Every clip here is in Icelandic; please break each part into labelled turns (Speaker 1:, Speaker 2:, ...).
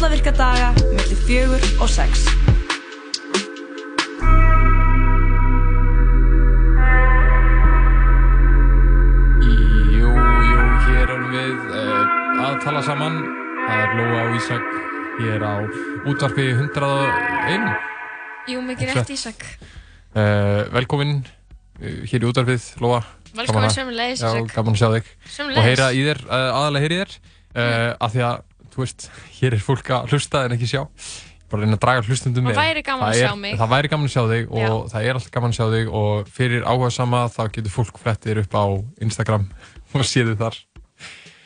Speaker 1: alla virka daga mellir fjögur og sex.
Speaker 2: Jú, jú, hér erum við uh, að tala saman. Það er Lóa og Ísak hér á útvarpi 101.
Speaker 3: Jú, mikið rétt Ísak.
Speaker 2: Uh, velkomin uh, hér í útvarpið, Lóa.
Speaker 3: Velkomin sömulegis, Ísak.
Speaker 2: Já, gaman að sjá þig.
Speaker 3: Sömulegis.
Speaker 2: Og heyra í þér, uh, aðalega heyri í þér. Mm. Af því að, þú veist, hér er fólk að hlusta en ekki sjá. Bara reyna að draga hlustundum með.
Speaker 3: Það væri gaman
Speaker 2: það
Speaker 3: að sjá
Speaker 2: er,
Speaker 3: mig.
Speaker 2: Það væri gaman að sjá þig og
Speaker 3: Já.
Speaker 2: það er alltaf gaman að sjá þig og fyrir áhuga sama þá getur fólk flettir upp á Instagram og séð þið þar.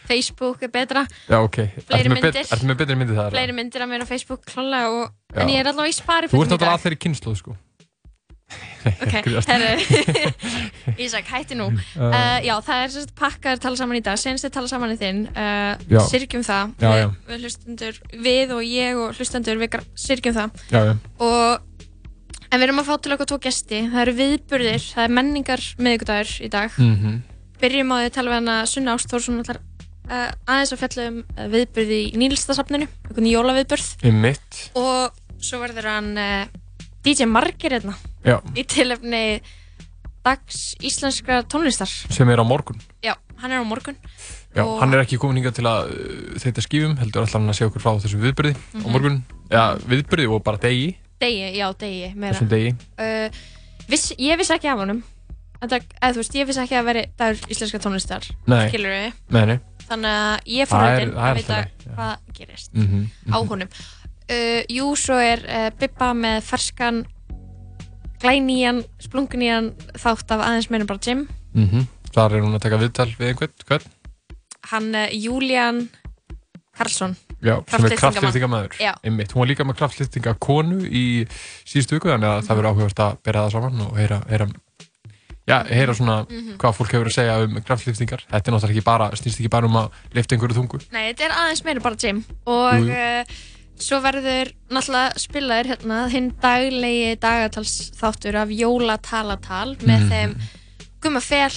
Speaker 3: Facebook er betra.
Speaker 2: Já, ok.
Speaker 3: Fleiri myndir.
Speaker 2: Ertu með betri myndir það?
Speaker 3: Fleiri myndir af mér á Facebook, klálega. Og...
Speaker 2: Já.
Speaker 3: En ég er allavega í spari
Speaker 2: Þú
Speaker 3: fyrir
Speaker 2: ert náttúrulega að þeirri kynsluð, sko.
Speaker 3: Ísak, hætti nú.
Speaker 2: Uh,
Speaker 3: Uh, já, það er sérst pakkaður tala saman í dag, senst þið tala saman í þinn, uh,
Speaker 2: Já.
Speaker 3: sirkjum það,
Speaker 2: Já,
Speaker 3: við,
Speaker 2: já.
Speaker 3: við hlustendur, við og ég og hlustendur, við syrgjum það.
Speaker 2: Já.
Speaker 3: Og, en við erum að fá til okkur tvo gesti, það eru viðburðir, það er menningar miðgudagur í dag.
Speaker 2: Mhm.
Speaker 3: Byrjum á því að tala við hana Sunna Ástórsson uh, aðeins að fjalla um uh, viðburði í Nílstasafninu, einhvern jólaviðburð
Speaker 2: Í mitt.
Speaker 3: og svo verður hann uh, DJ Margir hérna
Speaker 2: Já.
Speaker 3: í tilefni dags íslenskra tónlistar
Speaker 2: Sem er á morgun.
Speaker 3: já, hann er á morgun
Speaker 2: Já,
Speaker 3: Og-
Speaker 2: hann er ekki komin hingað til að uh, þetta skífum, heldur alltaf hann að segja okkur frá þessu viðbyrði á
Speaker 3: Mhm.
Speaker 2: morgun. Já, viðbyrði og bara degi,
Speaker 3: degi, já, degi
Speaker 2: þessum degi.
Speaker 3: uh, viss, ég vissi ekki af honum eða þú veist, ég vissi ekki að veri dagur íslenska tónlistar skilur við
Speaker 2: Nei, nei.
Speaker 3: þannig að ég
Speaker 2: Það það er
Speaker 3: að vita
Speaker 2: alltaf leið,
Speaker 3: hvað gerist
Speaker 2: Mhm,
Speaker 3: á
Speaker 2: mhm.
Speaker 3: honum uh, jú, svo er uh, Bibba með ferskan glænýjan, splungunýjan þátt af aðeins meira bara Jim
Speaker 2: Mhm. Þar er hún að taka viðtal við einhvern, hvern?
Speaker 3: hann uh, Julian Karlsson
Speaker 2: Já, sem er.
Speaker 3: Já.
Speaker 2: Einmitt. Hún var líka með kraftliftingakonu í síðustu viku, þannig að það verður áhugavert að bera það saman og heyra, heyra, já, heyra svona
Speaker 3: Mhm.
Speaker 2: hvað fólk hefur að segja um kraftliftingar. Þetta er náttúrulega ekki bara, snýst ekki bara um að lifta einhverju þungu.
Speaker 3: Nei, þetta er aðeins meira bara Jim og
Speaker 2: Jú, jú.
Speaker 3: Svo verður náttúrulega spilaður hérna hinn daglegi dagatals þáttur af jólatalatal með
Speaker 2: Mhm.
Speaker 3: þeim Guma Fel,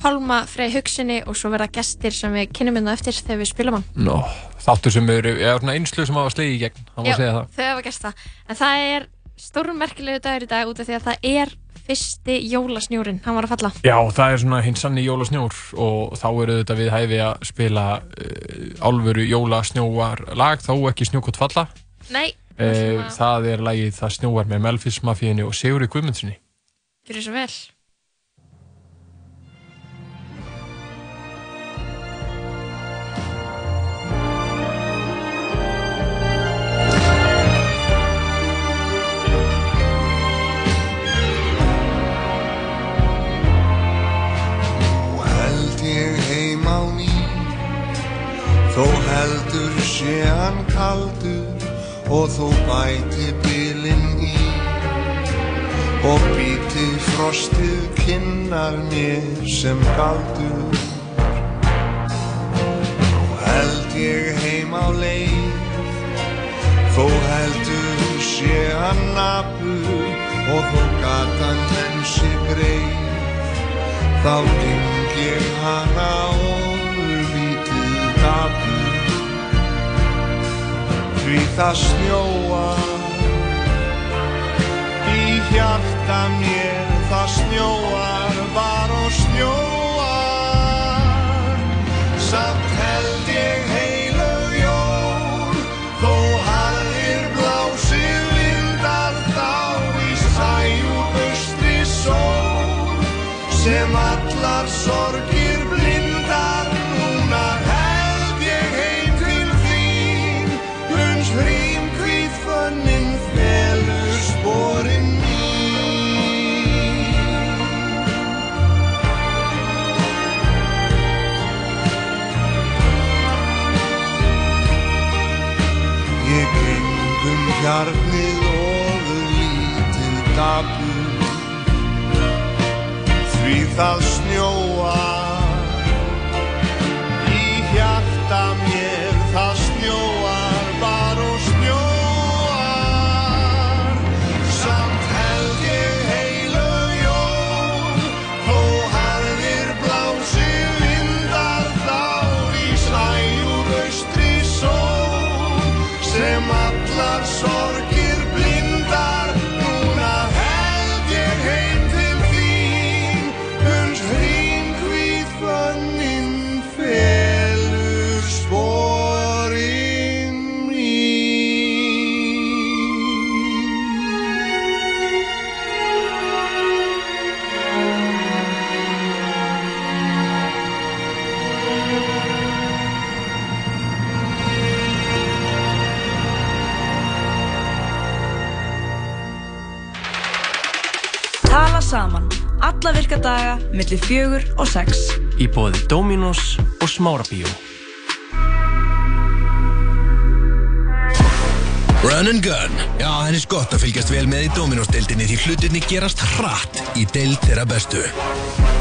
Speaker 3: Pálma Frey Hugsinni og svo verða gestir sem við kynum hérna eftir þegar við spilum hann.
Speaker 2: Nó, þáttur sem eru, eða svona einslu sem hafa slegið í gegn, hann má
Speaker 3: Já,
Speaker 2: segja það.
Speaker 3: þau hafa gert það. En það er stórmerkilegu dagur í dag út af því að það er fyrsti jólasnjúrin, hann var að falla.
Speaker 2: Já, það er svona hinn sanni jólasnjór og þá eru þetta við hæfi að spila uh, álfuru jólasnjóar lag, þó ekki snjókott falla.
Speaker 3: Nei,
Speaker 2: Uh, það er lagið Það snjóar með Melfis Mafíinu og Sigurði Guðmundssoni.
Speaker 3: gjör svo vel.
Speaker 4: Þó heldur sé hann kaldur Og þó bæti bylinn í. Og býti frostið kinnar mér sem galdur. Nú held ég heim á leið. Þó heldur sé hann nafur Og þó gatan menn sig greið. Þá geng ég hana ofurlítið Því það snjóar Í hjarta mér það snjóar Var og snjóar. Samt held ég heilög jól Þó harðir blásið vindar Þá í sæjúm austri sól sem allar sorgir hjarnið ofur lítið dapur. Því það snjóar
Speaker 1: virka daga, milli fjögur og sex.
Speaker 5: Í bóði Dominos og Smárabíó.
Speaker 6: Run and gun. Já, henni er gott að fylgjast vel með í Dominos-deildinni því hlutinni gerast hratt í deild þeirra bestu.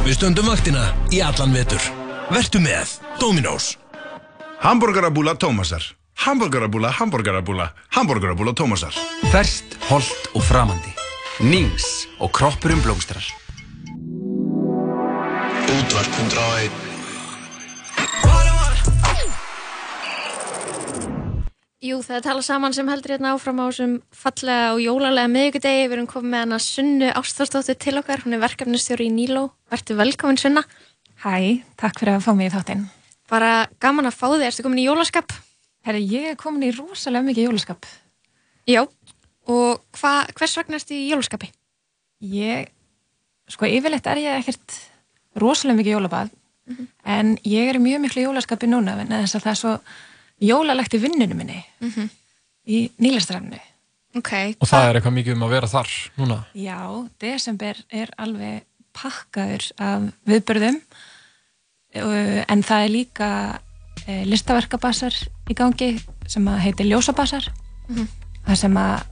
Speaker 6: Við stöndum vaktina í allan vetur. Vertu með Dominos.
Speaker 7: Hamburgerabúla Tómasar. Hamburgerabúla, hamburgerabúla, hamburgerabúla Tómasar.
Speaker 8: Ferst, holt og framandi. Nings og kroppurum blómstrar.
Speaker 6: Útvarp 101.
Speaker 3: Jú, það er tala saman sem heldur hérna áfram á þessum fallega og jólalega miðugudegi. Við erum komið með hana Sunnu Ástþórsdóttir til okkar. Hún er verkefnistjóri í Níló. Vertu velkomin Sunna.
Speaker 9: Hæ, takk fyrir að fá mig í þáttinn.
Speaker 3: Bara gaman að fá þig. Erstu komin í jólaskap?
Speaker 9: Herri, ég er komin í rosalega mikið jólaskap.
Speaker 3: Já. Og hva, hvers vegna ertu í jólaskapi?
Speaker 9: Ég, sko yfirleitt er ég ekkert rosalega mikið jólabað, en ég er í mjög miklu jólaskapi núna, en þess að það er svo jólalegt í vinnunum minni
Speaker 3: Mhm.
Speaker 9: í nýlastræfnu.
Speaker 3: Ok.
Speaker 2: Og það er eitthvað mikið um að vera þar núna.
Speaker 9: Já, desember er alveg pakkaður af viðbörðum uh, en það er líka uh, listaverkabassar í gangi sem að heitir ljósabassar
Speaker 3: Mhm.
Speaker 9: það sem að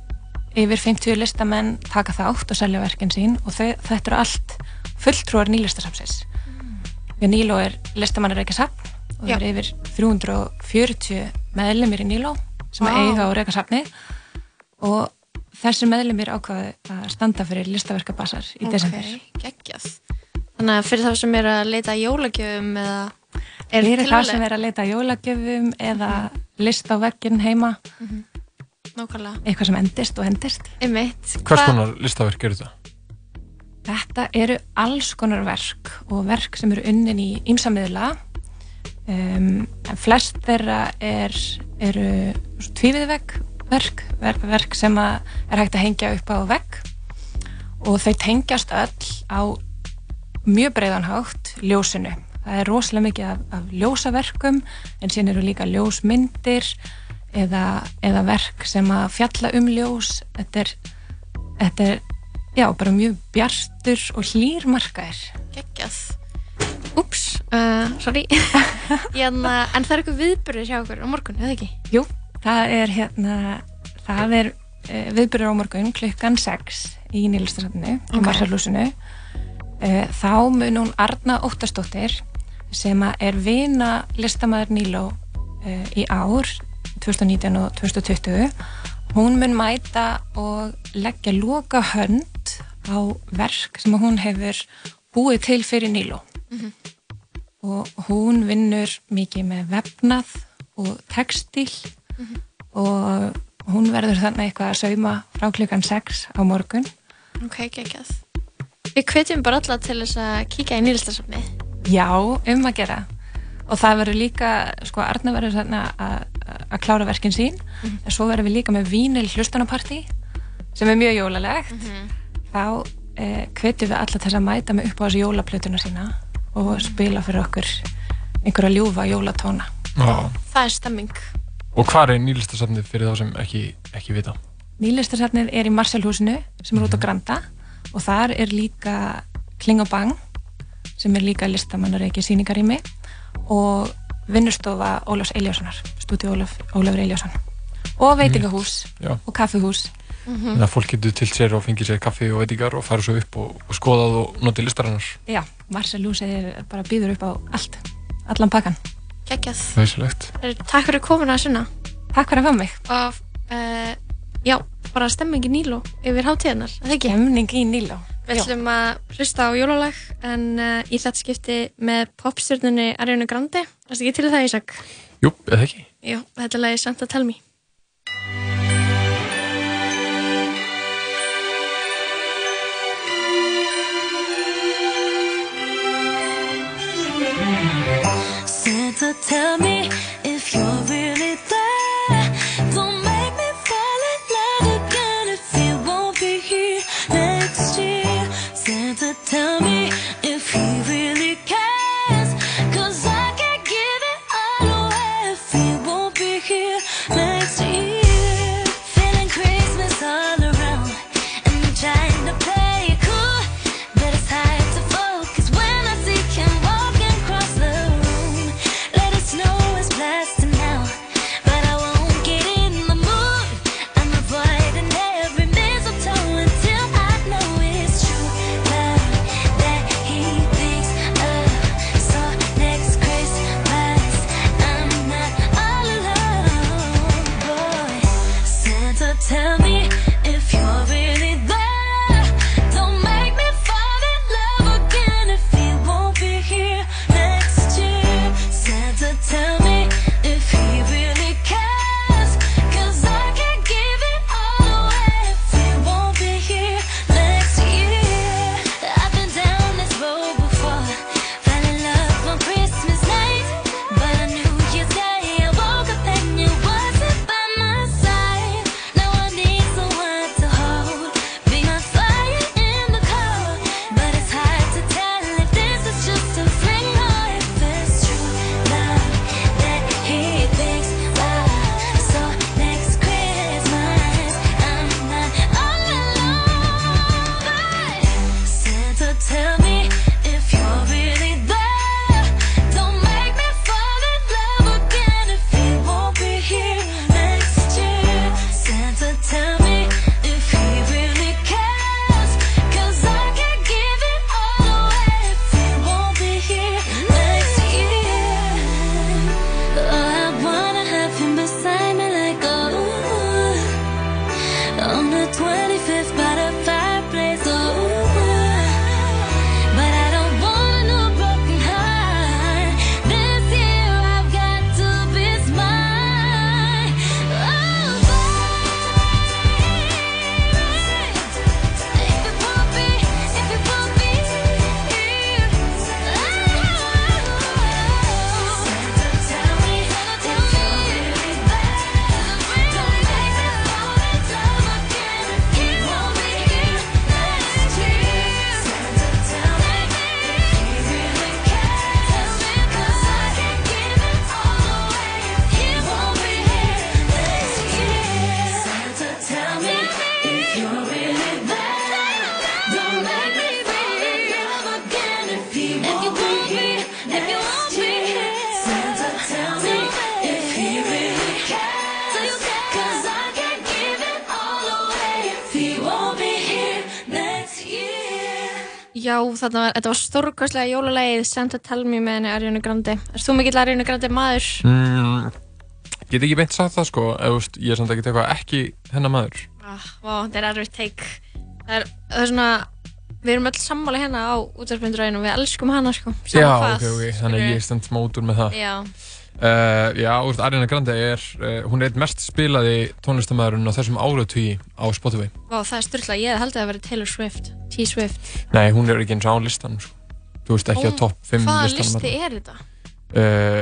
Speaker 9: yfir 50 listamenn taka þátt og selja verkin sín og þau, þetta eru allt fulltrúar nýlistasafnsins við Níló er listamannar ekki safn og það eru yfir 340 meðlumir í Níló sem wow. eiga og reyka safnið og þessi meðlumir ákvaðu að standa fyrir listaverkabassar í desember.
Speaker 3: Ok, geggjað. Þannig að fyrir það sem er að leita jólagjöfum eða er
Speaker 9: Fyrir það sem er að leita jólagjöfum eða list á veggin heima,
Speaker 3: Nákvæmlega.
Speaker 9: eitthvað sem endist og endist.
Speaker 3: Einmitt.
Speaker 2: Hvers
Speaker 3: Hva-
Speaker 2: konar listaverk eru þetta?
Speaker 9: Þetta eru alls konar verk og verk sem eru unnin í ýmsamiðla. Um, en flest þeirra er, eru tvíviðvegg verk, verk, verk sem að er hægt að hengja upp á vegg og þau tengjast öll á mjög breiðan hátt ljósinu. Það er rosalega mikið af, af ljósaverkum en síðan eru líka ljósmyndir eða, eða verk sem að fjalla um ljós. Þetta er, þetta er já, bara mjög bjartur og hlýr markaðir.
Speaker 3: Geggjað. Úps, uh, sorry. Hérna, en það er eitthvað viðbyrðir hjá okkur á morgun, eða ekki?
Speaker 9: Jú, það er hérna, það er uh, viðbyrður á morgun klukkan 6 í nýlistasafninu, í
Speaker 3: Ok.
Speaker 9: Marsalúsinu. Uh, þá mun hún Arna Óttastóttir sem er vina listamæður Níló uh, í ár 2019 og 2020 hún mun mæta og leggja loka hönd á verk sem að hún hefur búið til fyrir Níló. Og hún vinnur mikið með vefnað og textil og hún verður þannig eitthvað að sauma frá klukkan 6 á morgun.
Speaker 3: Ok, geggjað. Við hvetjum bara alla til þess að kíka í nýlistasafni.
Speaker 9: Já, um að gera. Og það verður líka, sko Arna verður þarna að að klára verkin sín. En svo verður við líka með vínil hlustanapartí sem er mjög jólalegt. Þá eh, hvetjum við alla til þess að mæta með upp á þessu jólaplötuna sína og spila fyrir okkur einhverja ljúfa jólatóna.
Speaker 2: Já.
Speaker 3: Það er stemming.
Speaker 2: Og hvað er nýlistasafnið fyrir þá sem ekki, ekki vita?
Speaker 9: Nýlistasafnið er í Marselhúsinu sem er út á Granda. Og þar er líka Kling og Bang sem er líka listamannar ekki síningarými og vinnustofa Ólafs Eliassonar, stúdíu Ólaf, Ólafur Eliasson og veitingahús
Speaker 2: Já.
Speaker 9: og kaffihús
Speaker 2: Þannig að fólk getur til sér og fengið sér kaffi og veitingar og fara svo upp og, og skoðað og notið listarinnar.
Speaker 9: Já, Marselhúsið er bara býður upp á allt, allan pakkan
Speaker 3: Geggjað.
Speaker 2: Þauðsilegt.
Speaker 3: Takk fyrir komuna að sunna.
Speaker 9: Takk fyrir að fá mig.
Speaker 3: Og, uh, já, bara stemming í Níló yfir hátíðanar, er það ekki?
Speaker 9: Stemming í Níló.
Speaker 3: Við ætlum að hlusta á jólalag en uh, í þetta skipti með popstjórnunni Ariðinu Grandi. Það er ekki til það ég sagð.
Speaker 2: Jú, eða ekki?
Speaker 3: Jú, þetta
Speaker 10: lag er samt að telmi. Santa, tell me
Speaker 3: stórkostlega jólalegið Santa Tell Me með henni Ariana Grande Erst þú mikill Ariana Grande maður?
Speaker 2: Mm, get ekki beint sagt það sko, eða, ég er samt ekki eitthvað ekki hennar maður.
Speaker 3: Ah, vá, þetta er erfitt take Það er, það er svona Við erum öll sammáli hérna á útvarpindræðinu Við elskum hana sko
Speaker 2: Já, ok, ok, þannig að ég stend smá út úr með það.
Speaker 3: Já,
Speaker 2: Uh, já, veist, Ariana Grande er, uh, hún er einn mest spilaði tónlistamæðurinn á þessum áratugi á Spotify.
Speaker 3: vá, það er styrla Ég haldið að vera Taylor Swift T-Swift
Speaker 2: Nei, hún er ekki eins á listanum, sko. Þú veist, ekki á
Speaker 3: Ó,
Speaker 2: topp 5
Speaker 3: Hvaða
Speaker 2: listanum.
Speaker 3: listi er þetta?
Speaker 2: Uh,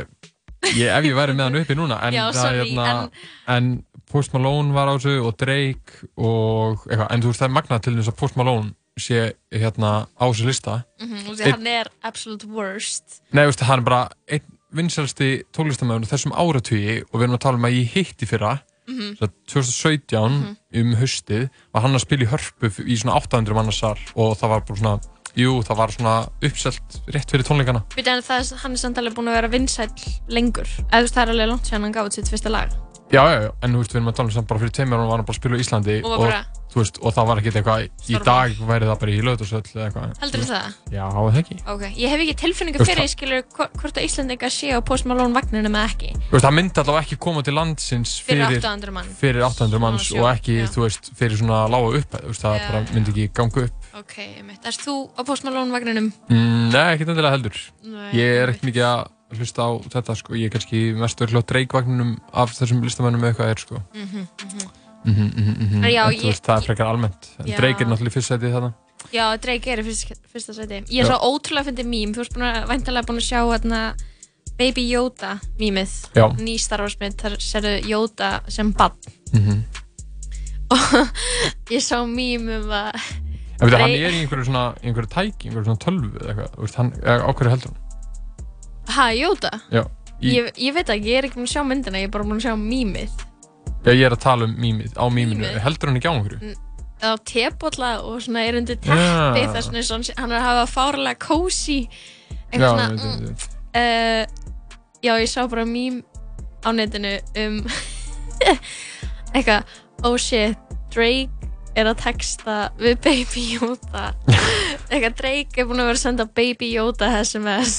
Speaker 2: ég, ef ég væri með hann uppi núna, en,
Speaker 3: Já,
Speaker 2: það,
Speaker 3: sorry,
Speaker 2: hérna, en Post Malone var á þessu og Drake og eitthvað, en þú veist, það er magnað til þess að Post Malone sé hérna á þessu lista.
Speaker 3: Mm -hmm,
Speaker 2: Einn-
Speaker 3: hann er absolute worst
Speaker 2: Nei, þú veist, hann er bara einn vinsælsti tónlistamæðurinn á þessum áratugi og við erum að tala um að ég hitti fyrra
Speaker 3: Mhm.
Speaker 2: svo 2017 um haustið var hann að spila í hörpu f- í svona 800 mannarsal og það var bara svona jú, það var svona uppselt rétt fyrir tónleikana
Speaker 3: en það, er- hann er samt alveg búin að vera vinsæll lengur Eða þú veist, það er alveg langt sér hann gáði sitt fyrsta lag
Speaker 2: já, já, já, en þú veist, við erum að tala um samt bara fyrir tveimur og var hann bara að spila í Íslandi
Speaker 3: Og var
Speaker 2: þú veist, og það var ekkert eitthvað í dag væri það bara í lögðarsöll eða eitthvað
Speaker 3: Heldur það?
Speaker 2: Já, það ekki
Speaker 3: Ok, ég hef ekki tilfinningu
Speaker 2: Þú
Speaker 3: fyrir, skilur, hvort að Íslandingar séu á Post Malone vagninu með ekki
Speaker 2: Þú veist, það myndi allavega ekki koma til landsins
Speaker 3: Fyrir
Speaker 2: fyrir,
Speaker 3: 800 mann.
Speaker 2: fyrir 800 manns og ekki,
Speaker 3: já.
Speaker 2: þú veist, fyrir svona lága þú veist, það
Speaker 3: Já,
Speaker 2: bara myndi ekki ganga upp.
Speaker 3: Ok, mitt. Erst þú á Post Malone vagninum?
Speaker 2: Mm, nei, ekkert endilega heldur.
Speaker 3: Nei,
Speaker 2: ég er ekkert mikið að hlusta á þetta, sko, ég er kannski mest örgla á dreikvagninum af þessum listamennum eða eitthvað er, sko.
Speaker 3: Mhm, mhm.
Speaker 2: Mhm, mhm, mhm.
Speaker 3: En já, ég-
Speaker 2: veist, það er frekar almennt. Drake er náttúrulega fyrst sætið þarna.
Speaker 3: Já, Drake er í fyrsta, fyrsta seti. Ég er svo ótrúlega fyndi mím. Þú erst væntalega búin að sjá hérna Baby Yoda mýmið,
Speaker 2: Já.
Speaker 3: ný Star Wars mynd þar serðu Yoda sem bann
Speaker 2: Mhm.
Speaker 3: ég sá mým um að
Speaker 2: En veit, hann
Speaker 3: Rey-
Speaker 2: er í einhverju svona, einhverju tæki, einhverju svona tölvu eða eitthvað, þú veist, hann, eða á hverju heldur hann?
Speaker 3: ha, Yoda?
Speaker 2: Já, í,
Speaker 3: Ég, ég veit ekki, ég er ekki búin að sjá myndina, ég er bara búin að sjá mýmið
Speaker 2: já, ég er að tala um mýmið, á mýminu, heldur hann ekki á einhverju?
Speaker 3: á tebolla og svona er undir teppi
Speaker 2: Já.
Speaker 3: vegna er svona, hann er að hafa fárlega
Speaker 2: Já,
Speaker 3: eitthvað svona
Speaker 2: veit, veit,
Speaker 3: mm, uh, já, ég sá bara mým á netinu um eitthvað, oh shit Drake er að texta við Baby Yoda eitthvað Drake er búin að vera að senda Baby Yoda SMS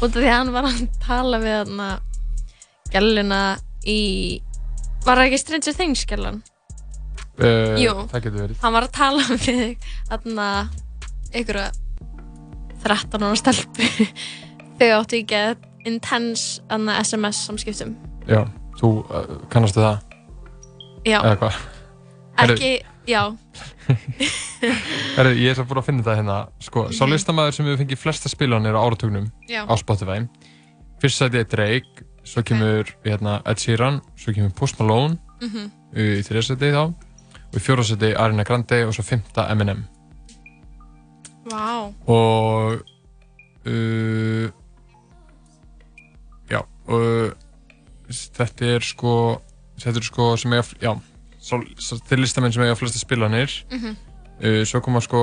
Speaker 3: af því að hann var að tala við hann gæluna í var það ekki Stranger Things gælan?
Speaker 2: Uh,
Speaker 3: Jú. Hann var að tala við þarna einhverja 13 ára stelpu þau áttu ekki að intense SMS samskiptum
Speaker 2: Já, þú uh, kannastu það?
Speaker 3: já,
Speaker 2: Eða
Speaker 3: ekki, já.
Speaker 2: Herri, ég er svo búin að finna þetta hérna. Sko, sá
Speaker 3: Mhm.
Speaker 2: listamæður sem hefur fengið flesta spilanir á áratugnum
Speaker 3: Já.
Speaker 2: á Spotify. Fyrst sæti er Drake svo kemur hérna, Ed Sheeran svo kemur Post Malone
Speaker 3: Mhm.
Speaker 2: uh, í þriðsæti þá og í fjórðsæti Ariana Grande og svo fymta Eminem.
Speaker 3: Vá,
Speaker 2: og uh, já og þetta er sko þetta er sko sem eiga já, þeir listamenn sem eiga flesta spilanir
Speaker 3: Mhm.
Speaker 2: uh, svo koma sko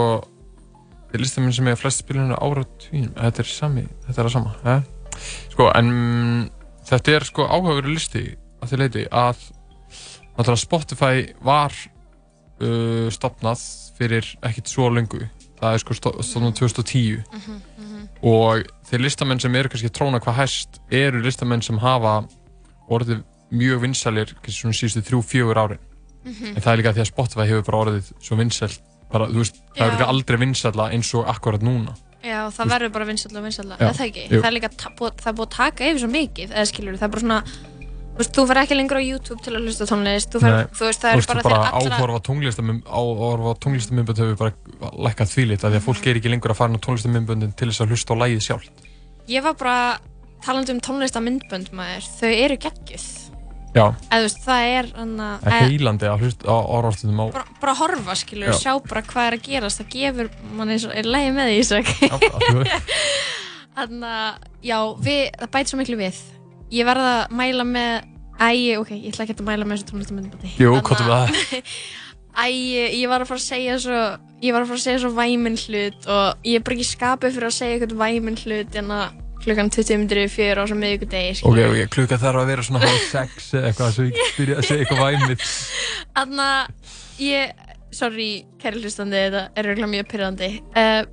Speaker 2: þeir listamenn sem eiga flesta spilanir ára tvínum, þetta er sami þetta er að sama eh? sko en mm, þetta er sko áhugaveru listi að því leiti að náttúrulega Spotify var uh, stopnað fyrir ekkit svo lengu það er sko sto- stofnað 2010 og þeir listamenn sem eru kannski að tróna hvað hæst eru listamenn sem hafa orðið mjög vinsalir kannski svona síðustu þrjú, fjögur árin
Speaker 3: Mhm.
Speaker 2: en það er líka því að Spotify hefur bara orðið svo vinsæl bara, þú veist, það
Speaker 3: Já.
Speaker 2: er ekki aldrei vinsæla eins og akkurat núna
Speaker 3: já, það verður bara vinsalla og vinsalla,
Speaker 2: Já,
Speaker 3: er það ekki?
Speaker 2: jú.
Speaker 3: Það er líka það er búið að taka yfir svo mikið, eða skilur það er bara svona þú veist, þú fer ekki lengur á YouTube til að hlusta tónlist þú, fer, þú veist, það er bara,
Speaker 2: bara
Speaker 3: þegar allra
Speaker 2: áhorfa tónlistamum áhorfa tónlistamömbund hefur bara lækkað þvílit af því að fólk er ekki lengur að fara á tónlistamömbundin til þess að hlusta á lægið sjálf
Speaker 3: ég var bara talandi um tónlista myndbönd maður, þau eru geggjuð
Speaker 2: já,
Speaker 3: eða veist, það er hana,
Speaker 2: það er heilandi að hlusta á orðastundum á
Speaker 3: bara, bara horfa skilur,
Speaker 2: Já.
Speaker 3: sjá bara hvað er að gerast. Það gefur mann og er lægi með því Ísak. Þannig að já, við, það bæti svo miklu við. Ég verða að mæla með æ, ok, ég ætla ekki að mæla með þessu tónlistamöndbandi
Speaker 2: Jú, hvað er. Það?
Speaker 3: Æ, ég var að fara að segja svo ég var að fara að segja svo væminn hlut og ég er bara ekki skapið fyrir að segja eitthvað væminn hlut en að klukkan 20 minnir yfir fjör á svo miðvikudegi
Speaker 2: ok, ok, klukka þarf að vera svona hálf sex eða eitthvað svo ég byrja að segja eitthvað væmið
Speaker 3: Þannig að ég, sorry, kæri hlustandi, þetta er örgulega mjög pyrrandi. Uh,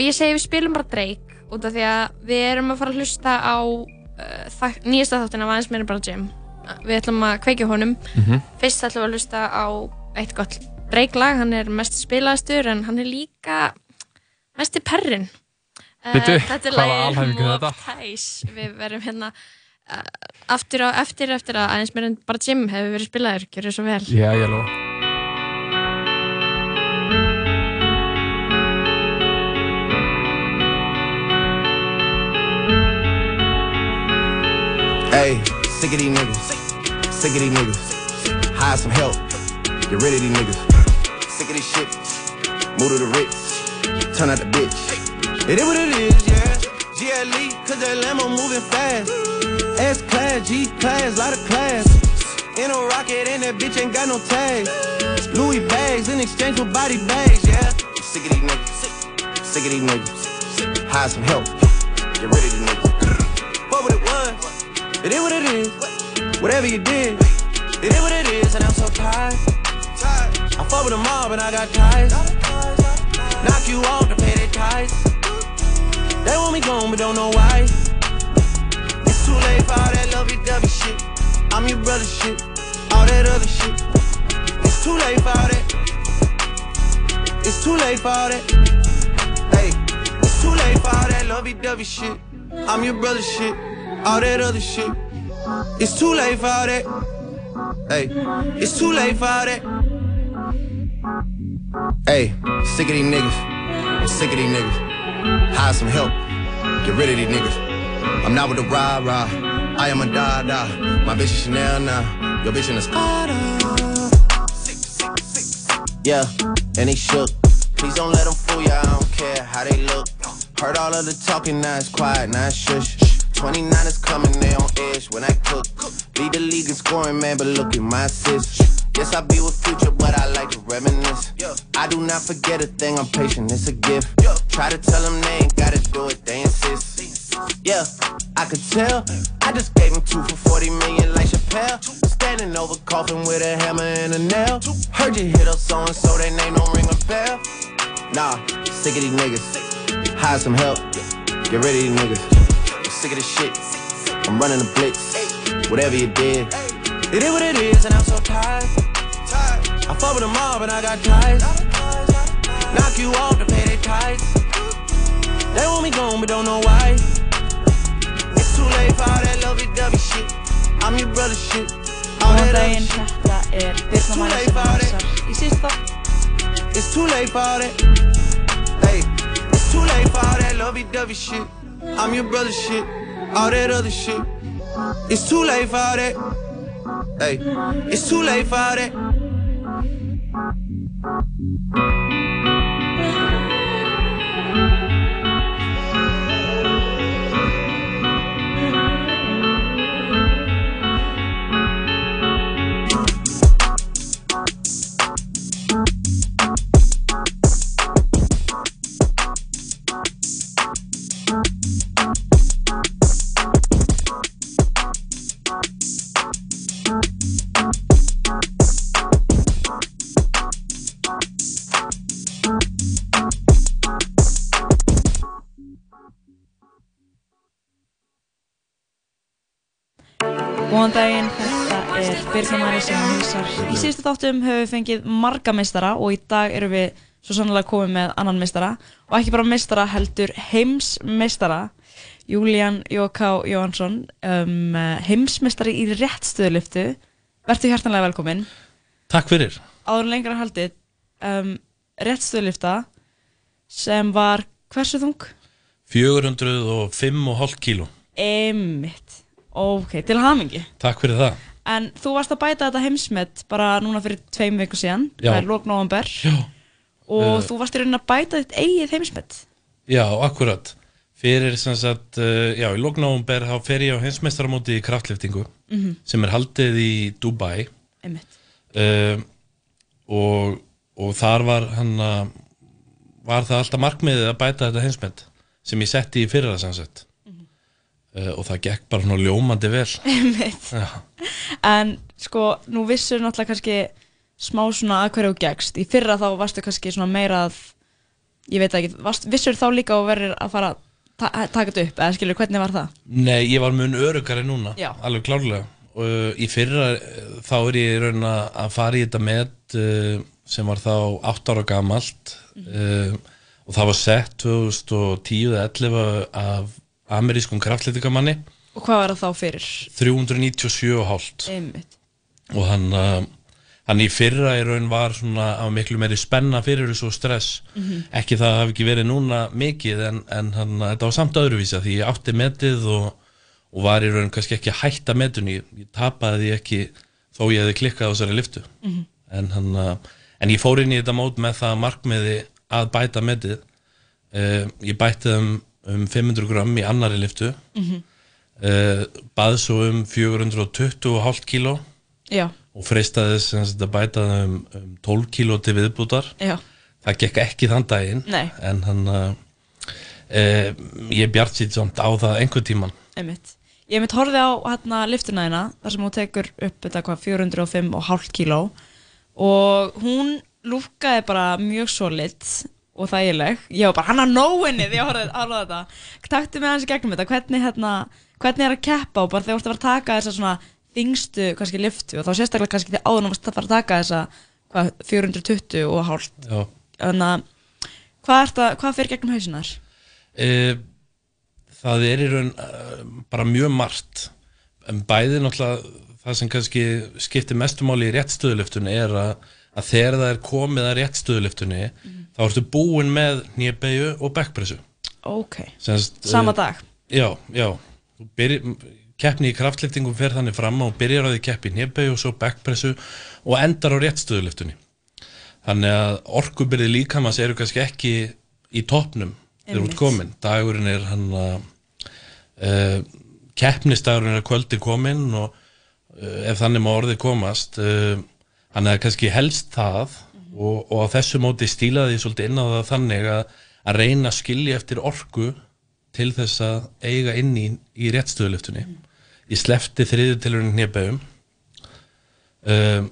Speaker 3: ég segi við spilum bara Drake út af því að við erum að fara að hlusta á uh, nýjasta þáttina af aðeins meira bara Jim. Við ætlum að kveikja honum.
Speaker 2: Mhm.
Speaker 3: Fyrst ætlum við að hlusta á eitt gott Drake lag, hann er mest spilaðastur en hann er líka mest í perrin. Uh,
Speaker 2: Bíddu,
Speaker 3: þetta er? Ties. Við verum hérna uh, aftur á eftir eftir að aðeins meira en bara Jim hefur verið spilaður, gjör svo vel.
Speaker 2: já, ég lofa
Speaker 11: Hey, sick of these niggas. Sick of these niggas. Hire some help. Get rid of these niggas. Sick of this shit. Move to the Ritz. Turn out the bitch. It is what it is, yeah. GLE, cause that Lambo moving fast. S class, G class, lot of class. In a rocket and that bitch ain't got no tag. Louis bags in exchange for body bags, yeah. Sick of these niggas. Sick of these niggas. Hire some help. Get rid of these niggas. What would it was? It is what it is. Whatever you did, it is what it is, and I'm so tired. I fuck with them all, but I got ties. Knock you off to pay their ties. They want me gone, but don't know why. It's too late for all that lovey-dovey shit. I'm your brother shit, all that other shit. It's too late for all that. It's too late for all that. Hey, it's too late for all that lovey-dovey shit. I'm your brother shit, all that other shit. It's too late for all that. Hey, it's too late for all that. Hey, sick of these niggas. I'm sick of these niggas. Hire some help. Get rid of these niggas. I'm not with the rah rah. I am a da da. My bitch is Chanel now. Your bitch in a Spada. Yeah, and they shook. Please don't let them fool ya. I don't care how they look. Heard all of the talking, now it's quiet, now it's shush. 29 is coming, they on edge when I cook. Lead the league in scoring, man, but look at my assists. Yes, I be with future, but I like to reminisce. I do not forget a thing, I'm patient, it's a gift. Try to tell them they ain't gotta do it, they insist. Yeah, I could tell. I just gave him two for 40 million like Chappelle. Standing over coffin with a hammer and a nail. Heard you hit up so and so, they name don't ring a bell. Nah, sick of these niggas. Hire some help. Get rid of these niggas. I'm sick of this shit. I'm running a blitz. Whatever you did. It is what it is, and I'm so tired. I fuck with them all, but I got ties. Knock you off to pay their tithes. They want me gone, but don't know why. It's too late for all that lovey-dovey shit. I'm your brother shit. All that other shit.
Speaker 1: er Birna
Speaker 11: too late for all
Speaker 1: sísta
Speaker 11: It's too late for all that. Hey, it's too late for all that lovey-dovey shit. I'm your brother shit. All that other shit. It's too late for all that. Ehi, e
Speaker 1: su lei fare. Er María sem hilsar Í síðustu þáttum höfum við fengið marga meistara og í dag erum við svo sannlega komið með annan meistara og ekki bara meistara heldur heimsmeistara Júlían Jóká Jóhansson um, heimsmeistari í réttstöðuliftu Vertu hjartanlega velkomin
Speaker 12: Takk fyrir.
Speaker 1: Áður en lengra en haldið um, réttstöðulifta sem var hversu þung?
Speaker 12: 405,5 kíló.
Speaker 1: Einmitt Ok, til hamingi
Speaker 12: Takk fyrir það.
Speaker 1: En þú varst að bæta þetta heimsmet bara núna fyrir tveim viku síðan, það er lók november
Speaker 12: Já.
Speaker 1: og
Speaker 12: Eh.
Speaker 1: þú varst í rauninni að bæta þitt eigið heimsmet.
Speaker 12: Já, akkurat. Fyrir sem sagt, uh, já, í lóknáumber þá fer ég á heimsmeistaramóti í kraftliftingu
Speaker 1: Mhm.
Speaker 12: sem er haldið í Dubai
Speaker 1: Einmitt.
Speaker 12: uh, og, og þar var hann að var það alltaf markmiðið að bæta þetta heimsmet sem ég setti í fyrra sem sagt uh, og það gekk bara svona ljómandi vel.
Speaker 1: En sko, nú vissur náttúrulega kannski smá svona að hverju gegst. Í fyrra þá varstu kannski svona meira að, ég veit ekki, varst, vissur þá líka og verður að fara að ta taka þetta upp, eða skilur, hvernig var það?
Speaker 12: Nei, ég var mun örugari núna
Speaker 1: Já.
Speaker 12: alveg klárlega og uh, í fyrra uh, þá er ég raun að að fara í þetta met uh, sem var þá 8 ára gamalt uh, og það var sett 2010 eða 11 af amerískum kraftlítikamanni
Speaker 1: Og hvað var það þá fyrir?
Speaker 12: 397,5
Speaker 1: Einmitt.
Speaker 12: og hann uh, hann í fyrra í raun var svona á miklu meiri spenna fyrir þessu stress
Speaker 1: Mhm.
Speaker 12: ekki það hafi ekki verið núna mikið en, en hann, þetta var samt öðruvísa því ég átti metið og, og var í raun kannski ekki að hætta metunni ég tapaði því ekki þó ég hefði klikkað á þessari liftu
Speaker 13: Mhm.
Speaker 12: en, hann, uh, en ég fór inn í þetta mót með það markmiði að bæta metið uh, ég bætti um, um 500 gram í annari liftu
Speaker 1: Mhm.
Speaker 12: uh, bað svo um 420,5 kíló og freistaði sem sagt að bæta um, um 12 kíló til viðbútar
Speaker 1: Já.
Speaker 12: það gekk ekki þann daginn
Speaker 1: Nei.
Speaker 12: en hann uh, uh, ég bjart sýtt samt á það einhver tíman
Speaker 1: Einmitt. Ég mitt horfið á hérna liftuna þína þar sem hún tekur upp þetta hvað 405,5 kíló og hún lúkkaði bara mjög solid og þægileg. Ég var bara hann að nóinni því að horfið á þetta. Taktu með hans í gegnum þetta. Hvernig, hérna, hvernig er að keppa? Og bara þegar þú ert að fara að taka þessa svona þingstu kannski liftu og þá sérstaklega kannski nú varst að fara að taka þessa hvað, 420 og hálft. Þannig að hvað, hvað fyrir gegnum hausinar?
Speaker 12: uh, það er í raun uh, bara mjög margt. En bæði náttúrulega það sem kannski skiptir mestumáli í réttstöðuliftunni er að, að þegar það er komið að réttstöðuliftunni þá ertu búin með nýjabæju og backpressu.
Speaker 1: Ok,
Speaker 12: Semst,
Speaker 1: sama
Speaker 12: eh,
Speaker 1: dag?
Speaker 12: Já, já. Keppni í kraftliftingum fer þannig fram og byrjar á því keppi nefnbegi og svo backpressu og endar á réttstöðuliftunni. Þannig að orkubyrði líkamans eru kannski ekki í toppnum þegar út komin. Dagurinn er hann að uh, keppnistagurinn er að kvöldi komin og uh, ef þannig má orðið komast uh, hann er kannski helst það og, og á þessu móti stílaði svolítið inn á það þannig að, að reyna að skilja eftir orku til þess að eiga inn í, í réttstöðuliftunni ég slefti þriðu tilurinn hnebæum um,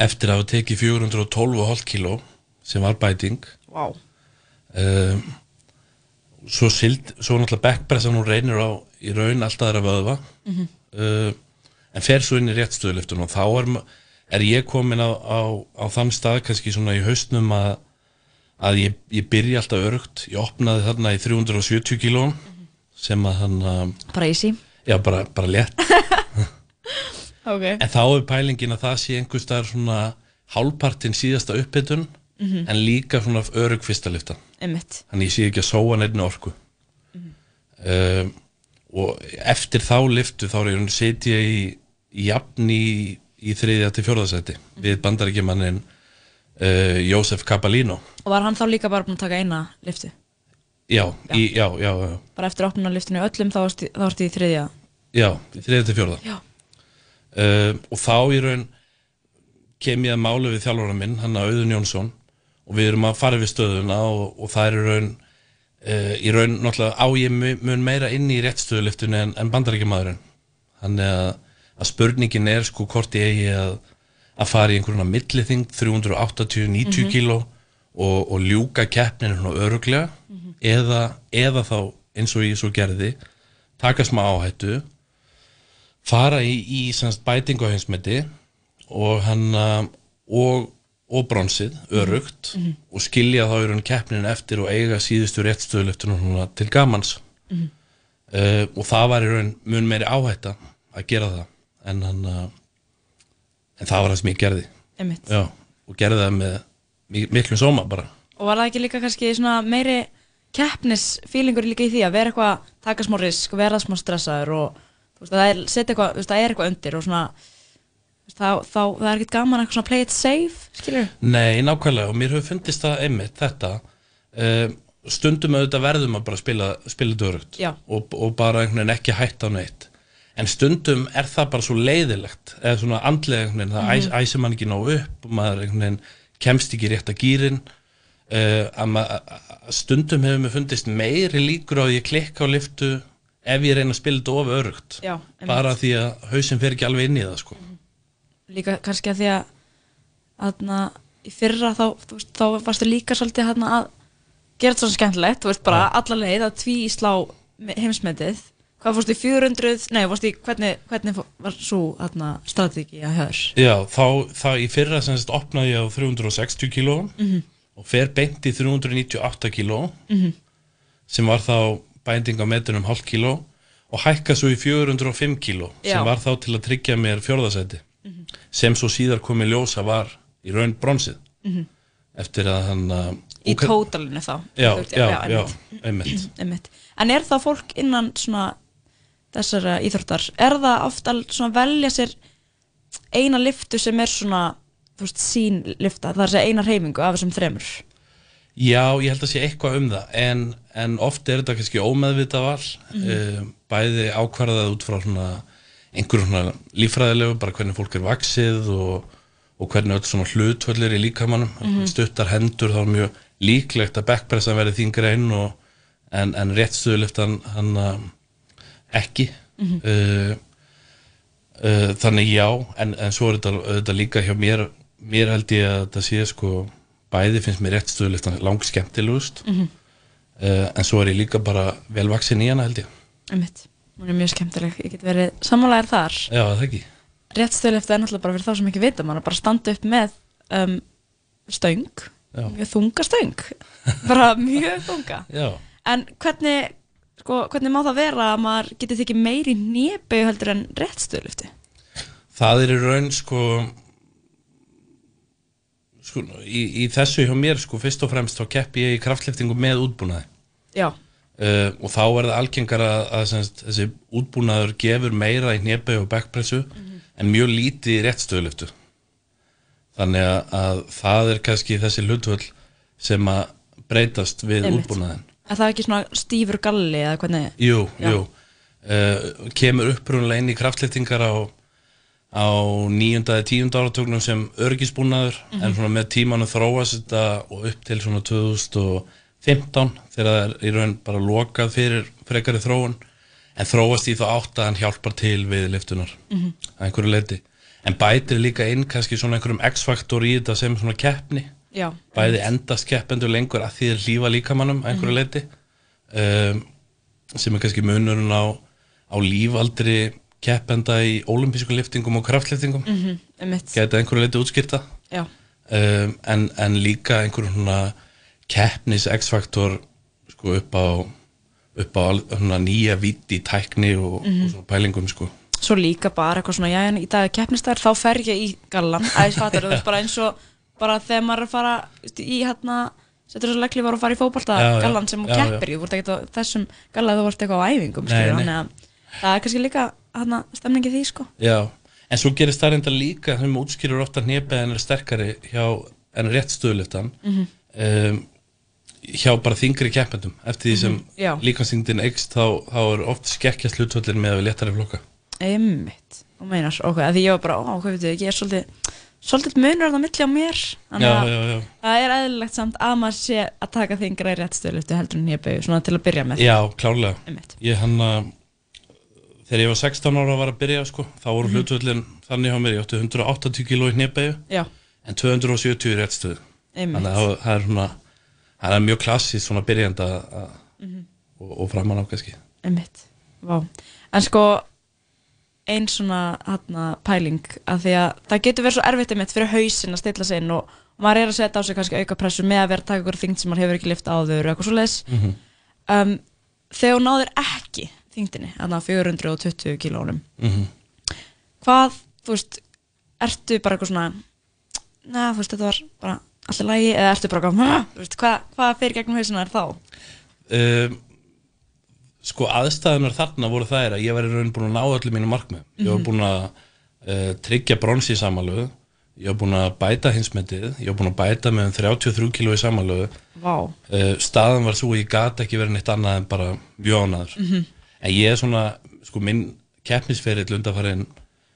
Speaker 12: eftir að hafa tekið 412,5 kíló sem var bæting
Speaker 1: Vá.
Speaker 12: um, svo sild svo náttúrulega backpressan hún reynir á í raun alltaf þeirra vöðva
Speaker 1: Mhm.
Speaker 12: uh, en fer svo inn í réttstöðuliftun og þá er, ma- er ég komin á, á, á þann stað kannski svona í haustnum að, að ég, ég byrja alltaf örugt ég opnaði þarna í 370 kílóum sem að hann uh,
Speaker 1: Bara easy.
Speaker 12: já bara, bara létt
Speaker 1: Ok.
Speaker 12: en þá er pælingin að það sé einhver staðar svona hálfpartin síðasta uppbytun
Speaker 1: Mhm.
Speaker 12: en líka svona örug fyrsta lifta þannig ég sé ekki að sóa neitt orku um, og eftir þá liftu þá er ég í jafn í, í þriðja til fjórðasæti við bandaríkjumannin uh, Jósef Cabalino
Speaker 1: Og var hann þá líka bara búin að taka eina liftu?
Speaker 12: já, í, já, já, já,
Speaker 1: Bara eftir opnuna liftinu öllum þá varst varst í þriðja.
Speaker 12: já í þriðja til fjórða
Speaker 1: Já.
Speaker 12: um, og þá í raun kem ég að málu við þjálfara minn hann að Auðun Jónsson og við erum að fara við stöðuna og, og það er í raun uh, í raun náttúrulega á ég mu- mun meira inn í réttstöðuliftinu en, en bandarækjumadurinn þannig að, að spurningin er sko hvort ég eigi að, að fara í einhverjuna millithing 380-90
Speaker 14: Mhm.
Speaker 12: kíló og, og ljúka keppninu öruglega eða, eða þá eins og ég svo gerði taka smá áhættu fara í, í semst, bætingu á heimsmeti og hann og, og bronsið örugt
Speaker 14: Mhm.
Speaker 12: og skilja þá í raun keppnin eftir og eiga síðustu réttstöðulöftunum til gamans
Speaker 1: Mhm.
Speaker 12: uh, og það var í raun mun meiri áhætta að gera það en hann uh, en það var það sem ég gerði. Já, og gerði það með mik miklum sóma bara
Speaker 1: Og var það ekki líka kannski meiri keppnisfílingur líka í því að vera eitthvað, taka smá risk, vera smá stressaður og veist, að það er, eitthvað, það eitthvað undir og svona, veist, þá, þá, það er ekkert gaman svona play it safe, skilur?
Speaker 12: Nei, nákvæmlega og mér hefur fundist það einmitt þetta uh, stundum auðvitað verðum að bara spila, spila dörugt
Speaker 1: Já.
Speaker 12: og, og bara ekki hætta á neitt en stundum er það bara svo leiðilegt eða svona andlega einhvern veginn það
Speaker 1: Mhm.
Speaker 12: mm æsir mann ekki nóg upp og maður einhvern veginn kemst ekki rétt að gýrin uh, að, stundum hefur mér fundist meiri líkur á að ég klikka á liftu ef ég reyna að spila þetta of örugt
Speaker 1: Já,
Speaker 12: bara því að hausinn fer ekki alveg inn í það sko.
Speaker 1: Líka kannski að því að, aðna, í fyrra þá, þú veist, þá varstu líka svolítið hérna að gera þetta svona skemmtilegt, þú veist, bara alla leið að tví slá heimsmetið. Hvað fórstu í 400, nei, fórstu í, hvernig, hvernig var svo, aðna, strategi að höður?
Speaker 12: Já, þá, þá í fyrra sem sagt opnaði ég á 360 kílóum
Speaker 1: Mhm.
Speaker 12: og fer beint í 398 kíló
Speaker 1: Mhm.
Speaker 12: sem var þá bænding á metunum hálf kíló og hækka svo í 405 kíló sem var þá til að tryggja mér fjórðasæti sem svo síðar komið ljósa var í raun bronsið
Speaker 1: Mhm.
Speaker 12: eftir að hann uh,
Speaker 1: Í tótalinu þá?
Speaker 12: Já, já, já,
Speaker 1: Einmitt. En er það fólk innan svona þessara íþróttar, er það ofta svona velja sér eina liftu sem er svona þú veist, sín lifta, það er að segja eina reyfingu af þessum þremur.
Speaker 12: Já, ég held að sé eitthvað um það en, en oft er þetta kannski ómeðvitað val.
Speaker 1: Mhm.
Speaker 12: uh, bæði ákvarðað út frá svona einhverjum svona líffræðilegu bara hvernig fólk er vaksið og, og hvernig öll svona hlutvöldir í líkamannum
Speaker 1: Mhm.
Speaker 12: stuttar hendur þá er mjög líklegt að backpressan verði þín grein og, en, en réttstöðuliftan hann uh, ekki. Uh, uh, þannig já en, en svo er þetta, líka hjá mér mér held ég að þetta sé sko bæði finnst mér réttstöðuliftan langt skemmtilegust.
Speaker 1: Mhm.
Speaker 12: uh, en svo er ég líka bara velvaksin í hana held ég.
Speaker 1: Einmitt. hún er mjög skemmtileg, ég get verið sammálaðir þar.
Speaker 12: Já það ekki?
Speaker 1: Réttstöðlifta er náttúrulega bara fyrir þá sem ekki vita mann að bara standa upp með um, stöng.
Speaker 12: Já.
Speaker 1: mjög þunga stöng. Bara mjög þunga.
Speaker 12: Já.
Speaker 1: En hvernig sko, hvernig má það vera að maður geti þykir meiri nýbegu heldur en réttstöðlifti
Speaker 12: það er í raun sko sko í, í þessu hjá mér sko fyrst og fremst þá keppi ég í kraftliftingu með útbúnaði.
Speaker 1: Já,
Speaker 12: uh, og þá er það algengar að, að semst, þessi útbúnaður gefur meira í hnébæu og backpressu en mjög lítið í réttstöðuliftu þannig að, að það er kannski þessi hlutvöld sem að breytast við
Speaker 1: Einmitt.
Speaker 12: útbúnaðin
Speaker 1: Er það ekki svona stífur galli eða hvernig?
Speaker 12: Jú,
Speaker 1: Já.
Speaker 12: jú uh, kemur upprunlega inn í kraftlýftingar á, á níunda eða tíunda áratögnum sem örgisbúnaður
Speaker 1: Mhm.
Speaker 12: en svona með tímanu þróast þetta og upp til svona 2015 þegar það er í raun bara lokað fyrir frekari þróun en þróast í þá átt að hann hjálpar til við liftunar
Speaker 1: Mhm.
Speaker 12: að einhverju leiti en bætir líka inn kannski svona einhverjum x-faktor í þetta sem svona keppni
Speaker 1: Já.
Speaker 12: bæði endast keppendur lengur að því þeir hlífa líkamannum að einhverju
Speaker 1: Mhm.
Speaker 12: leiti um, sem er kannski munurinn á, á lífaldri keppenda í ólimpísku liftingum og kraftliftingum
Speaker 1: Mhm, einmitt.
Speaker 12: gæti að einhverju leiti útskýrta um, en, en líka einhverjum svona keppnis x-faktor sko upp á upp á svona nýja viti tækni og,
Speaker 1: Mhm.
Speaker 12: og svona pælingum sko
Speaker 1: Svo líka bara eitthvað svona, já, en í dag er keppnistæður, þá fer ég í gallan, æs fattur, þú veist, bara eins og, bara þegar maður er að fara veist, í hérna, setur þessu leggli var að fara í
Speaker 12: já.
Speaker 1: gallan sem þú
Speaker 12: já.
Speaker 1: keppir þú ert ekkert á þessum galla þú ert eitthvað á æfingum,
Speaker 12: nei.
Speaker 1: þannig að það er kannski líka, hérna, stemningi því, sko.
Speaker 12: Já, en svo gerist það reynda líka sem útskýrur ofta hnebeðin er sterkari hjá en rétt stöðliftan
Speaker 1: Mhm.
Speaker 12: um, hjá bara þingri keppendum eftir því sem
Speaker 1: Mhm, já.
Speaker 12: líkansýndin eikst þá, þá er oft skekkjast hlutvöllin með að við léttari flokka
Speaker 1: Einmitt, og meinar, ok, að því ég var bara, ó, hvað veit ég, ég er svolítið, svolítið munur að það milli á mér, þannig að
Speaker 12: já, já.
Speaker 1: það er eðlilegt samt að maður sé að taka þingra í réttstöðliftu heldur en ég beigju, svona til að byrja með.
Speaker 12: Já, klárlega
Speaker 1: Einmitt.
Speaker 12: Ég hann að þegar ég var 16 ára og var að byrja sko, þá voru
Speaker 1: Mhm.
Speaker 12: hlutvöllin þannig hjá mér ég átti 180 kg í
Speaker 1: Já.
Speaker 12: en 270 í réttstöðu
Speaker 1: Einmitt.
Speaker 12: þannig að það- er svona það er mjög klassist svona byrjanda að-
Speaker 1: Mhm.
Speaker 12: og, og framan á kannski
Speaker 1: Einmitt, vá. En sko, ein svona hana, pæling að því að það getur verið svo erfitt einmitt fyrir hausinn að stilla sig inn og maður er að setja á sig kannski auka pressu með að vera að taka ykkur þyngd sem maður hefur ekki lift áður og eitthvað svo leis.
Speaker 12: Mhm.
Speaker 1: um, þegar þú náðir ekki þyngdinni, þannig að 420 kílónum,
Speaker 12: Mhm.
Speaker 1: hvað, þú veist, ertu bara eitthvað svona, neða, þú veist, þetta var bara alltaf lægi, eða ertu bara eitthvað, hvað, hvað fyrir gegnum hausina er þá?
Speaker 12: um, sko aðstæðunar þarna voru þær að ég var í raun búin að ná öllu mínu markmið ég var
Speaker 1: Mhm.
Speaker 12: búin að uh, tryggja brons í samanlögu ég var búin að bæta hinsmetið ég var búin að bæta með um 33 kilo í samanlögu
Speaker 1: Vá.
Speaker 12: uh, staðan var svo ég gat ekki verið neitt annað en bara mjög ánæður
Speaker 1: Mhm.
Speaker 12: en ég er svona, sko minn keppnisferill undanfærin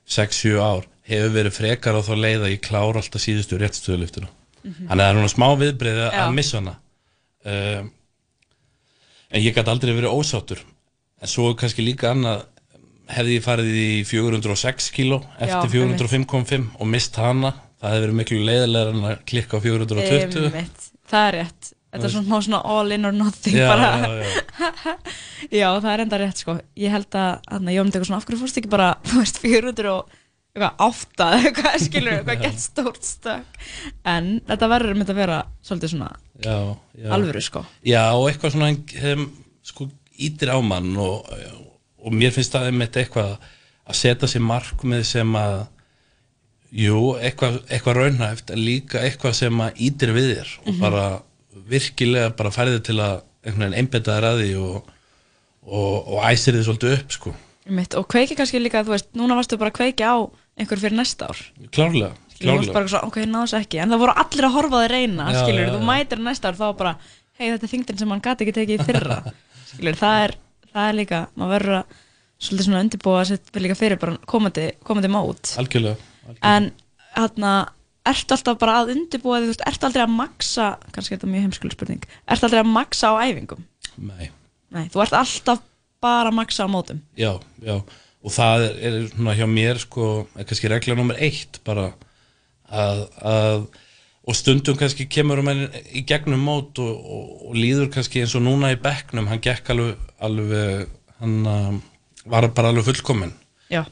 Speaker 12: 6-7 ár hefur verið frekar á þá leið að ég klára alltaf síðustu réttstöðuliftuna
Speaker 1: Mhm.
Speaker 12: þannig að það er svona smá viðbreið
Speaker 1: Já.
Speaker 12: að missa hana um, en ég gæti aldrei verið ósáttur. En svo kannski líka annað hefði ég farið í 406 kíló eftir
Speaker 1: Já,
Speaker 12: 405,5 og mist hana það hefði verið miklu leiðilegar en að klikka á 420
Speaker 1: Einmitt, það er rétt. Þetta er svona svona all in or nothing
Speaker 12: Já,
Speaker 1: bara.
Speaker 12: já,
Speaker 1: Já, það er enda rétt sko. Ég held að, að ég myndi eitthvað svona af hverju fórst ekki bara, þú veist, 400 og eitthvað átta, eða eitthvað skilur eitthvað gett stórt stökk en þetta verður myndi að vera svolítið svona
Speaker 12: já, já.
Speaker 1: alvöru sko
Speaker 12: Já, og eitthvað svona hef, sko, ítir á mann og, og mér finnst það einmitt eitthvað að setja sér markmið sem að jú, eitthvað, eitthvað raunhæft en líka eitthvað sem að ítir við þér og
Speaker 1: Mhm.
Speaker 12: bara virkilega bara færði til að einhvern veginn að því og, og, og æsir þið svolítið upp sko,
Speaker 1: Mitt, og kveiki kannski líka, þú veist, núna varstu bara að kveiki á einhver fyrir næsta ár.
Speaker 12: Klárlega, klárlega.
Speaker 1: svo, ok, náðs ekki. En það voru allir að horfa þig reyna,
Speaker 12: Já,
Speaker 1: skilur,
Speaker 12: já,
Speaker 1: þú mætir næsta ár þá bara, hei, þetta er þingdin sem hann gati ekki tekið í fyrra skilur, það er, það er líka maður verður að svolítið svona undirbúa að setja líka fyrir bara komandi, komandi mót.
Speaker 12: Algjörlega,
Speaker 1: en hérna ertu alltaf bara að undirbúa því, þú veist, ertu aldrei að maksa kannski er þetta mjög heimskuleg spurning ertu aldrei að maksa á æfingum?
Speaker 12: Nei.
Speaker 1: Nei, þú ert alltaf bara að maksa á mótum.
Speaker 12: Já, já, og það er, svona hjá mér sko, er kannski regla nummer eitt bara að, að og stundum kannski kemur um í gegnum mót og, og, og líður kannski eins og núna í bekknum, hann gekk alveg, alveg hann um, var bara alveg fullkominn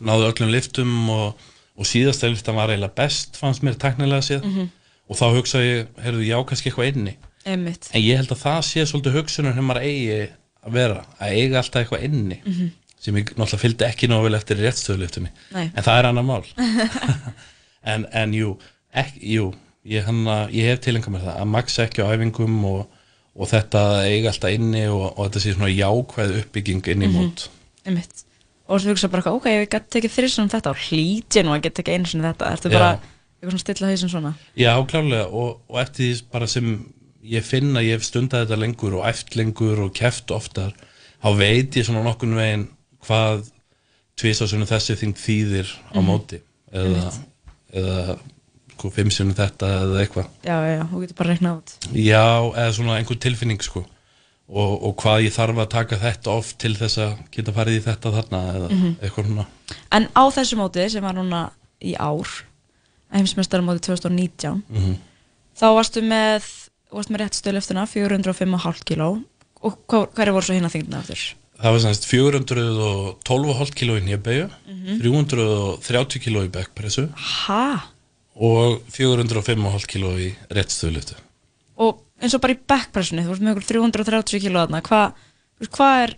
Speaker 12: náðu öllum liftum og, og síðasta liftan var eiginlega best fannst mér teknilega séð
Speaker 1: Mhm.
Speaker 12: og þá hugsa ég, heyrðu, já, kannski eitthvað inni
Speaker 1: Einmitt.
Speaker 12: en ég held að það sé svolítið hugsunum maður eigi að vera að eiga alltaf eitthvað inni
Speaker 1: Mhm.
Speaker 12: Sem ég náttúrulega fylgdi ekki nógu vel eftir réttstöðuliftunni
Speaker 1: Nei.
Speaker 12: en það er annar mál. En, en jú, ekki, jú ég, hana, ég hef tilenga mér það að maksa ekki á æfingum og, og þetta eiga alltaf inni og, og þetta sé svona jákvæð uppbygging inn í
Speaker 1: Mhm.
Speaker 12: mót.
Speaker 1: Einmitt. Og svo hugsa bara ok, ég gæti tekið þrísunum þetta og hlýt ég nú að geta tekið einu sinni þetta. Ertu
Speaker 12: Já.
Speaker 1: bara eitthvað svona stilla hausinn svona?
Speaker 12: Já, klárlega. Og, og eftir því bara sem ég finn að ég hef stundað þetta lengur og eft lengur og keft oftar þá veit ég svona nokkurn veginn hvað tvisasunum þessi þing þýðir á
Speaker 1: Mhm.
Speaker 12: móti eða, eða sko, fimm sunum þetta eða eitthvað
Speaker 1: já, já, þú getur bara reiknað út
Speaker 12: Já, eða svona einhver tilfinning sko og, og hvað ég þarf að taka þetta oft til þess að geta farið í þetta þarna eða
Speaker 1: Mhm.
Speaker 12: eitthvað svona
Speaker 1: en á þessu móti sem var núna í ár heimsmestaramóti 2019
Speaker 12: Mhm.
Speaker 1: þá varstu með varstu með rétt stöðlöftuna 405,5 kíló og hva- hverju voru svo hinn að þingna aftur?
Speaker 12: Það var semst 412,5 kg í nýjabæju,
Speaker 1: Mhm.
Speaker 12: 330 kg í backpressu
Speaker 1: ha?
Speaker 12: og 405,5 kg í réttstöðliftu.
Speaker 1: og eins og bara í backpressunni þú veist með ykkur 330 kíló þarna hvað hva er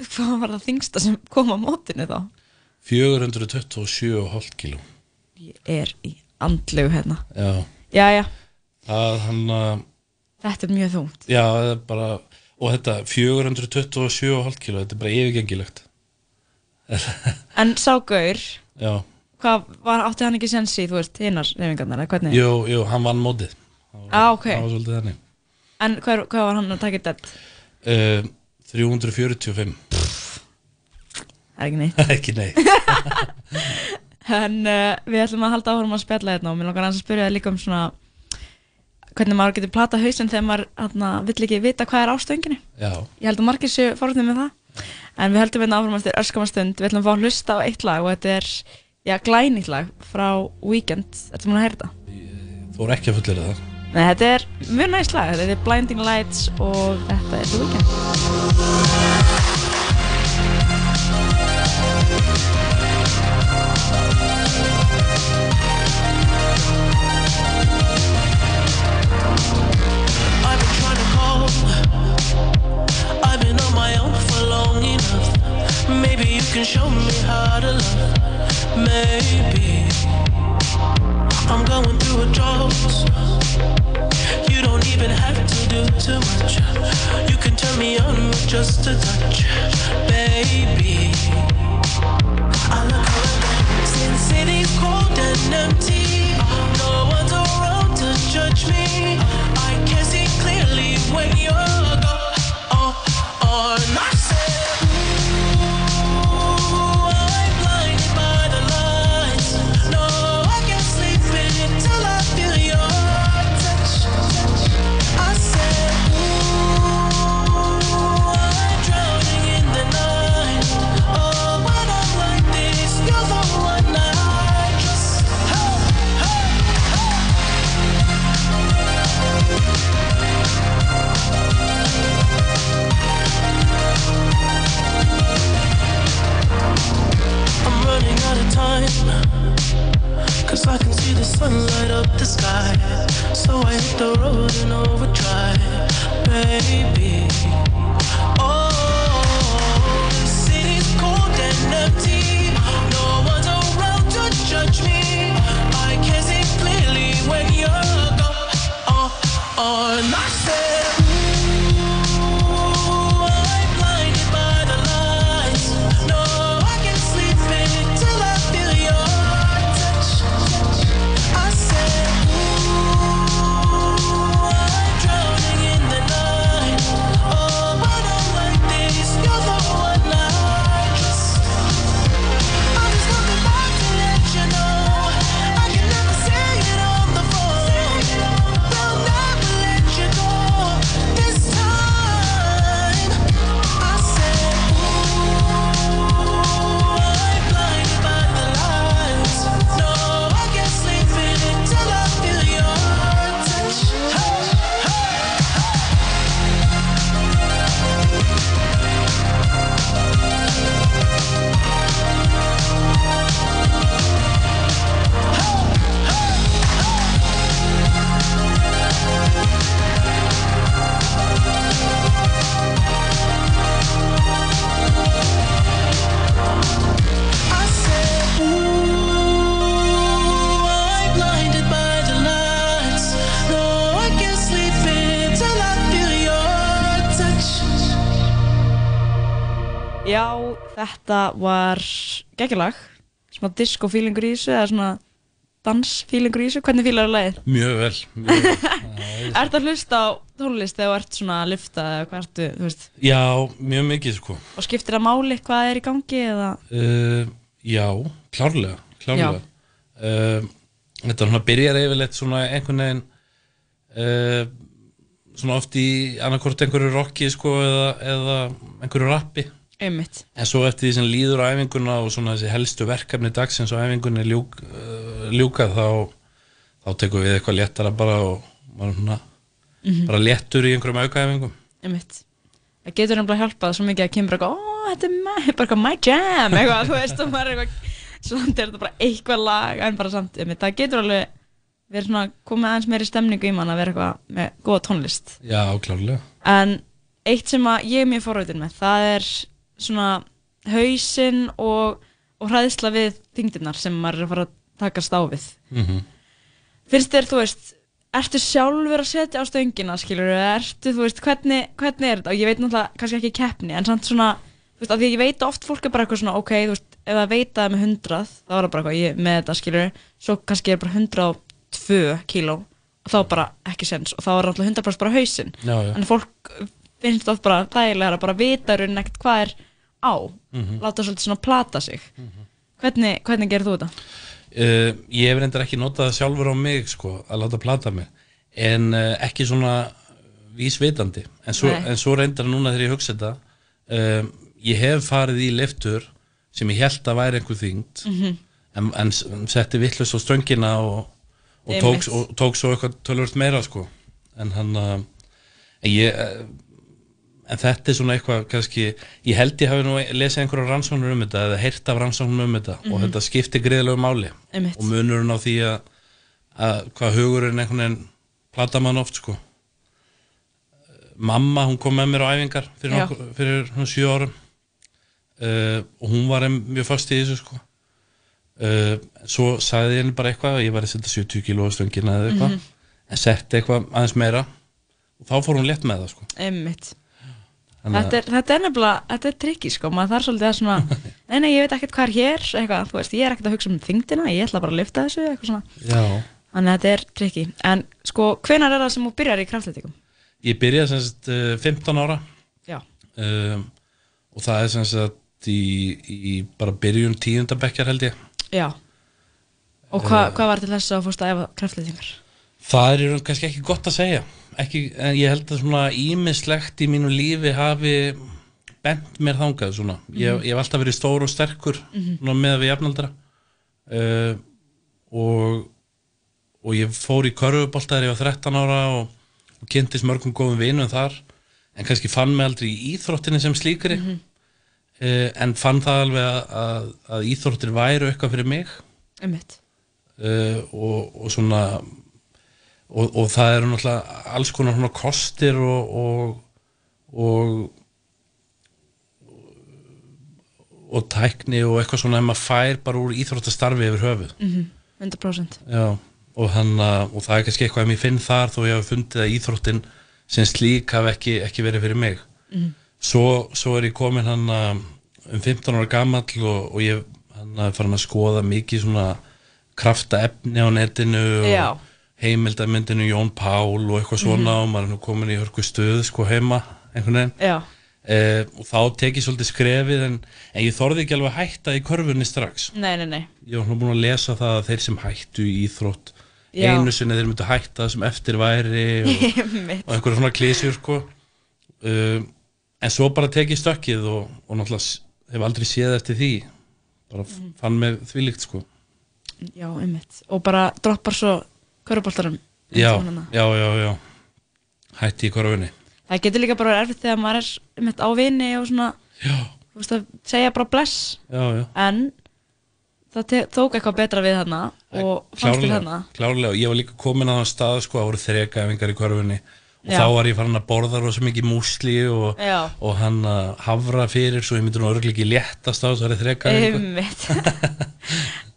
Speaker 1: hvað var það þingsta sem kom á mótinu þá?
Speaker 12: 427,5 kg.
Speaker 1: ég er í andlegu hérna
Speaker 12: Já,
Speaker 1: já, já,
Speaker 12: það hann að,
Speaker 1: þetta er mjög þungt
Speaker 12: já, það er bara, og þetta 427,5 kg, þetta er bara yfirgengilegt.
Speaker 1: en sá gaur,
Speaker 12: Já,
Speaker 1: hvað var, átti hann ekki sensi þú veist, hinnar reyfingarnar, eða hvernig?
Speaker 12: jú, jú, hann vann mótið.
Speaker 1: ah, ok,
Speaker 12: Það var svolítið þannig.
Speaker 1: en hvað, var hann að taka þetta?
Speaker 12: Uh, 345.
Speaker 1: það er ekki neitt
Speaker 12: Ekki nei.
Speaker 1: En uh, við ætlum að halda áhrum að spjalla hérna og mér langar að spyrja þig líka um svona hvernig maður getur plata hausinn þegar maður hana, vill ekki vita hvað er á stönginni.
Speaker 12: Já.
Speaker 1: Ég held að margir séu fórhundið með það. En við höldum hérna áfram eftir örskamastund. Við ætlum að fá að hlusta á eitt lag og þetta er já, glænýtt lag frá Weekend. Þetta er múin að heyra þetta.
Speaker 12: Þú er ekki að fullera það.
Speaker 1: Nei, þetta er mjög næst lag. Þetta er Blinding Lights og þetta er The Weekend.
Speaker 10: Can show me how to love. Maybe I'm going through a drought. You don't even have to do too much. You can turn me on with just a touch, baby. I look around since city's cold and empty. No one's around to judge me.
Speaker 1: Geggjalag Smá disco feelingur í þessu Eða svona dans feelingur í þessu? Hvernig fílar lagið?
Speaker 12: Mjög vel, mjög vel.
Speaker 1: Ertu að hlusta á tónlist þú ert svona að lifta eða hvað ertu, þú veist?
Speaker 12: Já, mjög mikið sko.
Speaker 1: Og skiptir það máli hvað er í gangi eða?
Speaker 12: Uh, Já, klárlega, klárlega. Uh, Þetta svona byrjar yfirleitt svona einhvern veginn uh, svona oft í annarkort einhverju rocki sko eða, eða einhverju rappi
Speaker 1: Einmitt.
Speaker 12: En svo eftir því sem líður á æfinguna og svona þessi helstu verkefni dagsins og æfingunni ljúk, uh, ljúka þá þá tekum við eitthvað léttara bara og svona
Speaker 1: Mhm.
Speaker 12: bara léttur í einhverjum aukaæfingum.
Speaker 1: Einmitt. Það getur nefnilega hjálpað svo mikið að kemur eitthvað Ó, þetta er my, bara my jam eitthvað, þú veist, og maður er eitthvað Svona er þetta bara eitthvað lag En bara samt, einmitt, það getur alveg verið svona komið aðeins meiri stemningu í mann að vera eitthvað með góða tónlist.
Speaker 12: Já, klárlega.
Speaker 1: En eitt sem að ég er mjög forröðin með það er svona hausinn og, og hræðsla við þingdirnar sem maður er að fara að takast á við.
Speaker 12: Mhm.
Speaker 1: finnst þér, þú veist ertu sjálfur að setja á stöngina skilur, ertu, þú veist, hvernig, hvernig er þetta? Og ég veit náttúrulega kannski ekki keppni en samt svona, þú veist, af því ég veit oft fólk er bara eitthvað svona, ok, þú veist, ef það veit að það er með hundrað, þá er það bara eitthvað, ég með þetta skilur, svo kannski er bara 102 kíló og þá bara ekki sens og þá er alltaf 100% bara hausinn. En fólk finnst oft bara þægilega að bara vita raun ekkert hvað er á
Speaker 12: Mhm.
Speaker 1: láta svolítið svona plata sig hvernig, hvernig gerir þú þetta?
Speaker 12: Uh, ég hef reyndar ekki notað sjálfur á mig sko, að láta plata mig en uh, ekki svona vísvitandi en svo, en svo reyndar núna þegar ég hugsa þetta uh, ég hef farið í liftur sem ég held að væri einhver þyngd
Speaker 1: Mhm.
Speaker 12: en, en s- setti vittlust á stöngina og, og, tók, og tók svo eitthvað tölvöld meira sko en hann en ég en þetta er svona eitthvað kannski, ég held ég hafi nú lesið einhverja rannsóknur um þetta eða heyrt af rannsóknur um þetta og
Speaker 1: Mhm.
Speaker 12: þetta skiptir greiðlegu máli.
Speaker 1: Einmitt.
Speaker 12: og munurinn á því að, að hvað hugurinn einhvern veginn plata mann oft sko. Mamma hún kom með mér á æfingar fyrir, nokkur, fyrir hún sjö árum. Uh, og hún var mjög fast í þessu sko. Uh, svo sagði ég henni bara eitthvað að ég var að setja 70 kíló á stöngina eða eitthvað
Speaker 1: Mhm.
Speaker 12: en setti eitthvað aðeins meira. Og þá fór hún létt með það sko.
Speaker 1: Einmitt Þetta er, þetta er nefnilega, þetta er trikki sko, maður þarf svolítið að svona, nei nei ég veit ekkert hvað er hér, eitthvað, þú veist, ég er ekkert að hugsa um þingdina, ég ætla bara að lifta þessu, eitthvað svona,
Speaker 12: Já,
Speaker 1: þannig að þetta er trikki, en sko, hvenar er það sem þú byrjar í kraftleitikum?
Speaker 12: ég byrjaði sem sagt uh, 15 ára
Speaker 1: Já.
Speaker 12: um, og það er sem sagt í, í bara byrjun tíundabekkjar held ég
Speaker 1: Já, og hva,
Speaker 12: Eh.
Speaker 1: hvað var til þess að fórst að efa kraftleitingar?
Speaker 12: Það er kannski ekki gott að segja. Ekki, en ég held að svona ímislegt í mínu lífi hafi bent mér þangað svona. Ég,
Speaker 1: Mhm.
Speaker 12: ég hef alltaf verið stór og sterkur
Speaker 1: Mhm.
Speaker 12: svona með við jafnaldra. Uh, og og ég fór í körfubolta þegar ég var 13 ára og, og kynntist mörgum góðum vinum þar. En kannski fann mig aldrei í íþróttinni sem slíkri.
Speaker 1: Mhm.
Speaker 12: uh, en fann það alveg að, að, að íþróttir væru eitthvað fyrir mig. Uh, og, og svona og, og það eru náttúrulega alls konar svona kostir og og, og og tækni og eitthvað svona ef maður fær bara úr íþróttastarfi yfir höfuð
Speaker 1: Mhm, 100%.
Speaker 12: Já, og, hann, uh, og það er kannski eitthvað að mér finn þar þó ég hafi fundið að íþróttin sem slík hafi ekki, ekki verið fyrir mig
Speaker 1: Mhm.
Speaker 12: svo, svo er ég komin hann uh, um 15 ára gamall og, og ég hann að farin að skoða mikið svona krafta efni á netinu og heimildamyndinu Jón Pál og eitthvað svona
Speaker 1: Mhm.
Speaker 12: og maður er nú komin í hörku stöð sko heima einhvern veginn
Speaker 1: Já.
Speaker 12: Eh, og þá tek ég svolítið skrefið en, en ég þorði ekki alveg að hætta í körfunni strax
Speaker 1: Nei, nei, nei.
Speaker 12: ég var svona búin að lesa það að þeir sem hættu í íþrótt
Speaker 1: Já.
Speaker 12: einu sinni þeir myndu hætta sem eftir væri og, og einhverja svona klísjur sko. um, en svo bara tek ég stökkið og, og náttúrulega hef aldrei séð eftir því bara
Speaker 1: Mhm.
Speaker 12: fann með þvílíkt sko.
Speaker 1: Já, einmitt. Og bara droppar svo köruboltarum.
Speaker 12: já, já, já, já hætti í körfunni
Speaker 1: Það getur líka bara erfitt þegar maður er einmitt á vini og svona, veist að segja bara bless.
Speaker 12: já, já.
Speaker 1: En það tók eitthvað betra við hana og fannst til hana.
Speaker 12: klárlega, ég var líka komin á þann stað sko, það voru þrekafingar í körfunni og
Speaker 1: Já.
Speaker 12: þá var ég farin að borða rosa mikið músli og, og hann að hafra fyrir svo ég myndi nú örglega ekki léttast á þessari þrekafingu
Speaker 1: Einmitt.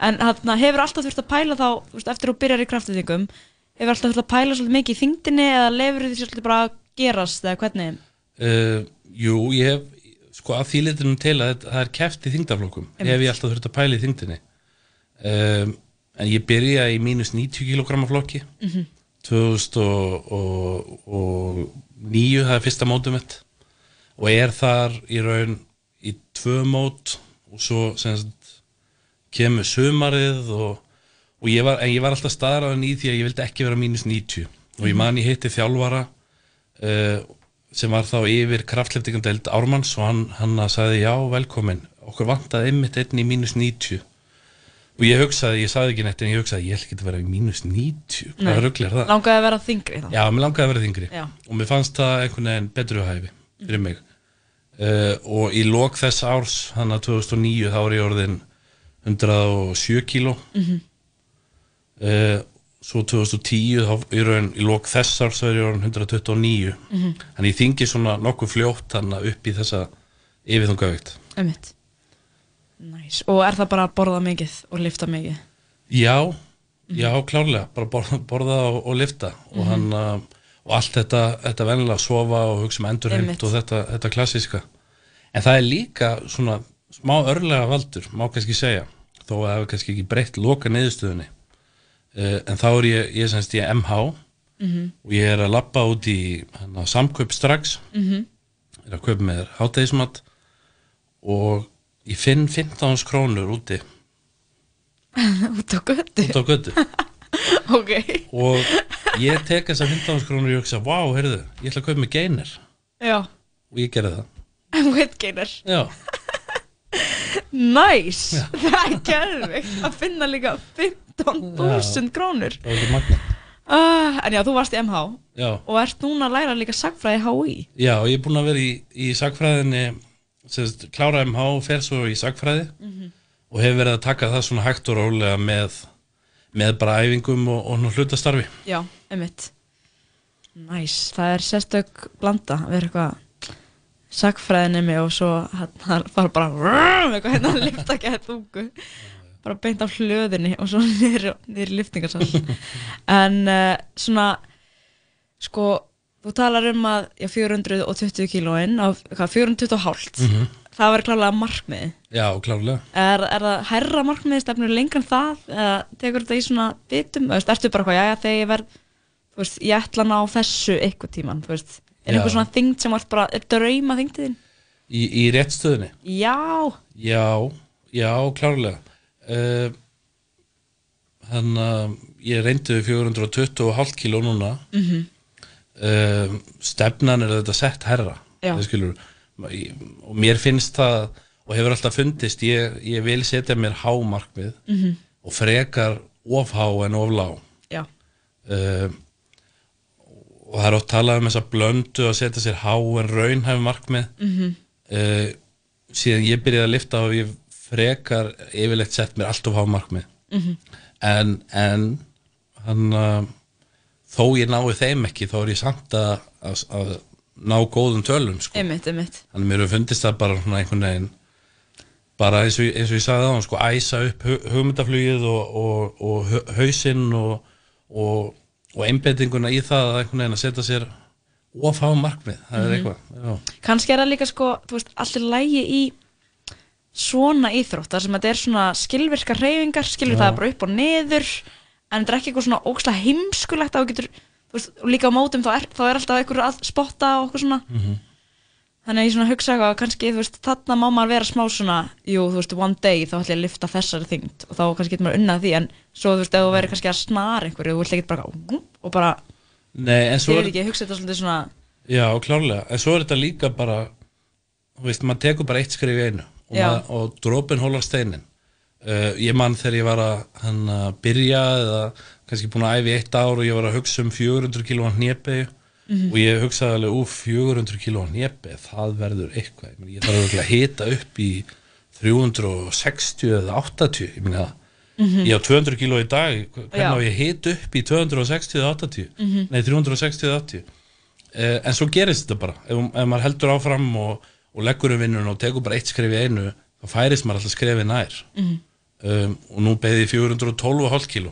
Speaker 1: en hann hefur alltaf þurft að pæla þá, veist, eftir að þú byrjar í kraftletingum, hefur alltaf þurft að pæla svolítið mikið í þingdinni eða lefur því svolítið bara að gerast eða hvernig?
Speaker 12: uh, Jú, ég hef sko að því litunum til að það er keft í þingdaflokkum
Speaker 1: Einmitt.
Speaker 12: hef ég alltaf þurft að pæla í þingdinni um, en ég byrja í mínus 90 kg flokki
Speaker 1: Mhm.
Speaker 12: 2009 það er fyrsta mótum og er þar í raun í tvö mót og svo sem sagt, kemur sumarið og, og ég var, en ég var alltaf staðraðan í því að ég vildi ekki vera mínus 90 og ég man ég hitti þjálfara uh, sem var þá yfir kraftleftingandeld Ármanns og hann, hann sagði já velkomin. Okkur vantaði einmitt einn í mínus 90 og ég hugsaði, ég sagði ekki neitt en ég hugsaði ég ætla ekki að vera í mínus 90
Speaker 1: Nei.
Speaker 12: hvað rugl er það?
Speaker 1: Langaði að vera þingri þá.
Speaker 12: Já, mér langaði að vera þingri
Speaker 1: Já.
Speaker 12: og mér fannst það einhvern veginn betru hæfi fyrir mig. Uh, og í lok þess árs, hann að 2009 þá er ég orðin 107 kíló.
Speaker 1: Mhm.
Speaker 12: uh, svo 2010 þá í raun í lok þess árs þá er orðin 129
Speaker 1: Mhm.
Speaker 12: en ég þingi svona nokkuð fljótt hann upp í þessa yfirþungavíkt
Speaker 1: Einmitt. Næs, og er það bara að borða mikið og lifta mikið?
Speaker 12: Já, já, klárlega. Bara borða, borða og, og lifta og
Speaker 1: Mhm.
Speaker 12: hann uh, og allt þetta, þetta vennilega að sofa og hugsa um endurheimt og þetta, þetta klassíska. En það er líka svona smá örlega valdur, má kannski segja þó að það hefur kannski ekki breytt loka niðurstöðunni. Uh, en þá er ég, ég semst ég MH
Speaker 1: Mhm.
Speaker 12: og ég er að lappa út í hana, samkaup strax.
Speaker 1: Mhm.
Speaker 12: er að kaupa með hátægismat og ég finn 15 krónur úti.
Speaker 1: Út á göttu?
Speaker 12: út á götu.
Speaker 1: Ok.
Speaker 12: Og ég tek þessar 15 krónur og ég hugsa, vá, heyrðu, ég ætla að kaupa mig geiner.
Speaker 1: Já.
Speaker 12: Og ég gerði það.
Speaker 1: Weight gainer
Speaker 12: Já.
Speaker 1: Næs Það er gerðvikt að finna líka 15.000 krónur.
Speaker 12: Það ekki magna
Speaker 1: uh, En já, þú varst í MH
Speaker 12: Já.
Speaker 1: Og ert núna að læra líka sagfræði HÍ
Speaker 12: Já, ég er búinn að vera í, í sagfræðinni sérst, klára MH og fer svo í sagfræði
Speaker 1: Mhm.
Speaker 12: og hef verið að taka það svona hægt og rólega með, með bara æfingum og, og hlutastarfi.
Speaker 1: Já, einmitt. Næs, það er sérstök blanda að vera eitthvað sagfræðinemi og svo hann fara bara vrrrr, eitthvað hérna að lifta ekki að þungu bara beint á hlöðinni og svo niður, í liftingarsal en uh, svona sko, þú talar um að já, 420 kílóin á hvað, 420 og hálft.
Speaker 12: Mhm.
Speaker 1: það verður klálega markmið
Speaker 12: Já, klárlega.
Speaker 1: Er, er það herra markmið stefnur lengra en það eða tekur þetta í svona bitum ertu bara hvað, já, þegar ég verð þú veist, ég ætla að ná þessu eitthvað tíman þú veist, er einhver svona þyngd sem var bara, drauma þyngdiðin?
Speaker 12: í, í réttstöðinni
Speaker 1: Já,
Speaker 12: Já, já, klárlega. Uh, Þannig að ég reyndi við 420,5 kíló núna.
Speaker 1: Mhm.
Speaker 12: uh, Stefnan er þetta sett herra skilur. Og mér finnst það og hefur alltaf fundist ég, ég vil setja mér hámarkmið
Speaker 1: Mhm.
Speaker 12: og frekar of há en of lág.
Speaker 1: Já,
Speaker 12: uh, og það er oft talað um þessa blöndu að setja sér há en raunhæf markmið
Speaker 1: Mhm.
Speaker 12: uh, síðan ég byrjaði að lifta og ég frekar yfirleitt sett mér allt of há markmið
Speaker 1: Mhm.
Speaker 12: en, en hann uh, þó ég nái þeim ekki þá er ég samt að, að, að ná góðum tölum sko.
Speaker 1: einmitt, einmitt
Speaker 12: þannig mér hefur fundist það bara einhvern veginn bara eins og, eins og ég sagði það sko, æsa upp hu- hugmyndaflugið og, og, og hausinn og, og, og einbendinguna í það að einhvern veginn að setja sér of há markmið, það er
Speaker 1: Mhm.
Speaker 12: eitthvað
Speaker 1: kannski er það líka sko, þú veist, allir lægi í svona íþróttar sem þetta er svona skilvirkar reyfingar, skilur
Speaker 12: Já.
Speaker 1: það bara upp og niður en þetta er ekki eitthvað svona ókslega heimskulegt að þú getur, þú veist, og líka á mótum þá er, þá er alltaf einhver að spotta og eitthvað svona
Speaker 12: Mhm.
Speaker 1: Þannig að ég svona hugsa eitthvað að kannski, þú veist, þarna má maður vera smá svona, jú, þú veist, one day þá ætla ég að lifta þessari þyngd og þá kannski getur maður unnað því en svo, þú veist, ef þú verður kannski að snara einhverju, þú vilt ekki bara og bara,
Speaker 12: Nei, en svo
Speaker 1: ég
Speaker 12: er,
Speaker 1: veit ekki, hugsa þetta svolítið svona
Speaker 12: já, klárlega. En svo er þetta líka bara þú veist, maður tekur bara eitt skrif í einu og, maður, og drópin hólar steinin. Uh, ég man þegar ég var að hann að byrja eða kannski búin að æfi eitt ár og ég var að hugsa um 400 kílóan hnépegu
Speaker 1: Mhm.
Speaker 12: og ég hugsaði alveg, úf, 400 kílóan hnépegu það verður eitthvað, ég, ég þarf að hita upp í 360 eða 80 ég meina það
Speaker 1: Mhm.
Speaker 12: ég á 200 kíló í dag, hvernig á ég hita upp í 260 eða 80
Speaker 1: Mhm.
Speaker 12: nei 360 eða 80 uh, en svo gerist þetta bara ef, ef maður heldur áfram og, og leggur um vinnun og tekur bara eitt skref í einu þá færist maður alltaf skrefið nær
Speaker 1: Mhm.
Speaker 12: um, og nú beði ég 412,5 kíló.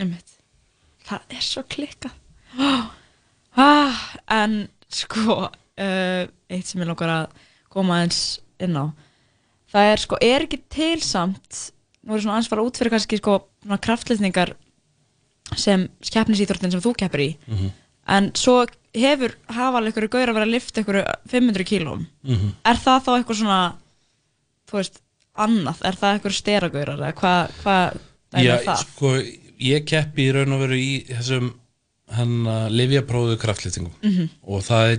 Speaker 1: Það er svo klikkað ah, En sko uh, Eitt sem ég langar að koma eins inn á það er sko, er ekki til samt nú er svona aðeins fara út fyrir kannski sko kraftleysningar sem skeppnisýþróttin sem þú keppir í
Speaker 12: Mhm.
Speaker 1: en svo hefur hafa alveg ykkur gaur að vera að lifta ykkur 500 kílóm
Speaker 12: Mhm.
Speaker 1: er það þá eitthvað svona þú veist, annað, er það eitthvað steragaurar eða hvað hva, dæmi
Speaker 12: Já,
Speaker 1: er það?
Speaker 12: sko, ég keppi í raun og veru í þessum hann að livjapróðu kraftlýtingum
Speaker 1: Mhm.
Speaker 12: og það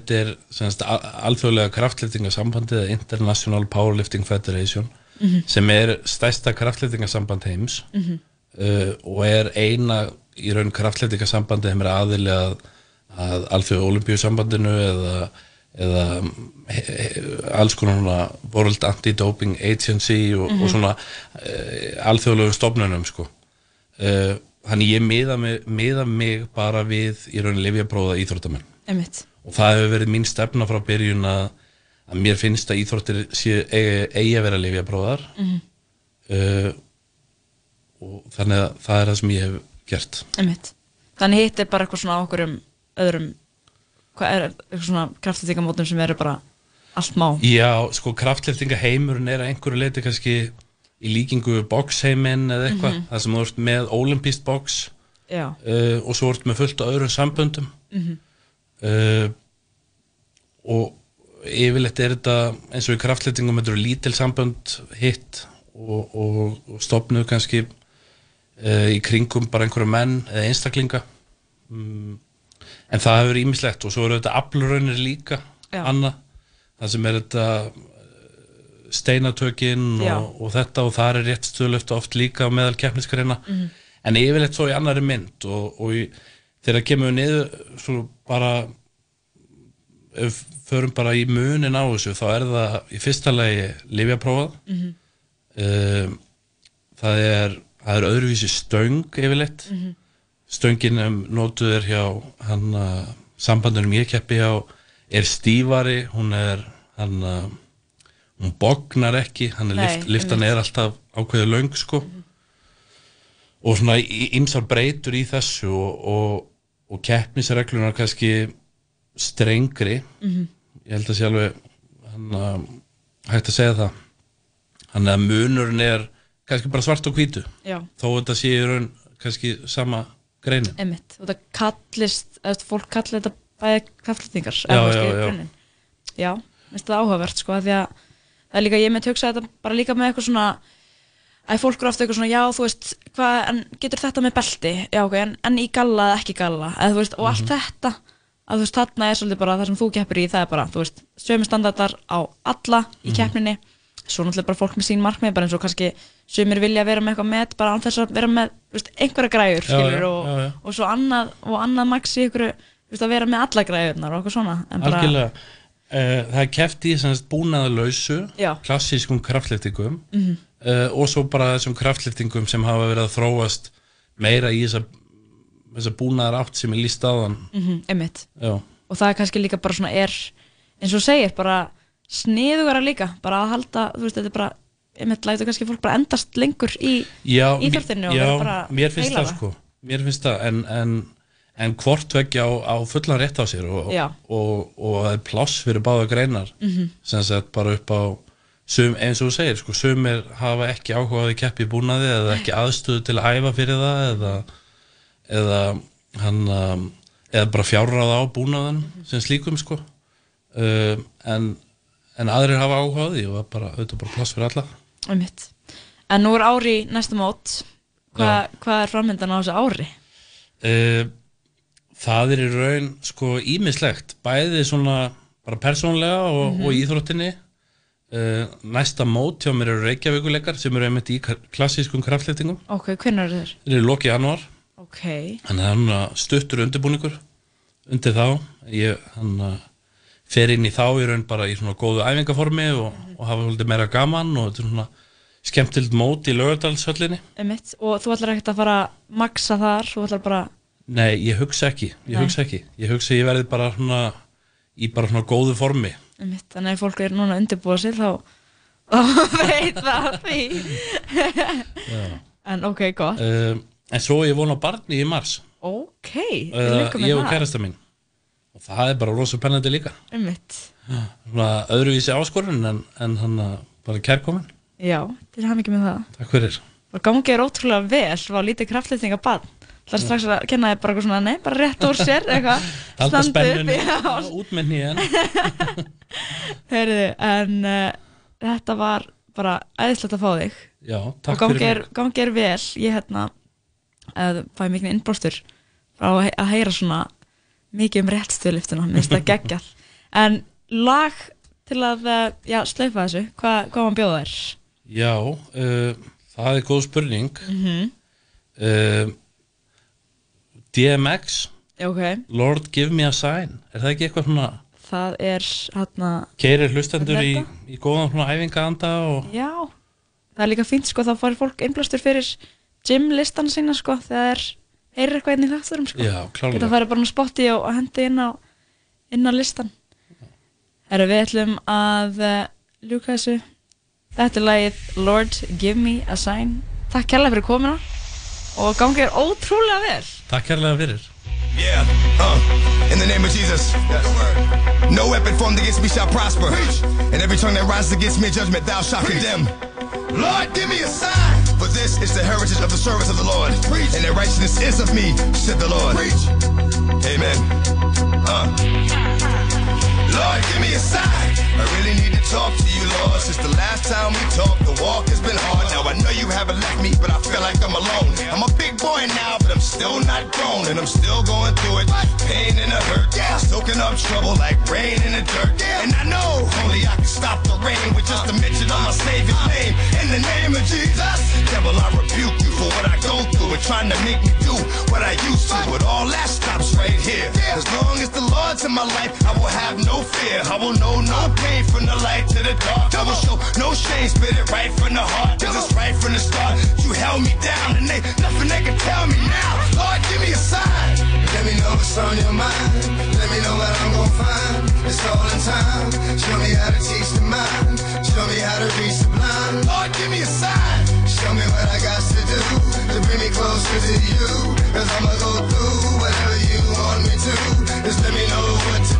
Speaker 12: semst, alþjóðlega kraftlýtingasambandið eða International Powerlifting Federation
Speaker 1: Mhm.
Speaker 12: sem er stærsta kraftlýtingasamband heims
Speaker 1: Mhm.
Speaker 12: uh, og er eina í raun kraftlýtingasambandi sem er aðili að, að alþjóðu olimpíusambandinu eða, eða he, he, alls konar World Anti-Doping Agency og,
Speaker 1: Mhm.
Speaker 12: og svona uh, alþjóðlegum stofnunum sko uh, þannig ég miða mig, miða mig bara við í raunin lifjapróða íþróttamenn
Speaker 1: Einmitt.
Speaker 12: og það hefur verið mín stefna frá byrjun að, að mér finnst að íþróttir eigi, að vera lifjapróðar
Speaker 1: Mhm.
Speaker 12: uh, og þannig að það er það sem ég hef gert
Speaker 1: Einmitt. Þannig hitt er bara eitthvað svona okkur um öðrum hvað er eitthvað svona kraftlýtingamótum sem eru bara allt má
Speaker 12: Já, sko kraftleftinga heimurinn er að einhverju leiti kannski í líkingu boxheiminn eða eitthvað,
Speaker 1: Mhm.
Speaker 12: það sem þú ert með olimpíst box
Speaker 1: Já.
Speaker 12: uh, og svo ert með fullt á öðrum samböndum
Speaker 1: Mhm.
Speaker 12: uh, og yfirleitt er þetta eins og í kraftleftingum þetta eru lítil sambönd hitt og, og, og stopnuð kannski uh, í kringum bara einhverju menn eða einstaklinga mm, en það hefur ímislegt og svo eru þetta afluraunir líka annað, það sem er þetta steinatökin
Speaker 1: Já.
Speaker 12: og, og þetta og það er rétt stöðlöft oft líka á meðal keppniskreina
Speaker 1: Mhm.
Speaker 12: en yfirleitt svo í annari mynd og, og í, þegar kemur við niður svo bara ef förum bara í munin á þessu þá er það í fyrsta lagi livjaprófað
Speaker 1: Mhm.
Speaker 12: um, það er það er öðruvísi stöng yfirleitt
Speaker 1: Mhm.
Speaker 12: stöngin um notuð er hjá hann að sambandunum ég keppi hjá er stífari hún er hann að hún bognar ekki hann er lift, liftan er alltaf ákveðu löng sko og svona ýmsar breytur í þessu og, og, og keppnisreglunar kannski strengri
Speaker 1: Mhm.
Speaker 12: ég held að sé alveg hann að hægt að segja það hann að munurinn er kannski bara svart og hvítu
Speaker 1: Já.
Speaker 12: þó þetta sé í raun kannski sama greinin
Speaker 1: Einmitt. og það kallist, eða fólk kallir þetta bæði kraftlýtingar
Speaker 12: Já, já, já.
Speaker 1: já, minnst það áhugavert sko, af því að það er líka, ég með hugsa þetta bara líka með eitthvað svona að fólk eru ofta eitthvað svona, já, þú veist hvað, en getur þetta með belti, já, ok en, en í galla eða ekki galla, eða þú veist og allt þetta, að þú veist, þarna er svolítið bara það sem þú keppir í, það er bara, þú veist sömu standardar á alla í
Speaker 12: Mhm.
Speaker 1: keppninni. Svo náttúrulega bara fólk með sín markmið bara eins og kannski sumir vilja vera með eitthvað met bara án þess að vera með, þú veist, einhverja græjur
Speaker 12: Já,
Speaker 1: skilur,
Speaker 12: já,
Speaker 1: og,
Speaker 12: já, já.
Speaker 1: og svo annað og annað max í ykkur þú veist, að vera með alla græjurnar og eitthvað svona en bara,
Speaker 12: algjörlega uh, það er keft í
Speaker 1: Já.
Speaker 12: klassískum kraftliftingum
Speaker 1: Mhm.
Speaker 12: uh, og svo bara þessum kraftliftingum sem hafa verið að þróast meira í þessa, þessa búnaðar átt sem er líst áðan
Speaker 1: mm
Speaker 12: Já.
Speaker 1: og það er kannski líka bara svona er eins og segir, bara sniðugara líka, bara að halda þú veist, þetta er bara, einmitt lætur kannski fólk bara endast lengur í
Speaker 12: já,
Speaker 1: íþróttinu og
Speaker 12: já,
Speaker 1: vera bara
Speaker 12: mér finnst það sko mér finnst það en, en, en hvort veggja á, á fullan rétt á sér og, og, og það er pláss fyrir báða greinar
Speaker 1: Mhm.
Speaker 12: sem sett bara upp á sum, eins og þú segir, sko, sumir hafa ekki áhugaði keppi búnaði eða ekki aðstöðu til að æfa fyrir það eða, eða hann um, eða bara fjárráða á búnaðan sem slíkum sko uh, en, en aðrir hafa áhugaði og bara, auðvitað bara pláss fyrir alla
Speaker 1: einmitt. en nú er ári í næsta mót Hva, hvað er framöndan á þessu ári?
Speaker 12: Uh, það er í raun sko ímislegt, bæði svona bara persónlega og,
Speaker 1: Mhm.
Speaker 12: og í íþróttinni. Uh, næsta mót hjá mér eru Reykjavíkuleikar sem eru einmitt í klassískum kraftleftingum
Speaker 1: ok, hvernig eru þeir?
Speaker 12: þeir eru loki januar
Speaker 1: ok,
Speaker 12: þannig að hann stuttur undirbúningur undir þá. Ég, hann uh, fer inn í þá í raun bara í svona góðu æfingaformi og, og hafa svolítið meira gaman og þetta er svona skemmtild mót í lögardalshöllinni
Speaker 1: einmitt. Og þú ætlar ekkert að fara að maksa þar, þú ætlar bara
Speaker 12: Nei, ég hugsa ekki, ég
Speaker 1: Nei.
Speaker 12: hugsa ekki. Ég hugsa ég verði bara svona í bara svona góðu formi.
Speaker 1: Einmitt, þannig að fólk er núna að undirbúa sig þá, veit það því. En ok, gott.
Speaker 12: Uh, En svo ég vona barni í mars.
Speaker 1: Ok,
Speaker 12: uh,
Speaker 1: til lukku með
Speaker 12: Ég og
Speaker 1: það.
Speaker 12: kærasta mín. Og það er bara rosa pennandi líka.
Speaker 1: Einmitt,
Speaker 12: svona öðruvísi áskorun en, en hann bara kærkomin
Speaker 1: Já, til hann ekki með það.
Speaker 12: Takk fyrir.
Speaker 1: Og gangið er ótrúlega vel var lítið kraftlýtninga bann Það er strax að kenna þér bara eitthvað svona, nei, bara rétt úr sér eitthvað, upp,
Speaker 12: spennunni.
Speaker 1: já.
Speaker 12: út með nýjan
Speaker 1: Heyrðu, en uh, þetta var bara æðislegt að fá þig.
Speaker 12: Já, takk
Speaker 1: og
Speaker 12: fyrir
Speaker 1: er, gangi er vel. Ég hérna uh, fæ mikið innbróstur frá að he- að heyra svona mikið um réttstöðliftuna minnst það geggjað. En lag til að uh, já, slaufa þessu, Hva, hvað maður bjóða þér?
Speaker 12: Já, uh, það er góð spurning.
Speaker 1: Mhm.
Speaker 12: uh, DMX
Speaker 1: Ok,
Speaker 12: Lord Give Me a Sign Er það ekki eitthvað svona
Speaker 1: það er hérna
Speaker 12: Keirir hlustendur í, í góðan svona æfingaanda og
Speaker 1: Já, það er líka fínt sko, þá fær fólk innblástur fyrir gymlistan sína sko, þegar heyrir eitthvað inn í þátturum sko.
Speaker 12: Já.
Speaker 1: Geta farið bara á spotti og, hendi inn á, inn á listan. Herru, við ætlum að uh, ljúka þessu. Þetta er lagið Lord Give Me a Sign. Takk kærlega fyrir komuna og gangið er ótrúlega vel.
Speaker 12: Takk kærlega fyrir
Speaker 15: Yeah, uh, in the name of Jesus. No weapon formed against me shall prosper. And every tongue that rises against me in judgment, thou shalt condemn. Lord, give me a sign. For this is the heritage of the service of the Lord. And the righteousness is of me, said the Lord. Amen. Uh. Lord, give me a sign. I really need to talk to you, Lord. Since the last time we talked, the walk has been hard. Now I know you haven't left me, but I feel like I'm alone. I'm a big boy now, but I'm still not grown, and I'm still going through it. Pain and the hurt, yeah. soaking up trouble like rain in the dirt. And I know only I can stop the rain with just a mention of my Savior's name. In the name of Jesus, devil, I rebuke for what I go through and trying to make me do what I used to. But all that stops right here. As long as the Lord's in my life, I will have no fear. I will know no pain from the light to the dark. I will show no shame, spit it right from the heart. Cause it's right from the start. You held me down and they nothing they can tell me now. Lord, give me a sign. Let me know what's on your mind. Let me know what I'm gonna find. It's all in time. Show me how to teach the mind. Show me how to reach the blind. Lord, give me a sign. Show me what I got to do to bring me closer to you. Cause I'ma go through whatever you want me to. Just let me know what to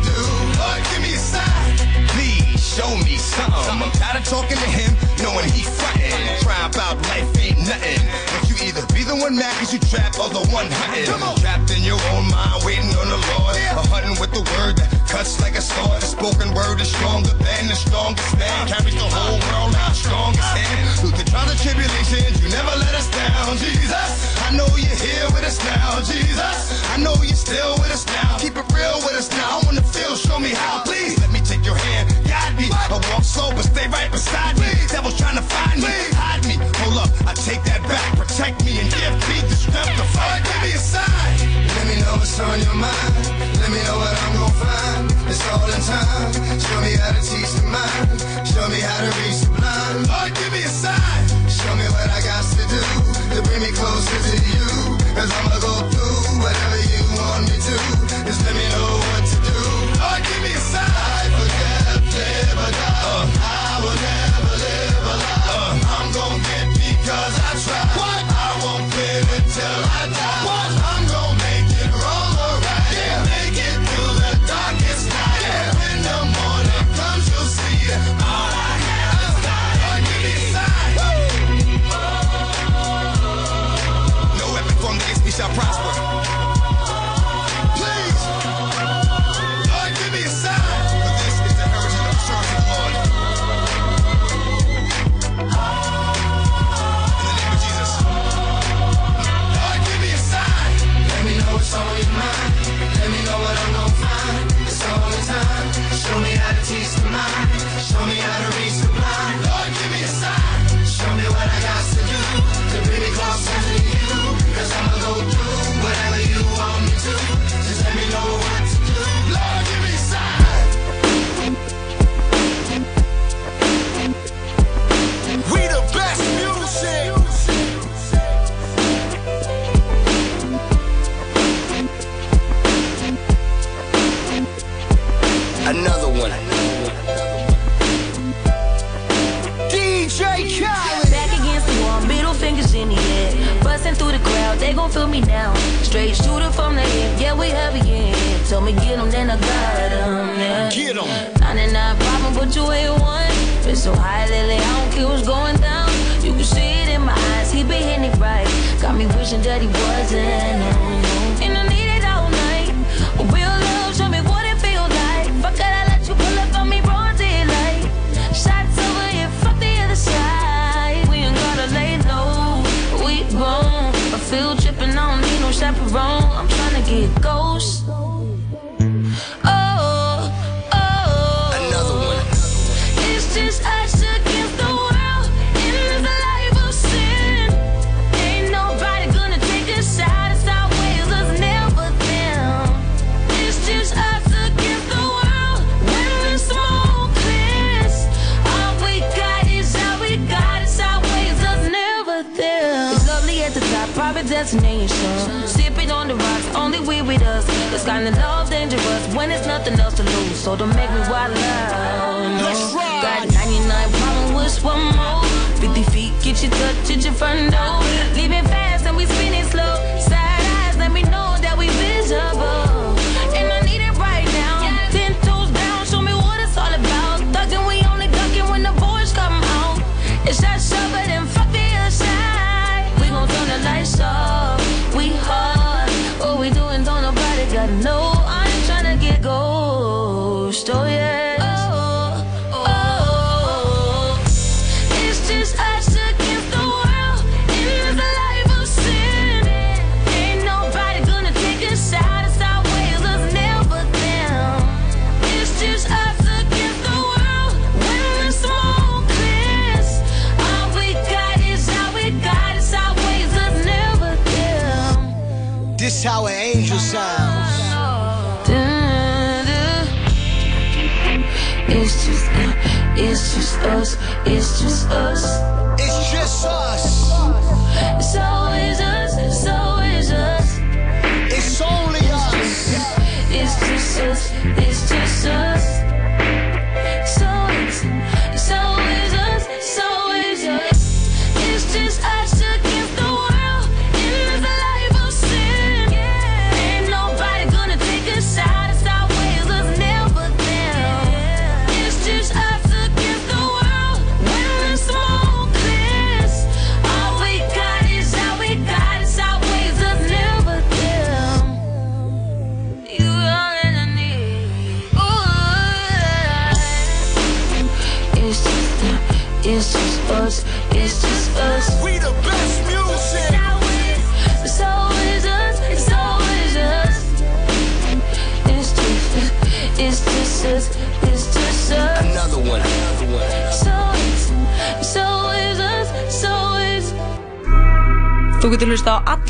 Speaker 15: show me something. I'm tired of talking to him, knowing he frontin'. Try about life ain't nothing. But you either be the one mad cause you trapped or the one hunting. Trapped in your own mind, waiting on the Lord. Or hunting with the word that cuts like a sword. The spoken word is stronger than the strongest man. Uh, Carries the whole world the strongest uh. hand. Through the trials and tribulations, you never let us down, Jesus. I know you're here with us now, Jesus. I know you're still with us now. Keep it real with us now. I wanna feel, show me how. Please let me take your hand, guide me. I walk slow, but stay right beside me. Devil's trying to find me, hide me. Hold up, I take that back. Protect me and give me the strength to fight. Give me a sign. Let me know what's on your mind. Let me know what I'm gonna find. It's all in time. Show me how to teach the mind. Show me how to reach the blind. Lord, give me a sign. Show me what I got to do to bring me closer to you. Cause I'ma go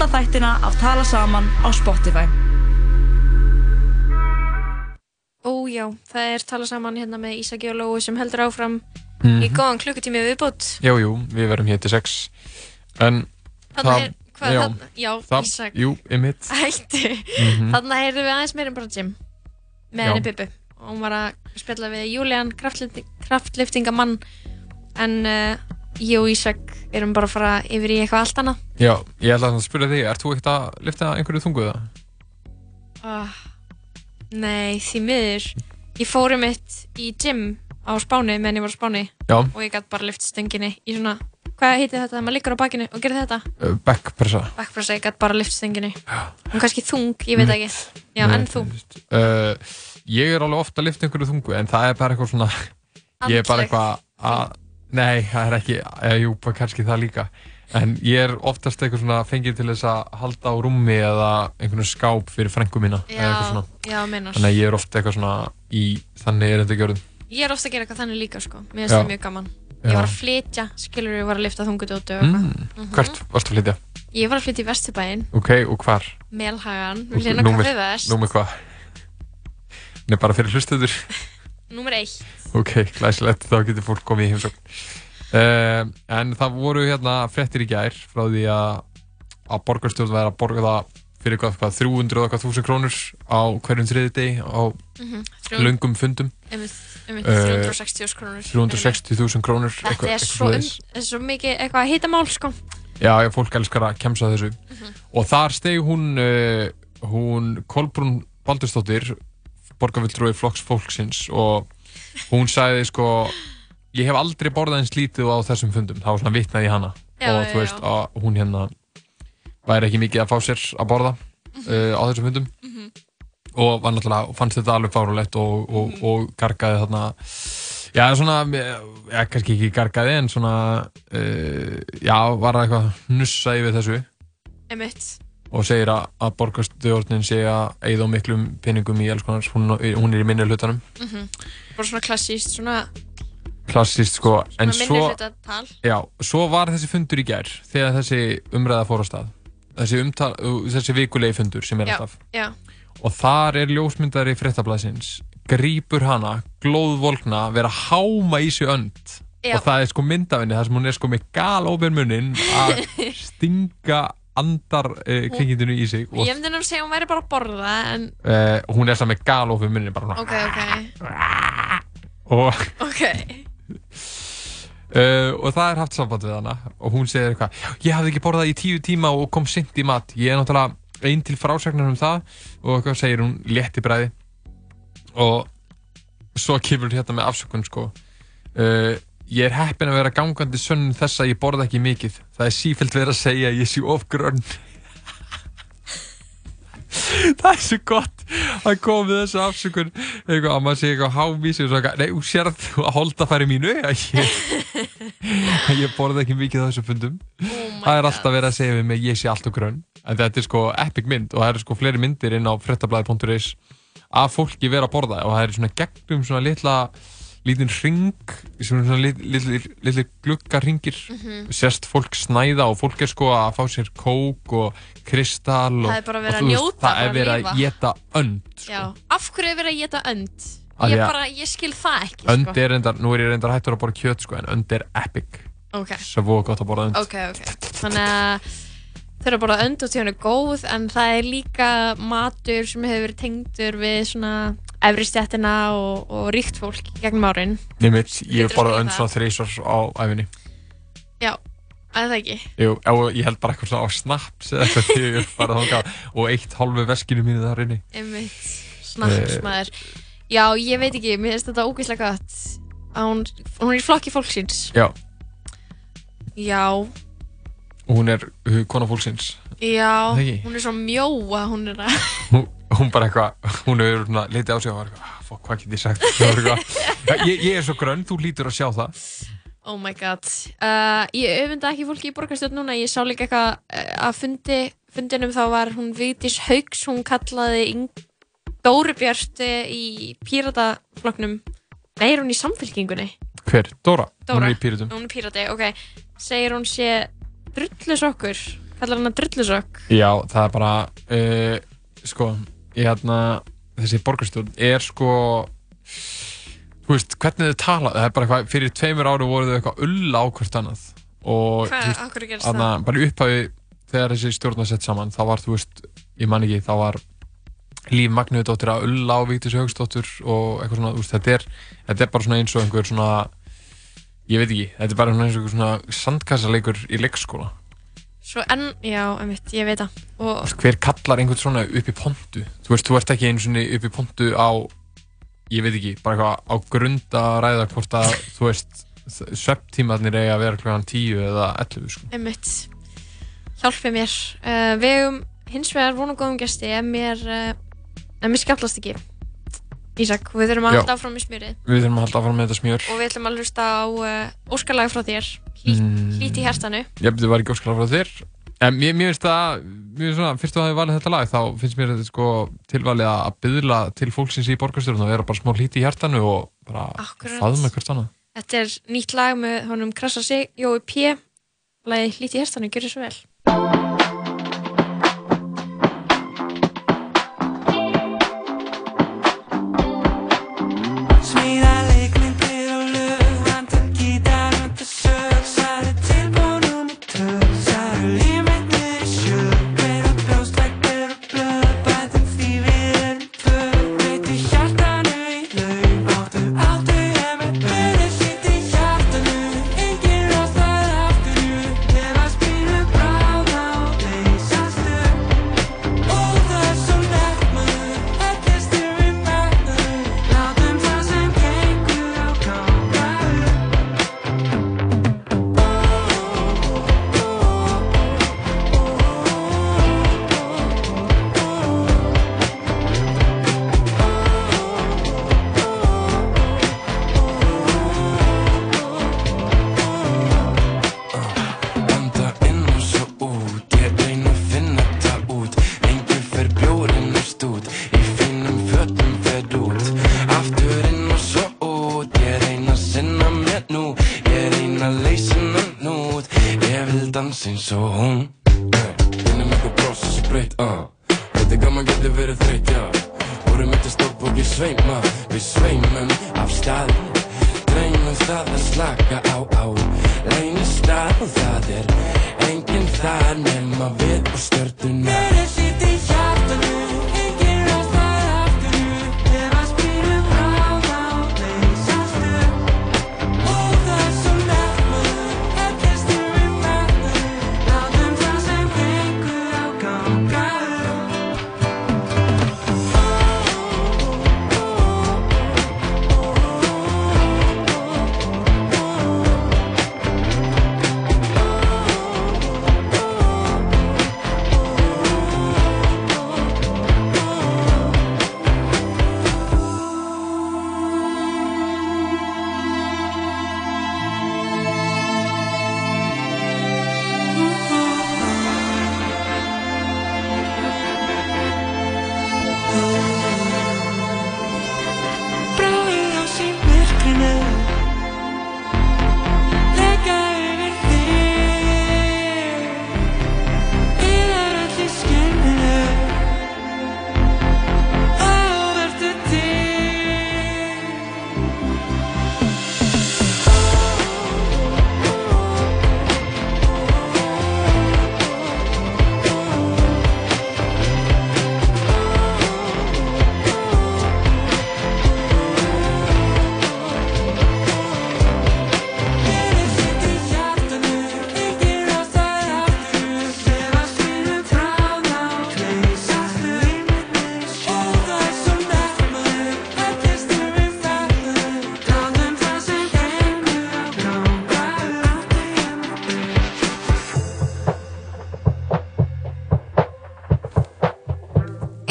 Speaker 1: alla þættina af Tala Saman á Spotify.
Speaker 3: Ó já, það er talað saman hérna með Ísaki og Lói sem heldur áfram
Speaker 2: Mhm.
Speaker 3: í góðan klukkutími viðbútt.
Speaker 2: Jú, jú, við verðum hér til sex En
Speaker 3: Þarna er- hvað,
Speaker 2: já,
Speaker 3: þarna- já,
Speaker 2: það,
Speaker 3: Ísak.
Speaker 2: Jú, ymmit
Speaker 3: Hætti.
Speaker 2: Mhm.
Speaker 3: Þannig heyrðum við aðeins meira bara gym með
Speaker 2: Já.
Speaker 3: henni Bibbu og hún var að spjalla við Julian kraftlifting, kraftliftingamann en uh, ég og Ísak erum bara að fara yfir í eitthvað allt annað.
Speaker 2: Já, ég ætla að spyrja þig, ert þú ekkert að lifta einhverju þungu það?
Speaker 3: Uh, nei, því miður. Ég fórum mitt í gym á Spáni meðan ég var á Spáni
Speaker 2: Já.
Speaker 3: og ég gæti bara lift stönginni í svona, hvað heitir þetta, maður liggur á bakinu og gerir þetta?
Speaker 2: Uh, Backpressa
Speaker 3: Backpressa, ég gæti bara lift stönginni. Hún kannski þung, ég veit ekki. Já, en þú?
Speaker 2: uh, Ég er alveg ofta að lifta einhverju þungu En það er bara eitthvað svona Ég er bara
Speaker 3: Andleg.
Speaker 2: eitthvað að Nei, það er ekki, eða, jú, bara kannski það líka En ég er oftast eitthvað svona fengið til þess að halda á rúmi eða einhvern skáp fyrir frængu mína
Speaker 3: Já, já, meinar.
Speaker 2: Þannig að ég er ofta eitthvað svona í þannig er þetta gjörðum
Speaker 3: Ég er ofta að gera eitthvað þannig líka sko Mér finnst það mjög gaman Ég
Speaker 2: Já.
Speaker 3: var að flytja, skilur ég var að lifta þungudótu og eitthvað
Speaker 2: mm. Hvert varstu að flytja?
Speaker 3: Ég var að flytja í Vesturbæinn
Speaker 2: Ok, og hvar?
Speaker 3: Melhagan, við hlýna
Speaker 2: númer-
Speaker 3: kaffi vest
Speaker 2: Númer hvað? Nei, bara fyrir hlustuður
Speaker 3: Númer eitt
Speaker 2: Ok, glæsilegt, þá getur fólk komið í heimsókn. Uh, En það voru hérna fréttir í gær frá því að að borgarstjórn væri að borga það fyrir hvað, hvað 300 og eitthvað þúsund krónur á hverjum þriði degi á
Speaker 3: Mhm, þrjú-
Speaker 2: löngum fundum.
Speaker 3: Einmitt, einmitt,
Speaker 2: Eh,
Speaker 3: 360.000 krónur.
Speaker 2: 360.000 krónur
Speaker 3: Þetta
Speaker 2: eitthvað-
Speaker 3: er
Speaker 2: eitthvað
Speaker 3: svo, um, er svo mikið eitthvað hitamál sko.
Speaker 2: Já, já, fólk elskar að kemsa þessu. Og þar stegi hún uh, hún Kolbrún Baldursdóttir borgarvildrúi flokks fólksins og hún sagði sko ég hef aldrei borðað eins lítið á þessum fundum. Þá svona vitnaði ég hana.
Speaker 3: Já,
Speaker 2: og þú veist að hún hérna væri ekki mikið að fá sér að borða uh, á þessum fundum. Og var náttúrulega, fannst þetta alveg fárulegt og, og, og gargaði þarna. Já, svona, já, kannski ekki gargaði en svona uh, já, var að eitthvað nussa yfir þessu.
Speaker 3: Einmitt.
Speaker 2: Og segir að, að borgarstjórnin sé að eigða miklum peningum í alls konar, hún, hún er í minni hlutanum
Speaker 3: Mhm. Bara svona klassíst, svona,
Speaker 2: klassist sko, en
Speaker 3: svona
Speaker 2: svo
Speaker 3: minni hluta tal.
Speaker 2: já, svo var þessi fundur í gær þegar þessi umræða fór á stað þessi, umtal, þessi vikulegi fundur sem er
Speaker 3: Já,
Speaker 2: alltaf
Speaker 3: já.
Speaker 2: og þar er ljósmyndari fréttablasins grípur hana, glóðvolkna vera háma í sig önd
Speaker 3: Já.
Speaker 2: og það er sko myndafinni þar sem hún er sko með galópen munnin að stinga andar uh, kringindinu í sig og
Speaker 3: Ég myndi nú að segja að hún væri bara að borða, en
Speaker 2: uh, hún er saman með galópen munnin bara
Speaker 3: ok, ok,
Speaker 2: og,
Speaker 3: ok.
Speaker 2: uh, og það er haft samband við hana og hún segir eitthvað ég hafði ekki borðað í tíu tíma og kom sint í mat. Ég er náttúrulega einn til frásagnar um það. Og eitthvað segir hún létti bræði og svo kemur hérna með afsökun sko ég er heppin að vera gangandi sönnum þess að ég borða ekki mikið. Það er sífælt verið að segja að ég sé of grönn. Það er svo gott að koma með þessu afsökun. Eitthvað að maður sé eitthvað hávísi og svo eitthvað, nei, þú sérð að holda færi mínu ég, ég borða ekki mikið á þessu fundum. Það er alltaf verið að segja við mig ég sé alltaf grönn. En þetta er sko epic mynd og það eru sko fleiri myndir inn á frettablaði.is að fólki vera að borða og það er svona gegnum svona litla lítinn ring svona, svona lit, litli, litli gluggarringir
Speaker 3: Mhm.
Speaker 2: sérst fólk snæða og fólk er sko að fá sér kók og kristall og,
Speaker 3: Það er bara verið að njóta,
Speaker 2: það er verið að geta önd
Speaker 3: Já, af hverju er verið að geta önd? Ég
Speaker 2: að-
Speaker 3: bara, ég skil það ekki,
Speaker 2: önd
Speaker 3: sko.
Speaker 2: er reyndar, nú er ég reyndar hættur að borða kjöt sko en önd er epic
Speaker 3: Ok.
Speaker 2: svo gott að borða önd
Speaker 3: Ok, ok. Þannig að þau eru bara önd og tíðan er góð, en það er líka matur sem hefur verið tengdur við svona efri stjættina og, og ríkt fólk gegnum árin.
Speaker 2: Nei mitt, ég hef önd
Speaker 3: það.
Speaker 2: svona þreysvar á æfinni
Speaker 3: Já, að það ekki.
Speaker 2: Jú, og ég held bara eitthvað svona á snaps eða eitthvað þegar ég farið þangað og eitt hálfu veskinu mínu þar inni
Speaker 3: Einmitt, snaps maður. Já, ég veit ekki, mér finnst þetta ógeðslega gott að hún, hún er í flokki fólksins.
Speaker 2: Já,
Speaker 3: Já,
Speaker 2: og hún er uh, kona fólksins
Speaker 3: já, hún er svo mjóa, hún er að...
Speaker 2: hún, bara eitthvað, hún hefur litið á sig og var eitthvað, "Ah, fuck, hvað get ég sagt? Það var eitthvað, "Ja, ég, ég er svo grönn, þú lítur að sjá það.
Speaker 3: Oh my god. Uh, Ég öfunda ekki fólki í borgarstjórn núna Ég sá líka eitthvað að fundi fundinum þá var hún Vigdís Hauks hún kallaði Dóri Björst í pírataflokknum Nei, er hún í samfélkingunni?
Speaker 2: Hver? Dóra?
Speaker 3: Dóra,
Speaker 2: Hún er í pýrutum
Speaker 3: Hún er pírati, ok. Segir hún sé drullusokkur? Kallar hann að drullusokk?
Speaker 2: Já, það er bara uh, sko, ég hérna þessi borgarstjórn er sko þú veist, hvernig þau tala það er bara eitthvað, fyrir tveimur ári voru þau eitthvað ulla á hvert annað og þú veist,
Speaker 3: hverju gerist
Speaker 2: þarna,
Speaker 3: það?
Speaker 2: bara í upphafi þegar þessi stjórn var sett saman, þá var þú veist ég man ekki, þá var Líf Magnuðdóttir að ulla á Víktis Haugsdóttir og eitthvað svona, veist, þetta er þetta er bara svona eins og einhver svona ég veit ekki, þetta er bara eins og einhver svona sandkassaleikur í leikskóla
Speaker 3: Svo en, já, einmitt, ég veit það. Og
Speaker 2: hver kallar einhvern svona upp í pontu? Þú veist, þú ert ekki einu svona upp í pontu á ég veit ekki, bara eitthvað á grund að ræða hvort að þú veist, svepptímarnir eiga að vera klokkan 10 eða 11 sko.
Speaker 3: einmitt. Hjálpi mér. Uh, Við hefum hins vegar vonu góðum gesti ef mér, uh, ef mér skjálfast ekki Ísak, við þurfum að halda áfram með smjörið.
Speaker 2: Við þurfum að halda áfram með þetta smjör.
Speaker 3: Og við ætlum að hlusta á uh, óskalag frá þér. Hlýtt
Speaker 2: Mm.
Speaker 3: hlýtt í
Speaker 2: ég veit, það var ekki óskalag frá þér? En mér, finnst það, mér finnst svona fyrst þú hafið valið þetta lag, þá finnst mér þetta sko tilvalið að byðla til fólksins í borgarstjórn og vera bara smá hlíti í hjartanu og bara
Speaker 3: Akkurat.
Speaker 2: faðma hvert annað.
Speaker 3: Þetta er nýtt lag með honum Krassa sig, Jói P. Lagi hlýtt í hjartanu, gjör svo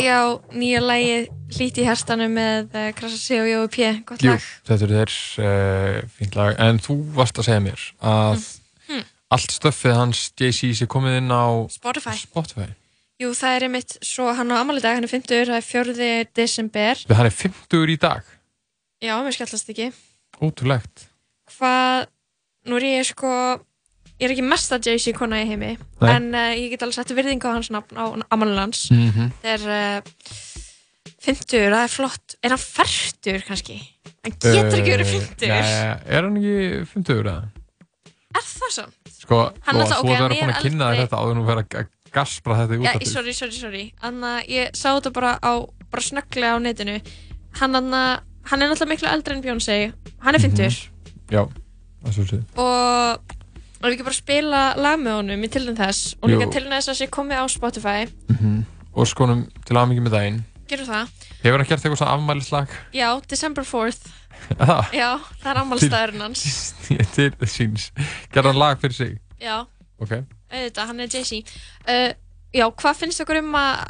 Speaker 16: Já,
Speaker 3: nýja lagið Hlíti í herstanu með uh, Krasa C og Jói P. Gott
Speaker 2: Jú,
Speaker 3: lag.
Speaker 2: þetta er þér uh, fínt lag, en þú varst að segja mér að
Speaker 3: Hmm.
Speaker 2: allt stöffið hans JC sé komið inn á
Speaker 3: Spotify.
Speaker 2: Spotify.
Speaker 3: Jú, það er einmitt svo hann á ammali dag, hann er 50, það er 4. desember.
Speaker 2: Hann er 50 í dag,
Speaker 3: Já, mér skallast ekki.
Speaker 2: ótrúlegt.
Speaker 3: Hvað, nú er ég sko, ég er ekki mesta Jay-Z kona í heimi,
Speaker 2: Nei.
Speaker 3: en uh, ég get alveg sett virðingu á hans nafn á ammali hans.
Speaker 2: Mhm.
Speaker 3: Það er uh, 50, það er flott. Er hann færtur kannski? Hann getur ekki verið 50.
Speaker 2: Eh, Nei, er hann ekki 50 eða?
Speaker 3: Er það svo?
Speaker 2: Sko,
Speaker 3: Hann
Speaker 2: þú
Speaker 3: alltaf-
Speaker 2: þú
Speaker 3: ok,
Speaker 2: ert að
Speaker 3: hann
Speaker 2: vera búin
Speaker 3: er
Speaker 2: að kynna
Speaker 3: eldri.
Speaker 2: þetta áður nú vera að gaspra þetta í
Speaker 3: Já,
Speaker 2: útvarpið.
Speaker 3: sorry, sorry, sorry Þannig að ég sá þetta bara á bara snögglega á netinu hann, hann, hann er náttúrulega miklu eldri en Beyoncé hann er 50
Speaker 2: Já, það svo séð.
Speaker 3: og og ekki bara spila lag með honum í tilnæð þess og líka
Speaker 2: Jú.
Speaker 3: tilnæð þess að sé komið á Spotify
Speaker 2: Mm Og skonum til aðmyggjum með daginn.
Speaker 3: gerum það,
Speaker 2: Hefur hann gert eitthvað svona afmælislag?
Speaker 3: já, December 4th
Speaker 2: Það,
Speaker 3: já, það er ammálstæðurinn hans
Speaker 2: til síns. Gerði hann lag fyrir sig?
Speaker 3: já,
Speaker 2: Ok.
Speaker 3: auðvitað, hann er Jay-Z uh, já, hvað finnst okkur um að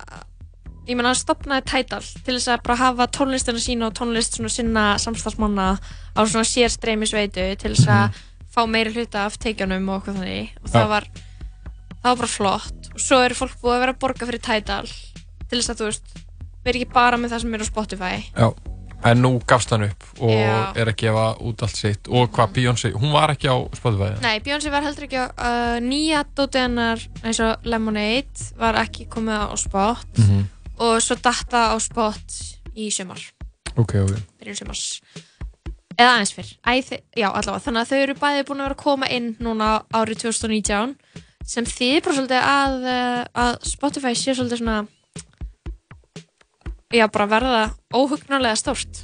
Speaker 3: ég menna hann stopnaði Tidal til þess að bara hafa tónlistina sína og tónlist svona sinna samstagsmanna á svona sér streymisveitu til þess að fá meiri hluta af teikjanum og okkur þannig. Og það var það var bara flott. Og svo eru fólk búið að vera að borga fyrir Tidal til þess að þú veist vera ekki bara með það sem er á Spotify.
Speaker 2: Já, en nú gafst hann upp og
Speaker 3: Já.
Speaker 2: er að gefa út allt sitt. Og hvað Beyoncé, hún var ekki á Spotify?
Speaker 3: Nei, Beyoncé var heldur ekki á uh, nýja dótið hennar eins og Lemonade var ekki komið á spot.
Speaker 2: Mhm.
Speaker 3: og svo datta á spot í sumar,
Speaker 2: Ok, ok.
Speaker 3: Byrjun sumars eða aðeins fyrr. Æ, já, allavega, þannig að þau eru bæði búin að vera að koma inn núna árið 2019 sem þýðir bara svolítið að, uh, að Spotify sé svolítið svona já, bara verða óhugnarlega stórt.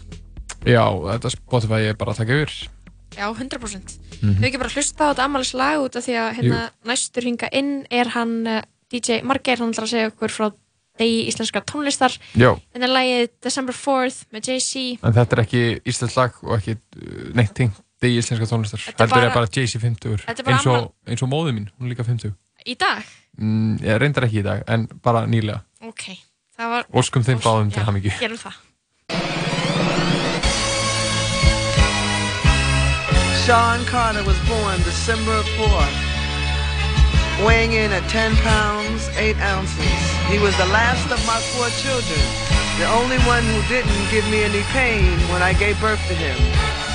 Speaker 2: Já, þetta Spotify er bara að taka yfir.
Speaker 3: Já, 100%
Speaker 2: Mhm.
Speaker 3: Við ekki bara hlusta á þetta ammælis lag út af því að hérna næstur hinga inn er hann uh, DJ Margeir, hann ætlar að segja okkur frá degi íslenska tónlistar.
Speaker 2: Já.
Speaker 3: en það er lagið December 4th með Jay-Z.
Speaker 2: En þetta er ekki íslensk lag og ekki uh, neitt tengt í íslenska tónlistar.
Speaker 3: Þetta er
Speaker 2: Heldur er
Speaker 3: bara-
Speaker 2: bara Jay-Z 50
Speaker 3: Þetta er bara
Speaker 2: eins og, eins og móðu mín, hún er líka 50
Speaker 3: í dag?
Speaker 2: Mm, Ég reyndar ekki í dag, en bara nýlega.
Speaker 3: Ok, það var
Speaker 2: Óskum þeim báðum til
Speaker 3: Já,
Speaker 2: hamingju.
Speaker 3: Gerum það.
Speaker 17: Sean Carter was born December 4th, weighing in at 10 pounds, 8 ounces. He was the last of my four children, the only one who didn't give me any pain when I gave birth to him.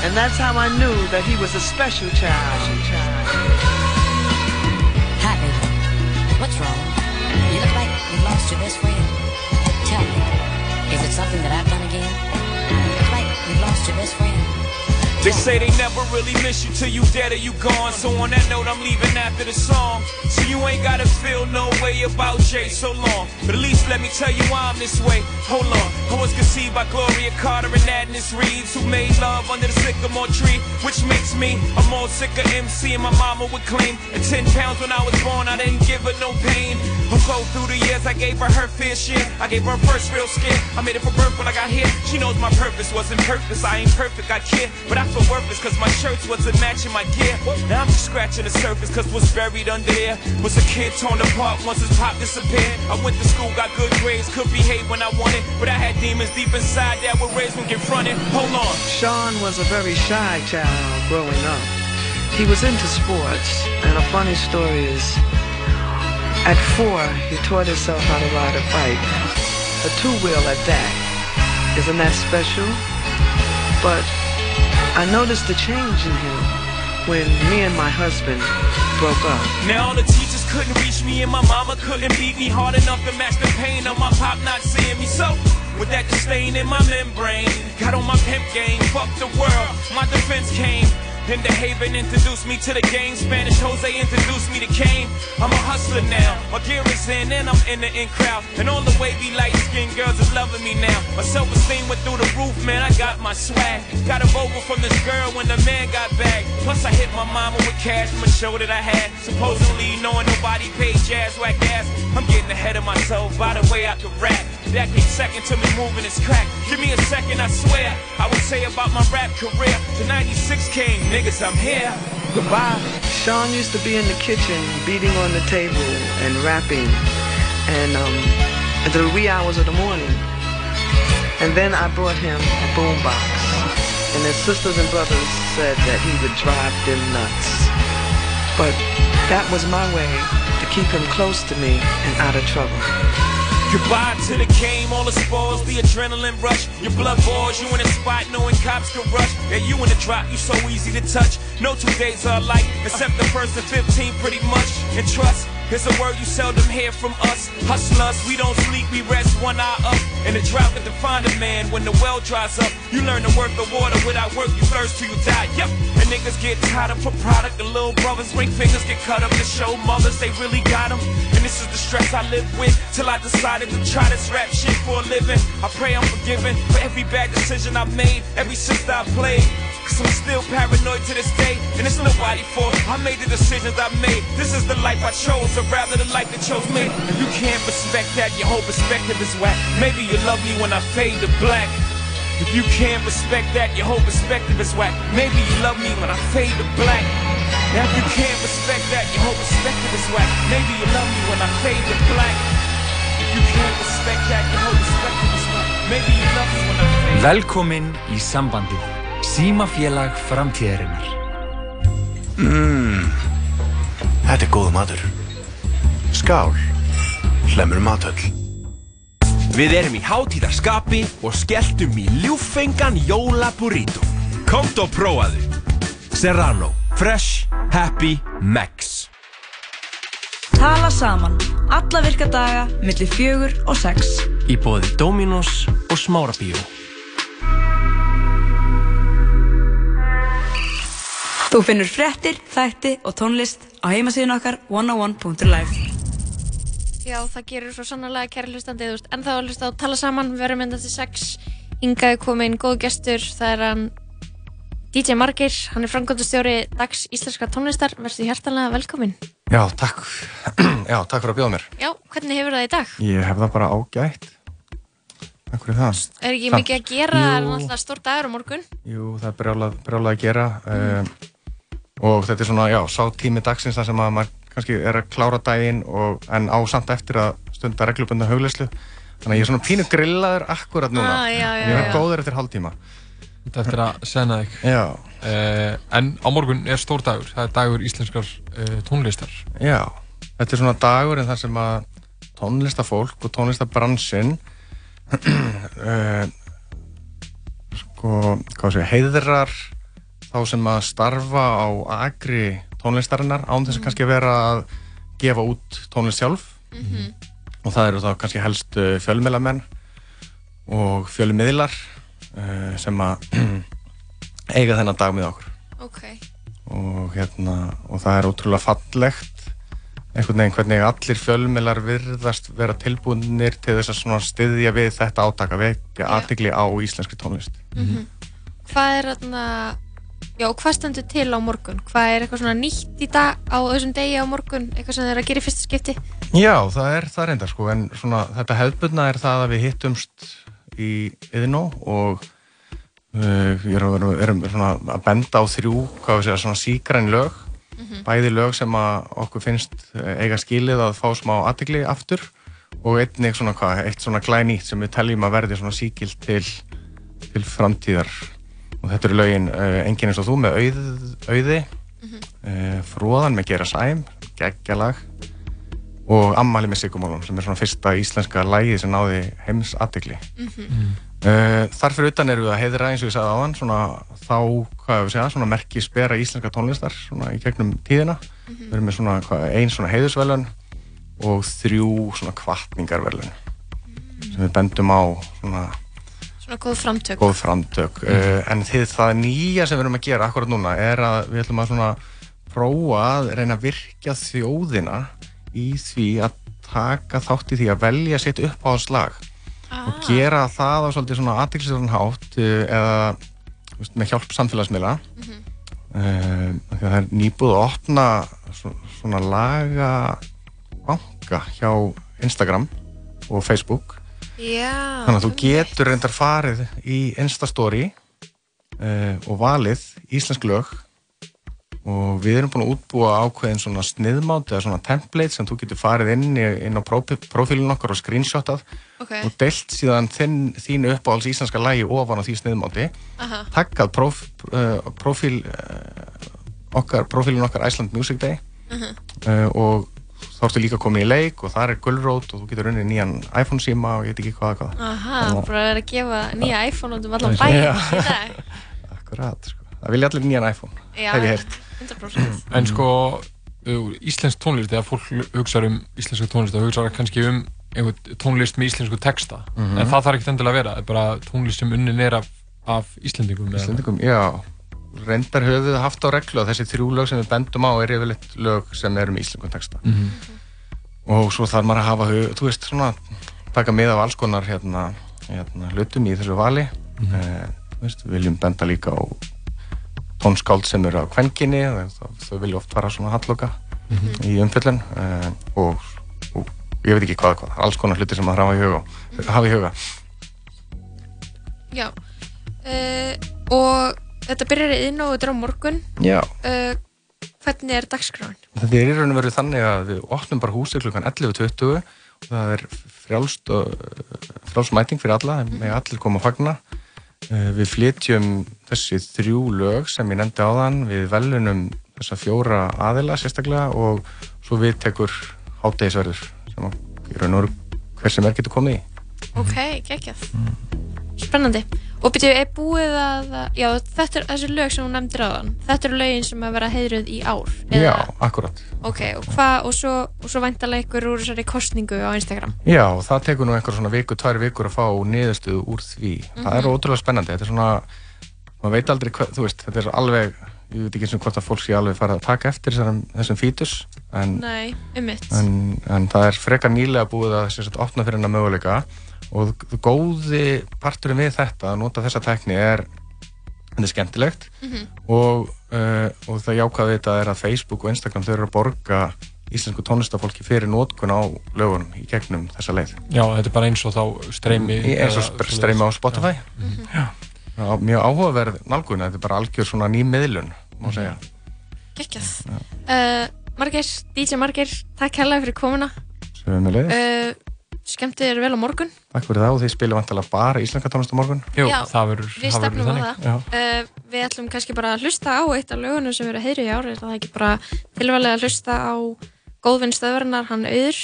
Speaker 17: And that's how I knew that he was a special child.
Speaker 18: Hi, baby. What's wrong? You look like you've lost your best friend? Tell me, is it something that I've done again? It's like we've lost your best friend.
Speaker 12: They say they never really miss you till you dead or you gone. So on that note, I'm leaving after the song. So you ain't gotta feel no way about Jay so long. But at least let me tell you why I'm this way. Hold on. I was conceived by Gloria Carter and Agnes Reeves, who made love under the sycamore tree, which makes me a more sicker MC. And my mama would claim at 10 pounds when I was born, I didn't give her no pain. I'll go through the years, I gave her her fair share. I gave her first real scare. I made it for birth when I got here. She knows my purpose wasn't purpose. I ain't perfect, I care. But I feel worthless cause my shirts wasn't matching my gear. Now I'm just scratching the surface cause what's buried under there was a kid torn apart once his pop disappeared. I went to school, got good grades, could behave when I wanted. But I had demons deep inside that were raised when confronted. Hold on.
Speaker 17: Sean was a very shy child growing up. He was into sports, and a funny story is, at four, he taught himself how to ride a bike, a two-wheel at that. Isn't that special? But I noticed the change in him when me and my husband broke up.
Speaker 12: Now all the teachers couldn't reach me and my mama couldn't beat me hard enough to match the pain of my pop not seeing me. So with that disdain in my membrane, got on my pimp game, fuck the world. My defense came. Then the Haven introduced me to the game. Spanish Jose introduced me to Kane. I'm a hustler now. My gear is in and I'm in the in crowd. And all the wavy light skinned girls is loving me now. My self esteem went through the roof, man. I got my swag. Got a vocal from this girl when the man got back. Plus I hit my mama with cash from a show that I had. Supposedly knowing nobody paid jazz whack ass. I'm getting ahead of myself by the way I can rap. Second to me moving crack. Give me a second, I swear. I would say about my rap career. The 96 came, niggas, I'm here.
Speaker 17: Goodbye. Sean used to be in the kitchen beating on the table and rapping and um the wee hours of the morning. And then I brought him a boombox. And his sisters and brothers said that he would drive them nuts. But that was my way to keep him close to me and out of trouble.
Speaker 12: Goodbye to the game, all the spoils, the adrenaline rush. Your blood boils, you in a spot knowing cops can rush. Yeah, you in the drop, you so easy to touch. No two days are alike, except the first and 15 pretty much. And trust, it's a word you seldom hear from us. Hustlers, we don't sleep, we rest one eye up. In the drought can define a man when the well dries up. You learn to work the water without work, you thirst till you die. Yep, and niggas get tied up for product. The little brothers ring fingers get cut up to show mothers they really got them. And this is the stress I live with till I decided to try this rap shit for a living. I pray I'm forgiven for every bad decision I made, every sister I played. Cause I'm still paranoid to this day, and it's nobody's fault. I made the decisions I made. This is the life I chose, or rather the life that chose me. If you can't respect that, your whole perspective is whack. Maybe you love me when I fade to black. If you can't respect that, your whole perspective is whack. Maybe you love me when I fade to black. Now if you can't respect that, your whole perspective is whack. Maybe you love me when I fade to black. If you can't respect that, your whole perspective is whack. Maybe you love me when I fade
Speaker 8: Velkomin í sambandið. Símafélag framtíðarinnar.
Speaker 19: Mmm, þetta er góð matur. Skál, hlemur matöll.
Speaker 6: Við erum í hátíðarskapi og skelltum í ljúffengan jóla burrito. Komt og prófaðu. Serrano. Fresh. Happy. Max.
Speaker 1: Tala saman. Alla virka daga, millir fjögur og sex.
Speaker 20: Í bóði Dominos og Smárabíó.
Speaker 1: Þú finnur fréttir, þætti og tónlist á heimasíðun okkar 101.life.
Speaker 3: Já, það gerir svo sannlega kæri hlustandi, þú veist, en þá að hlusta á tala saman, við verum enda til sex, hingaði komið inn góð gestur, það er hann DJ Margir, hann er framkvæmdastjóri Dags Íslenska tónlistar, verðstu hjertalega velkomin.
Speaker 21: Já, takk. Já, takk fyrir að bjóða mér.
Speaker 3: Já, hvernig hefur það í dag?
Speaker 21: Ég hef það bara ágætt. Takk fyrir það.
Speaker 3: Er ekki
Speaker 21: Samt-
Speaker 3: mikið að gera, það er náttúrulega stór dagur á morgun.
Speaker 21: Jú, það er brjálað, að gera. Um, og þetta er svona, já, sá tími dagsins þar sem að maður kannski er að klára daginn og, en á samt eftir að stunda reglubönda hugleyslu. Þannig að ég er svona pínu grillaður akkurat núna.
Speaker 3: Ah, já, já,
Speaker 21: ég er góður eftir.
Speaker 2: Þetta eftir að sena þig.
Speaker 21: Já.
Speaker 2: Uh, en á morgun er stór dagur. Það er dagur íslenskar uh, tónlistar.
Speaker 21: Já, þetta er svona dagurinn þar sem að tónlistafólk og tónlistabransinn uh, sko, hvað sé, heiðrar þá sem að starfa á agri tónlistarinnar án þess að kannski vera að gefa út tónlist sjálf. Og það eru þá kannski helst fjölmiðlamenn og fjölmiðlar uh, sem að eiga þennan dag með okkur.
Speaker 3: Ok.
Speaker 21: og hérna og það er ótrúlega fallegt einhvern veginn hvernig allir fjölmiðlar virðast vera tilbúinir til þess að styðja við þetta átaka vekja aðtigli á íslenski tónlist.
Speaker 3: Mhm. Hvað er þarna, já, hvað stendur til á morgun? Hvað er eitthvað svona nýtt í dag á þessum degi á morgun? Eitthvað sem þeir að gera í fyrsta skipti?
Speaker 21: Já, það er það reyndar sko, en svona þetta hefðbundna er það að við hittumst í yðinó og uh, við erum, erum, erum svona að benda á þrjú, hvað við segja, svona sígræn lög, bæði lög sem að okkur finnst eh, eiga skilið að fá smá aðtegli aftur og einnig svona hvað, eitt svona glænýtt sem við teljum að verði svona síkild til, til framtíðar og þetta eru lögin uh, enginn eins og þú með auð, auði, uh, fróðan með gera sæm, geggjalag og Ammali með Sigumálum sem er svona fyrsta íslenska lægi sem náði heims aðtegli. Uh, þar fyrir utan erum við að heiðra eins og ég sagði áðan svona þá, hvað hefur segja, svona merki spera íslenska tónlistar svona í gegnum tíðina. Við erum með svona hvað, ein svona heiðusvelun og þrjú svona kvartningarvelun sem við bendum á svona
Speaker 3: Svona góð framtök.
Speaker 21: góð framtök. Uh, en þið, það nýja sem við erum að gera akkurat núna er að við ætlum að svona prófa að reyna að virkja þjóðina í því að taka þátt í því að velja sitt uppáhaldslag. Og gera það á svolítið svona aðtilsverðan hátt uh, eða veist, með hjálp samfélagsmiðla. Mm það er nýbúð að opna svona, svona laga banka hjá Instagram og Facebook
Speaker 3: Já.
Speaker 21: Þannig að þú getur reyndar farið í Instastory uh, og valið íslensk lög og við erum búin að útbúa ákveðin svona sniðmátt eða svona template sem þú getur farið inn, í, inn á profílun okkar og screenshotað
Speaker 3: Ok.
Speaker 21: og deilt síðan þinn, þínu uppáhalds íslenska lægi ofan á því sniðmátti takkað prof, uh, profíl uh, okkar, profílun okkar Iceland Music Day
Speaker 3: Mhm.
Speaker 21: uh, og þá ertu líka komin í leik og það er gulrót og þú getur unnið nýjan iPhone síma og ég veit ekki hvað hvað
Speaker 3: Aha,
Speaker 21: að-
Speaker 3: bara að vera að gefa nýja iPhone út um allan bæ
Speaker 21: Já.
Speaker 3: í dag.
Speaker 21: Akkurat, sko. Það vilja allir nýjan iPhone, hef ég heyrt.
Speaker 3: 100%.
Speaker 2: En sko, íslensk tónlist, þegar fólk hugsa um íslenska tónlist, þá hugsa það kannski um einhvern tónlist með íslensku texta.
Speaker 21: Mhm.
Speaker 2: En það þarf ekkert endilega að vera, það er bara tónlist sem unnin er af, af Íslendingum. eða-
Speaker 21: Íslendingum, já. Reyndar höfum við haft á reglu að þessi þrjú lög sem við bendum á er yfirleitt lög sem eru með íslenskum texta.
Speaker 2: Mhm.
Speaker 21: Og svo þarf maður að hafa, hug, þú veist, svona, taka mið af alls konar hérna, hérna, hlutum í þessu vali.
Speaker 2: Mhm.
Speaker 21: Eh, þú veist, við viljum benda líka á tónskáld sem eru á kvenkinni, þau, vilja oft fara svona halloka
Speaker 2: Mhm.
Speaker 21: í umfjöllun eh, og, og ég veit ekki hvað, hvað, alls konar hluti sem maður hafa í huga. Hafa í huga.
Speaker 3: Já. Uh, og þetta byrjar í inn og þetta er á morgun.
Speaker 21: Já.
Speaker 3: Uh, hvernig er dagskráin?
Speaker 21: Þetta er í raun og veru þannig að við opnum bara húsið klukkan 11.20 og það er frjálst og frjálst mæting fyrir alla, þeim með allir koma að fagna. Eh, Við flytjum þessi þrjú lög sem ég nefndi áðan, við velunum þessa fjóra aðila sérstaklega og svo við tekur hátdegisverður sem í raun og veru hver sem er getur komið í.
Speaker 3: Ok, geggjað. Spennandi. Og byrju, er búið að, já, þetta er þessi lög sem hún nefndir á þann, þetta eru lögin sem að vera heiðruð í ár?
Speaker 21: Já, akkurat.
Speaker 3: Ok, og hvað, og svo, svo væntalega ykkur úr þessari kostningu á Instagram?
Speaker 21: Já, það tekur nú einhver svona viku, tvær vikur að fá niðurstöðu úr því. Það er
Speaker 3: Mhm.
Speaker 21: ótrúlega spennandi. Þetta er svona, maður veit aldrei hvað, þú veist, þetta er alveg, ég veit ekki eins og hvort að fólk sé alveg farið að taka eftir þessum, þessum fítus, en,
Speaker 3: Nei, um
Speaker 21: en, en það er frekar nýlega búið að sem sagt, opna fyrir hennar möguleika og góði parturinn við þetta, að nota þessa tækni er, þetta er skemmtilegt
Speaker 3: Mhm.
Speaker 21: og, uh, og það jákvæða við þetta er að Facebook og Instagram þau eru að borga íslensku tónlistafólki fyrir nótkun á lögunum í gegnum þessa leið.
Speaker 2: Já, þetta er bara eins og þá streymi.
Speaker 21: Eins og streymi á Spotify.
Speaker 2: Já. Mhm.
Speaker 21: Já. Já, mjög áhugaverð nálgun, þetta er bara algjör svona ný miðlun, má segja.
Speaker 3: Geggjað. Uh, Margir, DJ Margir, takk hella fyrir komuna.
Speaker 21: Leiðis.
Speaker 3: Uh, skemmtu þér vel á morgun.
Speaker 21: Takk fyrir það og þið spilum vantilega bara íslenska tónlist á morgun.
Speaker 2: Jú,
Speaker 3: Já,
Speaker 2: það verður
Speaker 3: Við stefnum á það. Uh, við ætlum kannski bara að hlusta á eitt af lögunum sem eru að heiðri í ári. Það er ekki bara tilvæglega að hlusta á góðvinn stöðvarinnar, hann auður.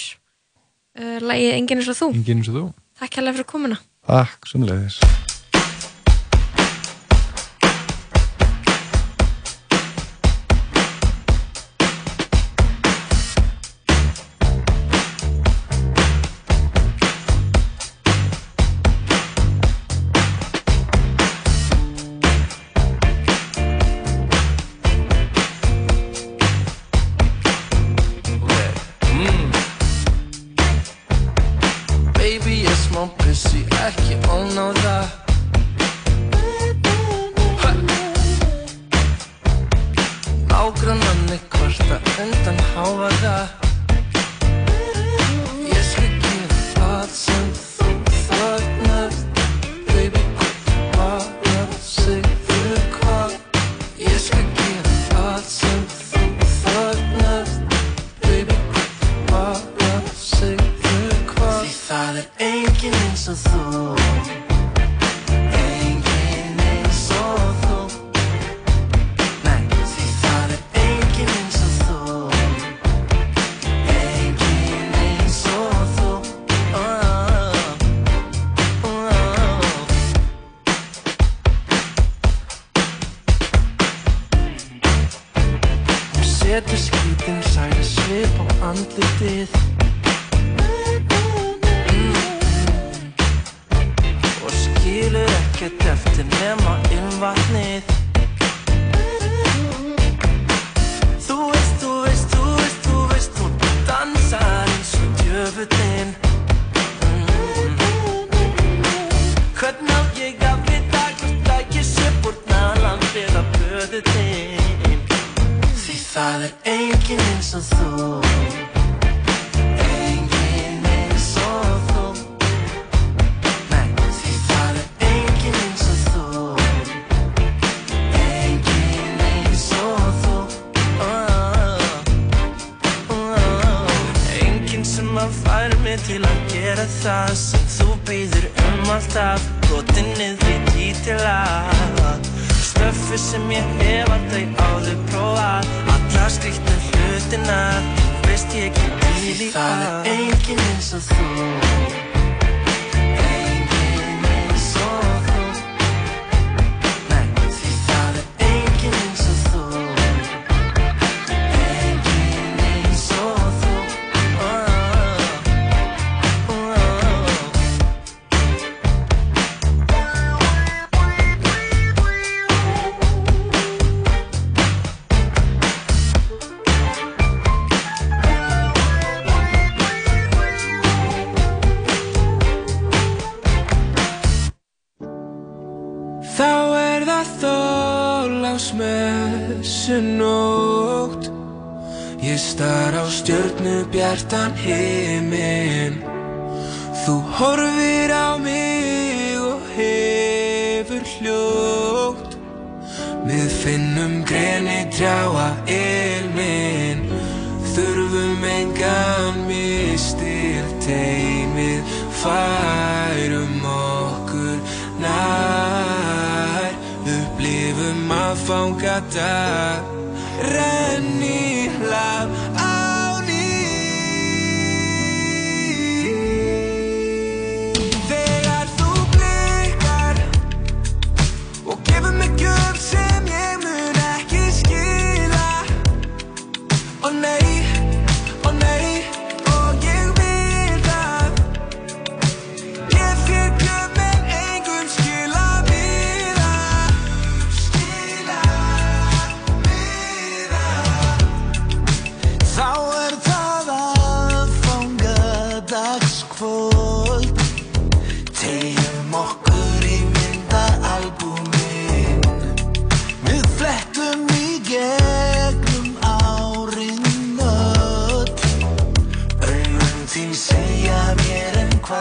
Speaker 3: Uh, Lægið Enginn eins og þú.
Speaker 2: Enginn eins og þú.
Speaker 3: Takk hella fyrir komuna.
Speaker 21: Takk, sem
Speaker 10: er enginn eins og þú.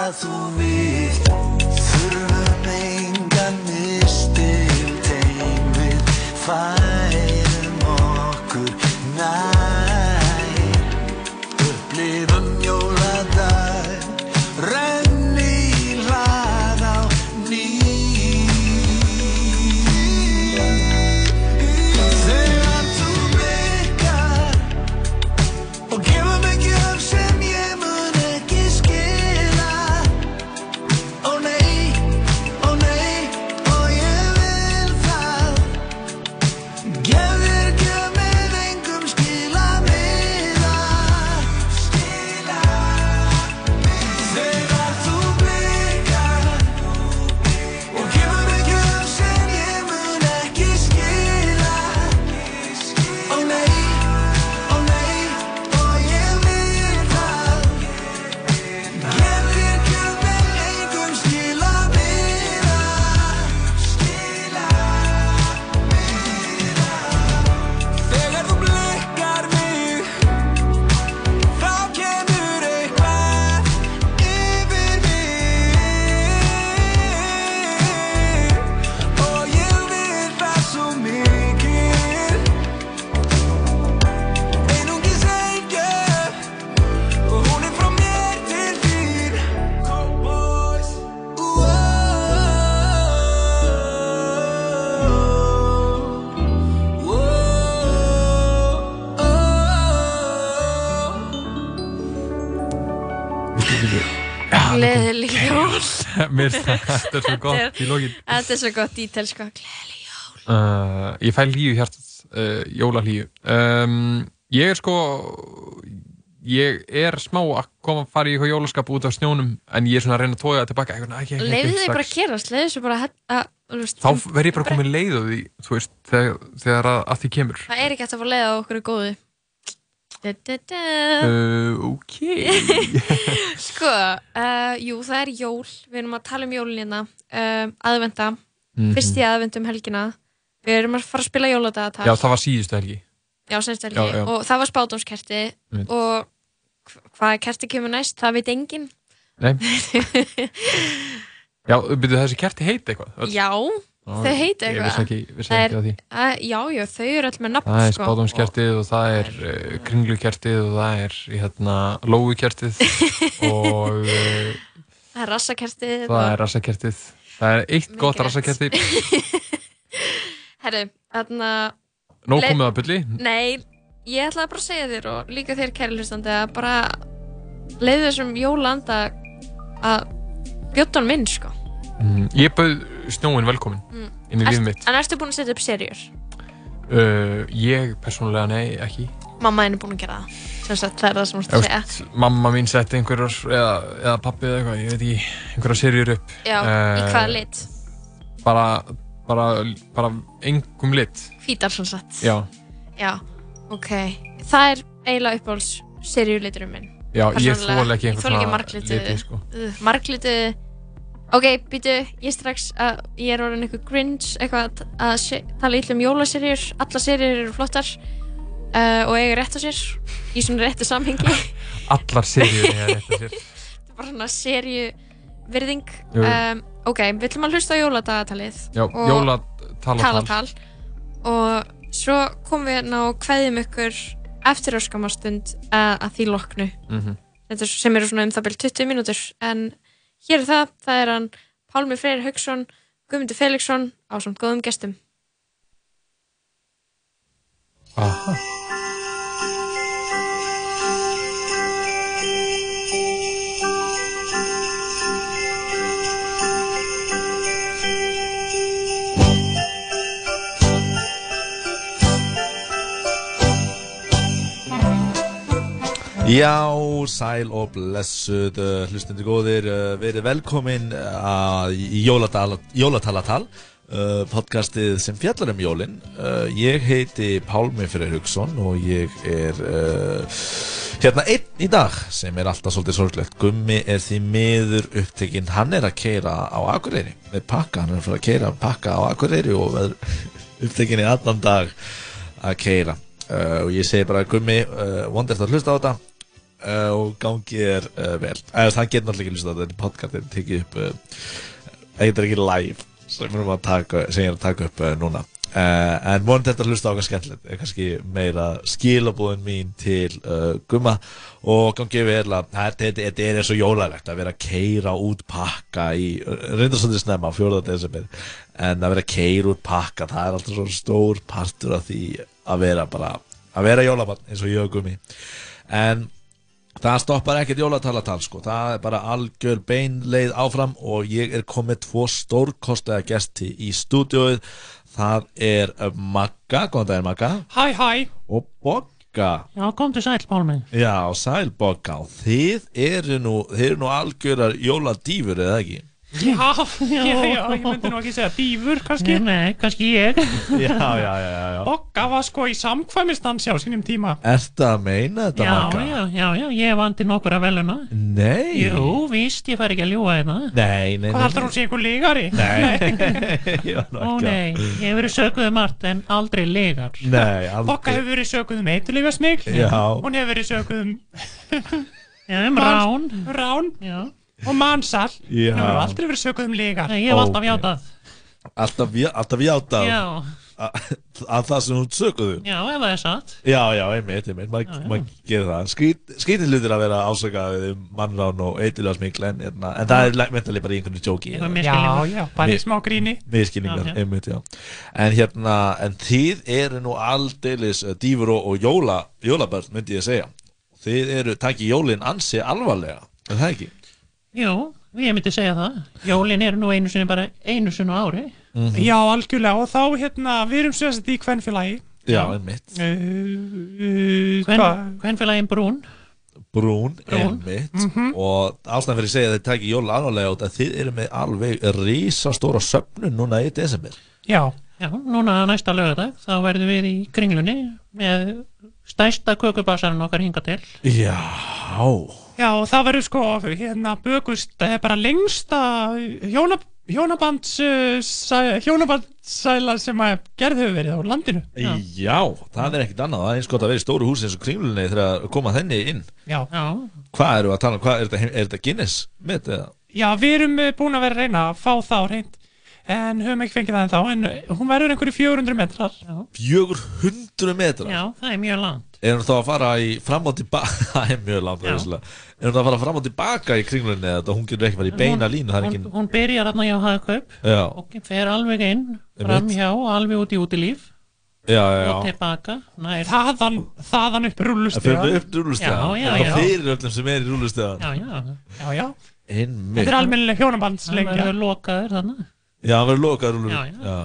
Speaker 10: að þú við þurfum engan mistil teimið
Speaker 22: Mér.
Speaker 2: Þetta er svo gott. Í lokin.
Speaker 3: Þetta er svo gott dítel sko. Gleðileg
Speaker 2: uh, Ég fæ líu hjartað uh, Jólalíu um, Ég er sko Ég er smá að koma að fara í jólaskap út af snjónum En ég er svona að reyna að tója það tilbaka. Eitthvað, "Æ, ekki- ekki-
Speaker 3: Leiðu
Speaker 2: ekki
Speaker 3: þið bara
Speaker 2: strax."
Speaker 3: að gerast Leiðu þið bara að, að
Speaker 2: Þá verð ég bara komin leið á því veist, þegar, þegar að, að því kemur.
Speaker 3: Það er ekki að fá leið á okkur góðu da, da, da.
Speaker 2: uh, Ok.
Speaker 3: Sko, uh, jú, það er jól. Við erum að tala um jólin hérna. Uh, Aðvenda,
Speaker 2: Mhm.
Speaker 3: fyrst í aðvendum helgina. Við erum að fara að spila jóladagatal.
Speaker 2: Já, það var síðustu helgi.
Speaker 3: Já, senst helgi.
Speaker 2: Já, já.
Speaker 3: Og það var spátumskerti
Speaker 2: Einmitt.
Speaker 3: Og hv- hvað kerti kemur næst, það veit enginn.
Speaker 2: Nei. Já, byrju þessi kerti heiti eitthvað?
Speaker 3: Já, þau heiti
Speaker 2: ég
Speaker 3: eitthvað
Speaker 2: því.
Speaker 3: að, Já, já, þau eru öll með nafn
Speaker 2: Það er
Speaker 3: sko.
Speaker 2: spátumskertið og það er uh, kringlukertið og það er hérna, lóukertið og uh,
Speaker 3: Það er rassakertið
Speaker 2: það er rassakertið. Það er eitt gott
Speaker 3: Mikið
Speaker 2: rassakerti.
Speaker 3: Herru, þarna Le-
Speaker 2: komið að bulli.
Speaker 3: Nei, ég ætlaði bara að segja þér og líka þér kæri hlustandi að bara leiði þessum jólanda að bjóttan minn sko
Speaker 2: Mm, ég bauð snjóin velkomin
Speaker 3: Mm.
Speaker 2: inn í lífið mitt.
Speaker 3: En ertu búin að setja upp serjur?
Speaker 2: Uh, ég persónulega nei, ekki.
Speaker 3: Mamma henni er búin að gera það sem sagt, það er það sem þú ert að segja
Speaker 2: mamma mín setti einhverjar, eða, eða pappi eða eitthvað, ég veit ekki, einhverjar serjur upp.
Speaker 3: Já, í
Speaker 2: Eh,
Speaker 3: hvaða lit?
Speaker 2: Bara, bara, bara engum lit.
Speaker 3: Hvítar sem sagt
Speaker 2: Já,
Speaker 3: Já, ok Það er eiginlega uppáhalds serjuliturinn minn
Speaker 2: Já, ég
Speaker 3: Persónulega. Ég þoli ekki
Speaker 2: svona
Speaker 3: marglitu
Speaker 2: liti, sko.
Speaker 3: uh, Marglitu Ok, býtu, ég strax að ég er orðin eitthvað grinch eitthvað að, tala illa um jólaserjur Alla serjur eru flottar uh, og eiga rétt á sér í svona réttu samhengi
Speaker 2: allar serjur er þetta sér.
Speaker 3: Þetta er bara svona serju virðing
Speaker 2: Jú.
Speaker 3: um, Ok, við ætlum að hlusta á jóladagatalið
Speaker 2: Já,
Speaker 3: og-
Speaker 2: jólatalatal.
Speaker 3: talatal og svo komum við ná kveðjum ykkur eftir öskamastund að, að því loknu
Speaker 2: Mhm.
Speaker 3: þetta er, sem eru svona um það byrj 20 mínútur en hér er það, það er hann Pálmi Freyr Haugsson, Guðmundur Felixson á samt góðum gestum
Speaker 2: Aha.
Speaker 23: Já, sæl og blessuð uh, hlustendur góðir, uh, verið velkomin uh, í jólatala, Jólatalatal, podcastið sem fjallar um jólin. Uh, ég heiti Pálmi Freyr Haugsson og ég er hérna einn í dag sem er alltaf svolítið sorglegt. Gummi er því miður upptekinn, hann er að keira á Akureyri með pakka, hann er að keira pakka á Akureyri og er upptekinn í allan dag að keira. Uh, og ég segi bara Gummi, uh, vondert að hlusta á þetta uh, og gangi er uh, vel. Uh, það getur náttúrulega ekki hlusta á þetta er podcast, þetta er tekið upp uh, þetta er ekki live sem, ég er að taka upp núna. En vonandi þetta að hlusta á eitthvað skemmtilegt. Er kannski meira skilabúðin mín til Gumma. Og gangi vel að þetta, er eins og jólalegt að vera að keira út pakka í, reyndar svolítið snemma 4. desember, en að vera að keira út pakka, það er alltaf svona stór partur af því að vera bara að vera jólabann eins og ég og Gummi. En það stoppar ekkert jólatalatal sko, það er bara algjör beinleið áfram og ég er komið tvo stórkostlega gesti í stúdióið það er uh, Magga, góðan daginn Magga
Speaker 24: Hæ, hæ.
Speaker 23: og Bogga
Speaker 24: Já, komdu sæl, Pálmi.
Speaker 23: Já, sæl Bogga og þið eru nú, nú algjörar jóladýfur eða ekki?
Speaker 24: Já, já, já, ég myndi nú ekki segja dýfur, kannski. Nei, kannski ég.
Speaker 23: Já, já, já, já, já.
Speaker 24: Bogga var sko í samkvæmistansi á sínum tíma.
Speaker 23: Ertu að meina þetta
Speaker 24: Já,
Speaker 23: Magga?
Speaker 24: já, já, já, ég vandi nokkur að veluna.
Speaker 23: Nei
Speaker 24: Jú, víst, ég fær ekki að ljúa hérna.
Speaker 23: Nei, nei,
Speaker 24: Hvað heldur hún sé einhver lígari?
Speaker 23: Nei, já, nú
Speaker 24: Ó
Speaker 23: ekki að-
Speaker 24: nei, ég hef verið sökuð um margt en aldrei lígar.
Speaker 23: Nei, aldrei.
Speaker 24: Bogga hefur verið sökuð um eitthulega smikl.
Speaker 23: Já.
Speaker 24: Hún hefur verið sökuð um... Já, um rán. Rán. Já. Og mannsal.
Speaker 23: Já.
Speaker 24: Hún hefur aldrei verið sökuð um lígar. Nei, ég hef alltaf játað.
Speaker 23: Alltaf, alltaf játað
Speaker 24: Já.
Speaker 23: að, að það sem hún sökuðu
Speaker 24: Já, ef það er satt.
Speaker 23: Já, já, einmitt, einmitt, maður ma gerir það Skrítið hlutir að vera ásakaðið um mannrán og eitthvað smikl en, en, en það er mentalið bara í einhvern
Speaker 24: misskilningur. Já, já, bara í smá gríni.
Speaker 23: Miskilningar, einmitt, já En hérna, en þið eru nú aldeilis uh, dýfur og, og jóla, jólabörn, myndi ég segja Þið eru, takið jólin ansi alvarlega, er það ekki?
Speaker 24: Jú, ég myndi segja það. Jólin eru nú einu sinni bara einu sinni á ári.
Speaker 23: Mhm.
Speaker 24: Já, algjörlega. Og þá, hérna, við erum sérst í kvennfélagi.
Speaker 23: Já, einmitt
Speaker 24: Uh, uh, Kven,
Speaker 23: hvað?
Speaker 24: Kvennfélagin Brún.
Speaker 23: Brún,
Speaker 24: Brún.
Speaker 23: einmitt
Speaker 24: Mhm.
Speaker 23: og ástæðan fyrir að segja að þið tæki jól alvarlega út að þið eru með alveg risastóra söfnun núna í desember
Speaker 24: Já. Já, núna næsta lögadag, þá verðum við í kringlunni með stærsta kökubasarinn okkar hinga til.
Speaker 23: Já
Speaker 24: Já, og það verður sko, hérna, bökust eh, bara lengsta hjóna, hjónabands, uh, sæ, hjónabandsæla sem að gerð hefur verið á landinu.
Speaker 23: Já. það er ekkit annað, það er eins gott að vera í stóru húsi eins og kringlunni þegar að koma þenni inn
Speaker 24: Já. Já.
Speaker 23: Hvað eru að tala um, hvað er þetta, er þetta Guinness með þetta?
Speaker 24: Já, við erum eh, búin að vera að reyna að fá það á reynd, en höfum ekki fengið það en þá, en eh, hún verður einhverju 400 metrar. Já.
Speaker 23: 400 metrar
Speaker 24: Já, það er mjög langt.
Speaker 23: Er hún þá að fara í fram og tilbaka Það er mjög langt. Er hún þá að fara fram og tilbaka í kringlunni eða þetta? Hún getur ekki fara í beina línu Það er
Speaker 24: hún,
Speaker 23: ekki
Speaker 24: hún byrjar hérna hjá hagkaup
Speaker 23: Já.
Speaker 24: og fer alveg inn, fram hjá, alveg út í útilíf.
Speaker 23: Já, já,
Speaker 24: og tilbaka. Nær. þaðan, þaðan upp
Speaker 23: Það fyrir upp
Speaker 24: já,
Speaker 23: Það fyrir öllum sem er í rúlustegan
Speaker 24: já, já, já, já.
Speaker 23: Einmitt.
Speaker 24: Þetta er almennileg hjónabandsleikja.
Speaker 23: Hann
Speaker 24: verður lokaður þannig
Speaker 23: Já, hann verður lokað rúlur
Speaker 24: Já,
Speaker 23: já.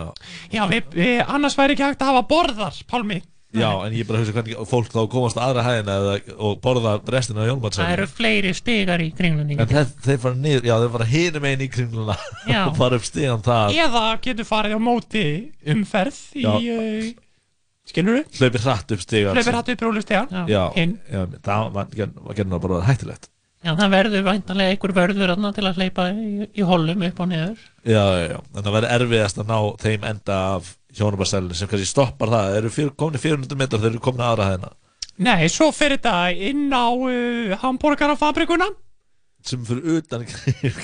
Speaker 24: já, við, við, annars væri ekki hægt að hafa borðar, Pálmi
Speaker 23: Já, en ég bara hugsa hvernig fólk þá komast að aðra hæðina og borða restina af
Speaker 24: það
Speaker 23: hjálmarsæðinu
Speaker 24: eru fleiri stigar í kringlunni
Speaker 23: En þeir, þeir fara niður, já þeir fara hinum einn í kringluna
Speaker 24: Já.
Speaker 23: og fara upp stegan það
Speaker 24: eða getur farið á móti umferð í
Speaker 23: Já.
Speaker 24: uh, skilur við?
Speaker 23: Hlaupi hratt upp stegan
Speaker 24: hlaupir hatt upp rúllustiga
Speaker 23: Já,
Speaker 24: hinn
Speaker 23: já, það var var gerðin bara hættulegt.
Speaker 24: Já, það verður væntanlega einhver vörður til að hleypa í, í hollum upp og niður.
Speaker 23: Já, já, já, en það verður erfiðast að ná þeim enda af hjónabarsælinu sem kannski stoppar það, þeir eru fyr, komin í 400 metrar þeir eru komin að aðra hæðina.
Speaker 24: Nei, svo fyrir þetta inn á uh, hambúrgarafabrikuna
Speaker 23: sem fyrir utan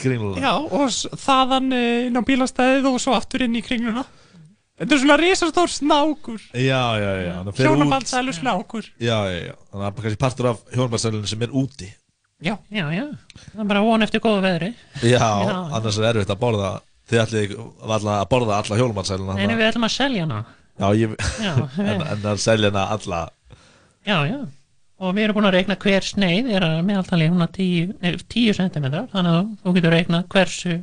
Speaker 23: kringluna.
Speaker 24: Já, og þaðan uh, inn á bílastæðið og svo aftur inn í kringluna. Þetta er svona risastór snákur,
Speaker 23: Já, já, já
Speaker 24: hjónabandsælu snákur.
Speaker 23: Já, já, já, þannig að það er kannski partur af hjónabarsælinu sem er úti.
Speaker 24: Já, já, já. Það er bara von eftir góðu veðri.
Speaker 23: Já, annars er erfitt að borða Þið ætlið alla að borða alla hjónabarsæluna
Speaker 24: Nei, nei, við ætlum að selja hana.
Speaker 23: Já, ég,
Speaker 24: Já,
Speaker 23: en, en að selja hana alla
Speaker 24: Já, já. Og við erum búin að reikna hver sneið er að meðaltali hún að 10, nei, 10 cm, þannig að þú getur reiknað hversu,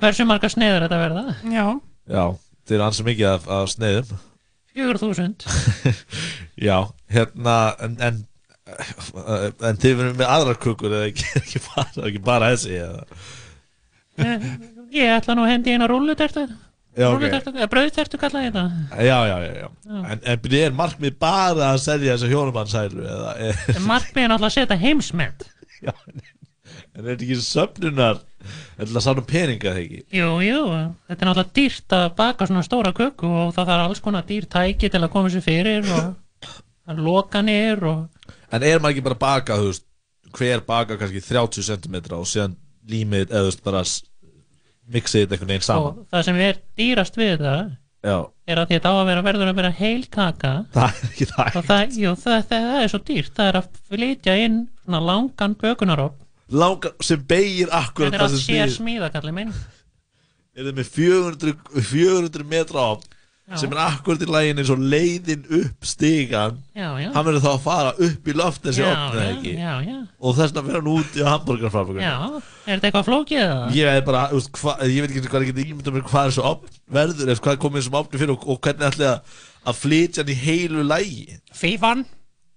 Speaker 24: hversu marga sneiður þetta verða. Já.
Speaker 23: Já, þið eru ansi mikið af, af sneiðum
Speaker 24: 4000.
Speaker 23: Já, hérna en, en, en þið verðum með aðrar kukur eða ekki, ekki, bara, ekki bara þessi eða.
Speaker 24: Ég ætla nú að hendi eina rúllutertu.
Speaker 23: Já, ok.
Speaker 24: Rúllutertu, eða brauðtertu kalla ég þetta.
Speaker 23: Já, já, já, já.
Speaker 24: Já.
Speaker 23: En, en er markmið bara að selja þessa hjónumannsælu eða er,
Speaker 24: Markmið er náttúrulega að setja heimsmet.
Speaker 23: en er þetta ekki söfnunar er þetta saman peninga þegar ekki
Speaker 24: Jú, jú, þetta er náttúrulega dýrt að baka svona stóra köku og það þarf alls konar dýr tæki til að koma sér fyrir og það er lokanir og
Speaker 23: En er maður ekki bara að baka, þú veist hver baka kannski 30 cm og síðan límið veist bara mixið þetta einhvern veginn saman.
Speaker 24: Og það sem er dýrast við þetta
Speaker 23: Já,
Speaker 24: er að þetta á að vera verður að vera heil kaka.
Speaker 23: Það er ekki það
Speaker 24: og það, jú, það, það, það er svo dýrt. Það er að flytja inn svona langan bökunaropp
Speaker 23: Langar, sem beigir akkurat
Speaker 24: þetta er
Speaker 23: það
Speaker 24: að sér
Speaker 23: snýr.
Speaker 24: smíða kallið minn.
Speaker 23: Er þið með 400, 400 metra á
Speaker 24: Já.
Speaker 23: Sem er akkurat í lægin eins og leiðin upp
Speaker 24: já.
Speaker 23: Hann verður þá að fara upp í loft þessi opnið ekki?
Speaker 24: já, já.
Speaker 23: Og þess vegna verður hann úti á hambúrgarfabrikunni
Speaker 24: Já, er þetta eitthvað flókið eða?
Speaker 23: Ég er bara, veist, hva, ég veit ekki hvað ég geti ímyndað mér hvað þessu opn verður hvað komið þessum opni fyrir og, og hvernig ætli að, að flytja hann í heilu lægi
Speaker 24: Fífan.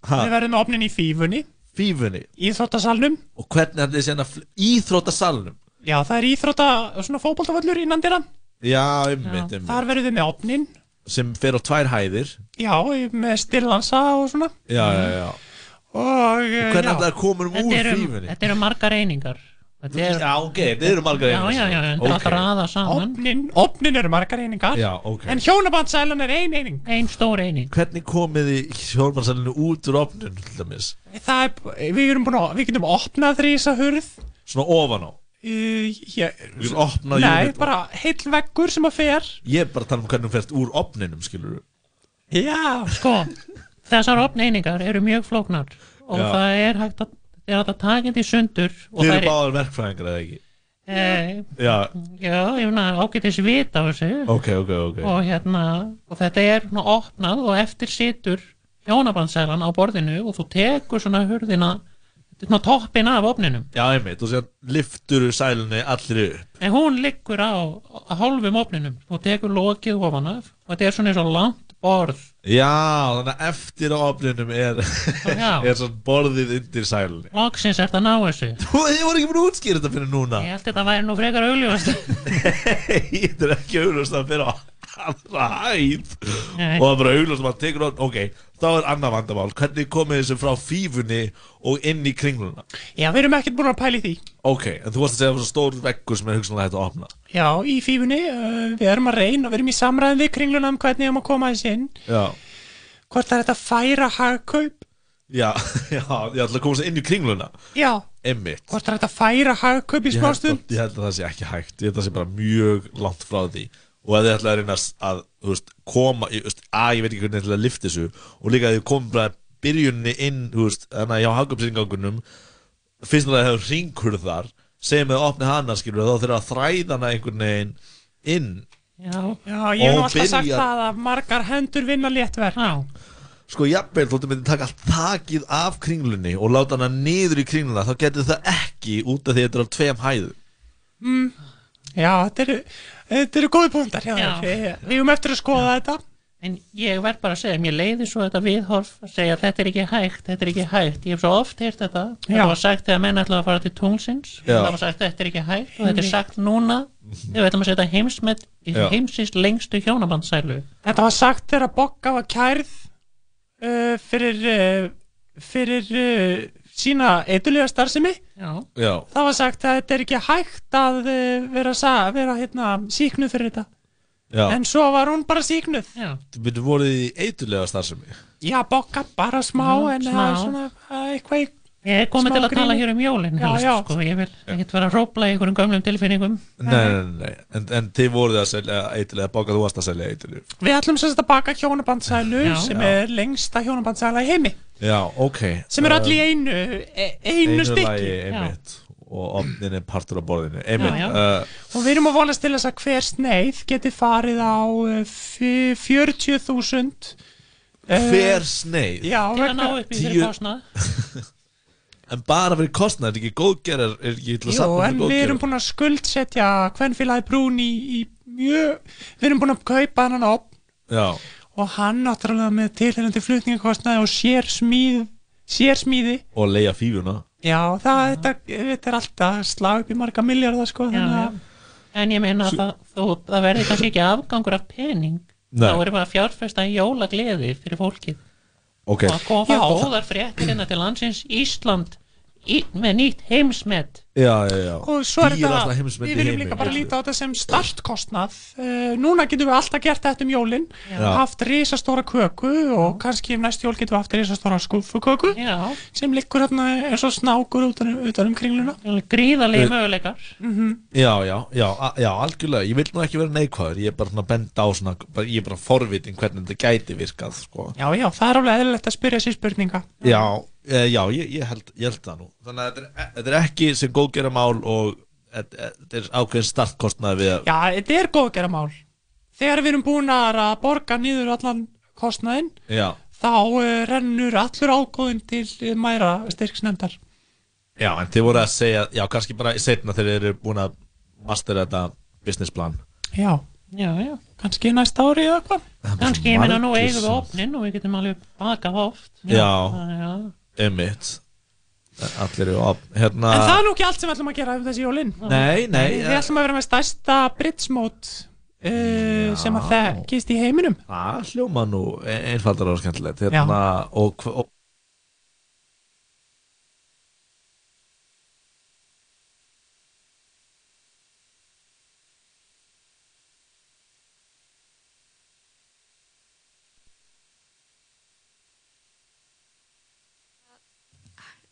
Speaker 23: Ha?
Speaker 24: Við verðum opnin í fífunni.
Speaker 23: Fífunni?
Speaker 24: Íþróttasalnum.
Speaker 23: Og hvernig ætli þessi hann að íþróttasalnum?
Speaker 24: Já, það er íþrótta, svona fótboltavöllur innan dyra
Speaker 23: Já, einmitt, einmitt.
Speaker 24: Þar verðum við með opnin
Speaker 23: Sem fer á tvær hæðir.
Speaker 24: Já, með stillansa og svona.
Speaker 23: Já, já, já.
Speaker 24: Og, eh,
Speaker 23: hvernig
Speaker 24: já.
Speaker 23: ætli að koma um
Speaker 24: Þetta
Speaker 23: úr fífunni?
Speaker 24: Þetta eru margar einingar. Þetta er,
Speaker 23: Já, ok, þetta eru margar einingar
Speaker 24: Já, já, já, þetta er alltaf raða saman. Opnin, opnin eru margar einingar
Speaker 23: Já, ok.
Speaker 24: En hjónabandsælan er ein eining. Ein stór eining.
Speaker 23: Hvernig komið hjálmarsalinu út úr opnun til dæmis?
Speaker 24: Það er, við erum búin að, við getum opnað þrísa hurð.
Speaker 23: Svona ofan á
Speaker 24: uh, ég,
Speaker 23: Við getum opnað
Speaker 24: Nei,
Speaker 23: unit.
Speaker 24: bara heill veggur sem að fer
Speaker 23: Ég er bara að tala um hvernig hún ferst úr opninum, skilur
Speaker 24: Já, sko Þessar opneiningar eru mjög flóknar Og
Speaker 23: Já.
Speaker 24: það er hægt að Það er að taka þetta í sundur og
Speaker 23: Þið eru báðar verkfræðingar eða ekki?
Speaker 24: Eh,
Speaker 23: Já,
Speaker 24: Já, ég finna ágætis vita á þessu
Speaker 23: ok, ok, ok
Speaker 24: og hérna og þetta er svona opnað og eftir situr hjónabandsælan á borðinu og þú tekur svona hurðina toppin af opninum
Speaker 23: Já, einmitt, og sér liftur sælunni allir upp.
Speaker 24: En hún liggur á, hálfum opninum og tekur lokið ofan af. Og þetta er svona eins og langt borð.
Speaker 23: Já, þannig að eftir opninum er, er svona borðið undir sælunni.
Speaker 24: Loksins er þetta ná þessu.
Speaker 23: Þú voru ekki búin að útskýra þetta fyrir núna?
Speaker 24: Ég held þetta væri nú frekar augljóðast
Speaker 23: Þetta er ekki auglust að fyrir á allra hæð
Speaker 24: Nei.
Speaker 23: og það er bara auglust að maður tekur á ok, þá er annað vandamál. Hvernig komið þessu frá fífunni og inn í kringluna?
Speaker 24: Já, við erum ekkert búin að pæli því.
Speaker 23: Ok, en þú varst að segja að það var stór veggur sem er hugsanlega hægt að opna.
Speaker 24: Já, í fífunni, uh, við erum að reyna við erum í samræðin við kringluna um hvernig við erum að koma þess inn.
Speaker 23: Já,
Speaker 24: hvort það er þetta að færa hagkaup
Speaker 23: já, já, ég ætla að koma sér inn í kringluna.
Speaker 24: Já,
Speaker 23: Emmitt
Speaker 24: hvort það er þetta að færa hagkaup í
Speaker 23: ég held,
Speaker 24: smástund
Speaker 23: að, ég held að það sé ekki hægt. Ég held að það sé bara mjög langt frá því Og að þið ætla að reyna að þú veist, koma í, þú veist, að ég veit ekki hvernig þið ætla að lifta þessu Og líka að þið komum bara byrjunni inn þú veist, Þannig að hjá hagumsyngangunum Fyrst að það hefur ringurðar Segjum að opni hana skilur Þá þurfa að þræða hana einhvern veginn inn.
Speaker 24: Já, já, ég hef alltaf sagt það að margar hendur vinna léttverk. Já,
Speaker 23: Sko jafnvel þóttu myndi taka allt þakið af kringlunni Og láta hana niður í kringluna Þá getur það ekki út af því að þetta er á tveim hæðum.
Speaker 24: Mm, já þetta eru þetta eru góði púntar já, Já. Við, við erum eftir að skoða þetta En ég verð bara að segja, mér leiði svo þetta viðhorf að segja þetta er ekki hægt, þetta er ekki hægt. Ég hef svo oft heyrt þetta. Já. Þetta var sagt þegar menn ætlaði að fara til tungsins.
Speaker 23: Já.
Speaker 24: Það var sagt þetta er ekki hægt og þetta er sagt núna þegar við ætlum að setja heimsmet í
Speaker 23: Já.
Speaker 24: heimsins lengstu hjónabandsælu.
Speaker 25: Þetta var sagt þegar Bokka var kærð uh, fyrir, uh, fyrir uh, sína eitthulega starfsemi.
Speaker 24: Já.
Speaker 23: Já.
Speaker 25: Það var sagt að þetta er ekki hægt að uh, vera, sa- vera hérna, síknuð fyrir þetta.
Speaker 23: Já.
Speaker 25: En svo var hún bara síknuð.
Speaker 24: Já.
Speaker 23: Þú byrju voruð í eitulega starfsemi
Speaker 25: Já, Bokka bara smá,
Speaker 24: Já,
Speaker 25: en
Speaker 24: smá.
Speaker 25: er svona uh, eitthvað í
Speaker 24: Ég er komið til að tala hér um jólinn sko, ég vil ekkert vera að rópla í einhverjum gömlum tilfinningum.
Speaker 23: Nei, nei, nei, en, en þið voruð að selja eitthvað, bakað þú varst að selja eitthvað
Speaker 25: Við ætlum sérst að baka hjónabandsælu sem
Speaker 23: já.
Speaker 25: er lengsta hjónabandsæla í heimi.
Speaker 23: Já, ok.
Speaker 25: Sem er allir um, einu, e, einu,
Speaker 23: einu stykki. og ofnin er partur á borðinu.
Speaker 25: Já, já.
Speaker 23: Uh,
Speaker 25: Og við erum að vonast til þess að hver sneið geti farið á uh, 40.000 uh,
Speaker 23: Hver sneið?
Speaker 25: Já, vegna
Speaker 24: 10.000
Speaker 23: En bara fyrir kostnað, er ekki góðgerar Er ekki til að
Speaker 25: Jú,
Speaker 23: safna
Speaker 25: en
Speaker 23: fyrir
Speaker 25: við erum
Speaker 23: góðgerar
Speaker 25: búin að skuldsetja hvernfélagi brún í, í mjög við erum búin að kaupa hann
Speaker 23: Já,
Speaker 25: og hann náttúrulega með tilhengandi flutningakostnaði og sér smíð sér smíði
Speaker 23: og leia fífuna
Speaker 25: Já, það, þetta, þetta er alltaf slag upp í marga miljardar sko,
Speaker 24: Já,
Speaker 25: þannig
Speaker 24: já. En ég meina að það, það verði kannski ekki afgangur af pening.
Speaker 23: Nei.
Speaker 24: Þá erum við að fjárfesta í jólagleði fyrir fólkið.
Speaker 23: Ok
Speaker 24: Og að koma
Speaker 25: Já.
Speaker 24: góðar fréttir hérna til landsins Ísland í, með nýtt heimsmet.
Speaker 23: Já, já, já.
Speaker 25: Og svo er þetta, við viljum líka bara líta á þetta sem startkostnað. Uh, núna getum við alltaf gert þetta um jólin.
Speaker 23: Já.
Speaker 25: haft risastóra köku og kannski um næst jól getum við haft risastóra skuffuköku sem liggur hérna eins og snákur utan, utan um kringluna.
Speaker 24: Gríðalegi
Speaker 23: Eh,
Speaker 24: möguleikar.
Speaker 25: Mhm.
Speaker 23: Já, já, já, algjörlega. Ég vil nú ekki vera neikvæður. Ég er bara benda á svona bara, Ég er bara forvitin hvernig þetta gæti virkað sko.
Speaker 25: já, já, það er alveg eðlilegt að spyrja sér spurninga.
Speaker 23: Já, e, já ég, ég, held, ég held það nú. Þannig að þetta er, þetta er ekki sem góðgera mál og þetta er ákveðin startkostnaði við að
Speaker 25: já, þetta er góðgera mál þegar við erum búin að borga niður allan kostnaðinn
Speaker 23: Já,
Speaker 25: þá uh, rennur allur ágóðin til uh, mæra styrksnefndar.
Speaker 23: Já, en þið voru að segja Já, kannski bara setna þegar þið eru búin að mastera þetta businessplan
Speaker 25: já,
Speaker 24: Já, já.
Speaker 25: kannski næsta ári eða hvað
Speaker 24: Kannski, ég meina, nú eigum við opnin og við getum alveg bakað oft.
Speaker 23: Já,
Speaker 24: já.
Speaker 23: einmitt Allir eru op Hérna
Speaker 25: En það er nú ekki allt sem við ætlum að gera um þessi jólin.
Speaker 23: Nei, nei,
Speaker 25: Við ætlum að vera með stærsta bridgemót uh, sem að þekkist í heiminum.
Speaker 23: Það hljóma nú e- einfaldar og skemmtilegt hérna, og, og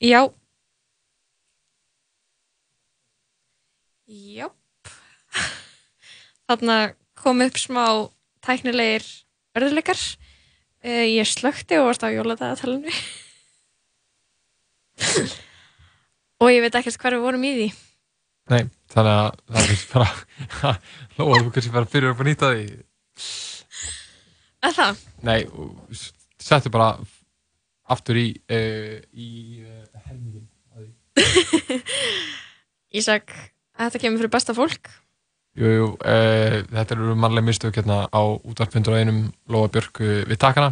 Speaker 3: Já. Jáp. Þarna kom upp smá tæknilegir örðuleikar. Uh, ég slökti og varst á jóladagatalinu. og ég veit ekkert hvað við vorum í því.
Speaker 2: Nei, þannig að það er bara Lóa, þú kannski bara fyrir upp að nýta því
Speaker 3: það?
Speaker 2: Nei, settu bara aftur í uh, í uh, helmingin af
Speaker 3: Ísak, þetta kemur fyrir besta fólk.
Speaker 2: Jú, jú, e, þetta eru mannlega mistök hérna á útvarpundur og einum Lóa Björk eh, við takana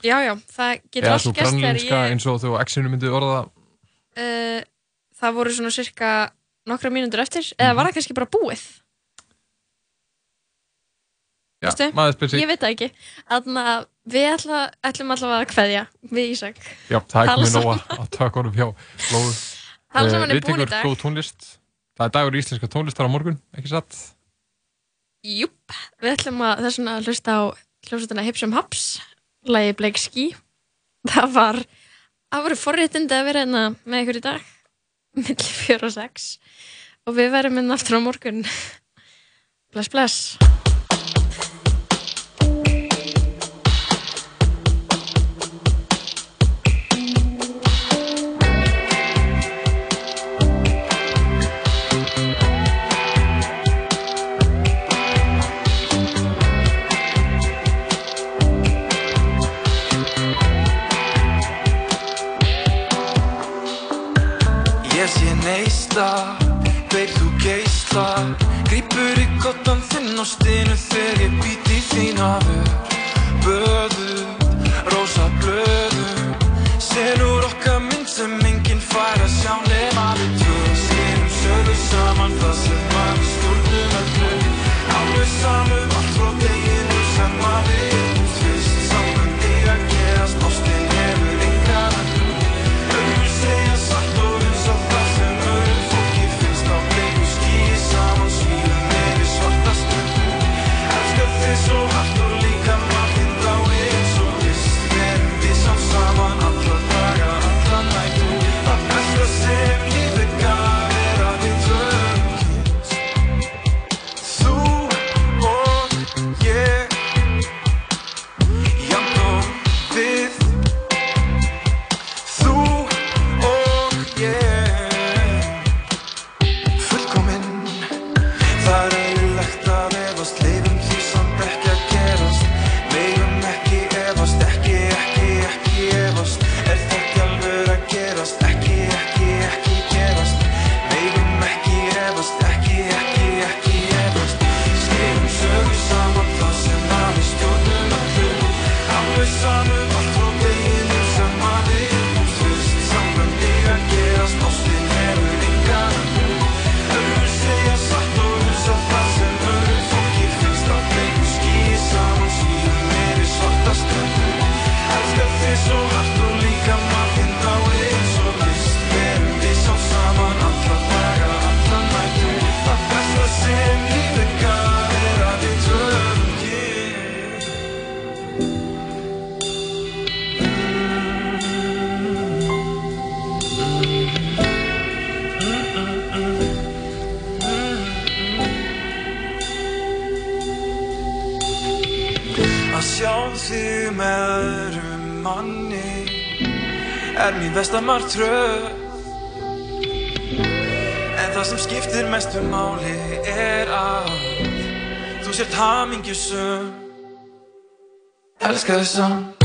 Speaker 3: Já, já, það getur allt gerst þegar ég
Speaker 2: eins og þú X-inu myndi orða það.
Speaker 3: Uh, Það voru svona cirka nokkra mínútur eftir. Eða var það kannski bara búið?
Speaker 2: Já,
Speaker 3: Veistu?
Speaker 2: maður spyr sig.
Speaker 3: Ég veit það ekki. Þannig að við ætla, ætlum allavega að kveðja við Ísak.
Speaker 2: Já, það er komið nóg
Speaker 3: saman.
Speaker 2: að- taka honum hjá Lóu
Speaker 3: Tala saman er
Speaker 2: Við
Speaker 3: búin í
Speaker 2: tekur
Speaker 3: dag.
Speaker 2: góð tónlist. Það er dagur íslenska tónlistar á morgun, ekki satt?
Speaker 3: Júp, við ætlum að þessuna að hlusta á hljómsveitina Hipsum Haps lagi Blake Ski. Það var, það voru forréttindi að vera hérna með ykkur í dag milli 4 og 6 og við verðum hérna aftur á morgun. Bless bless
Speaker 16: þinn og stinu þegar ég být í þín hafur Böðuð, rósa blöðum Senur okkar mynd sem enginn fær að sjá nema við tvö. Skerum söðu saman það sem mann stjórnum öllu. Alveg samum besta martröð. En það sem skiptir mestu máli er að þú sért hamingjusum Elskar þig samt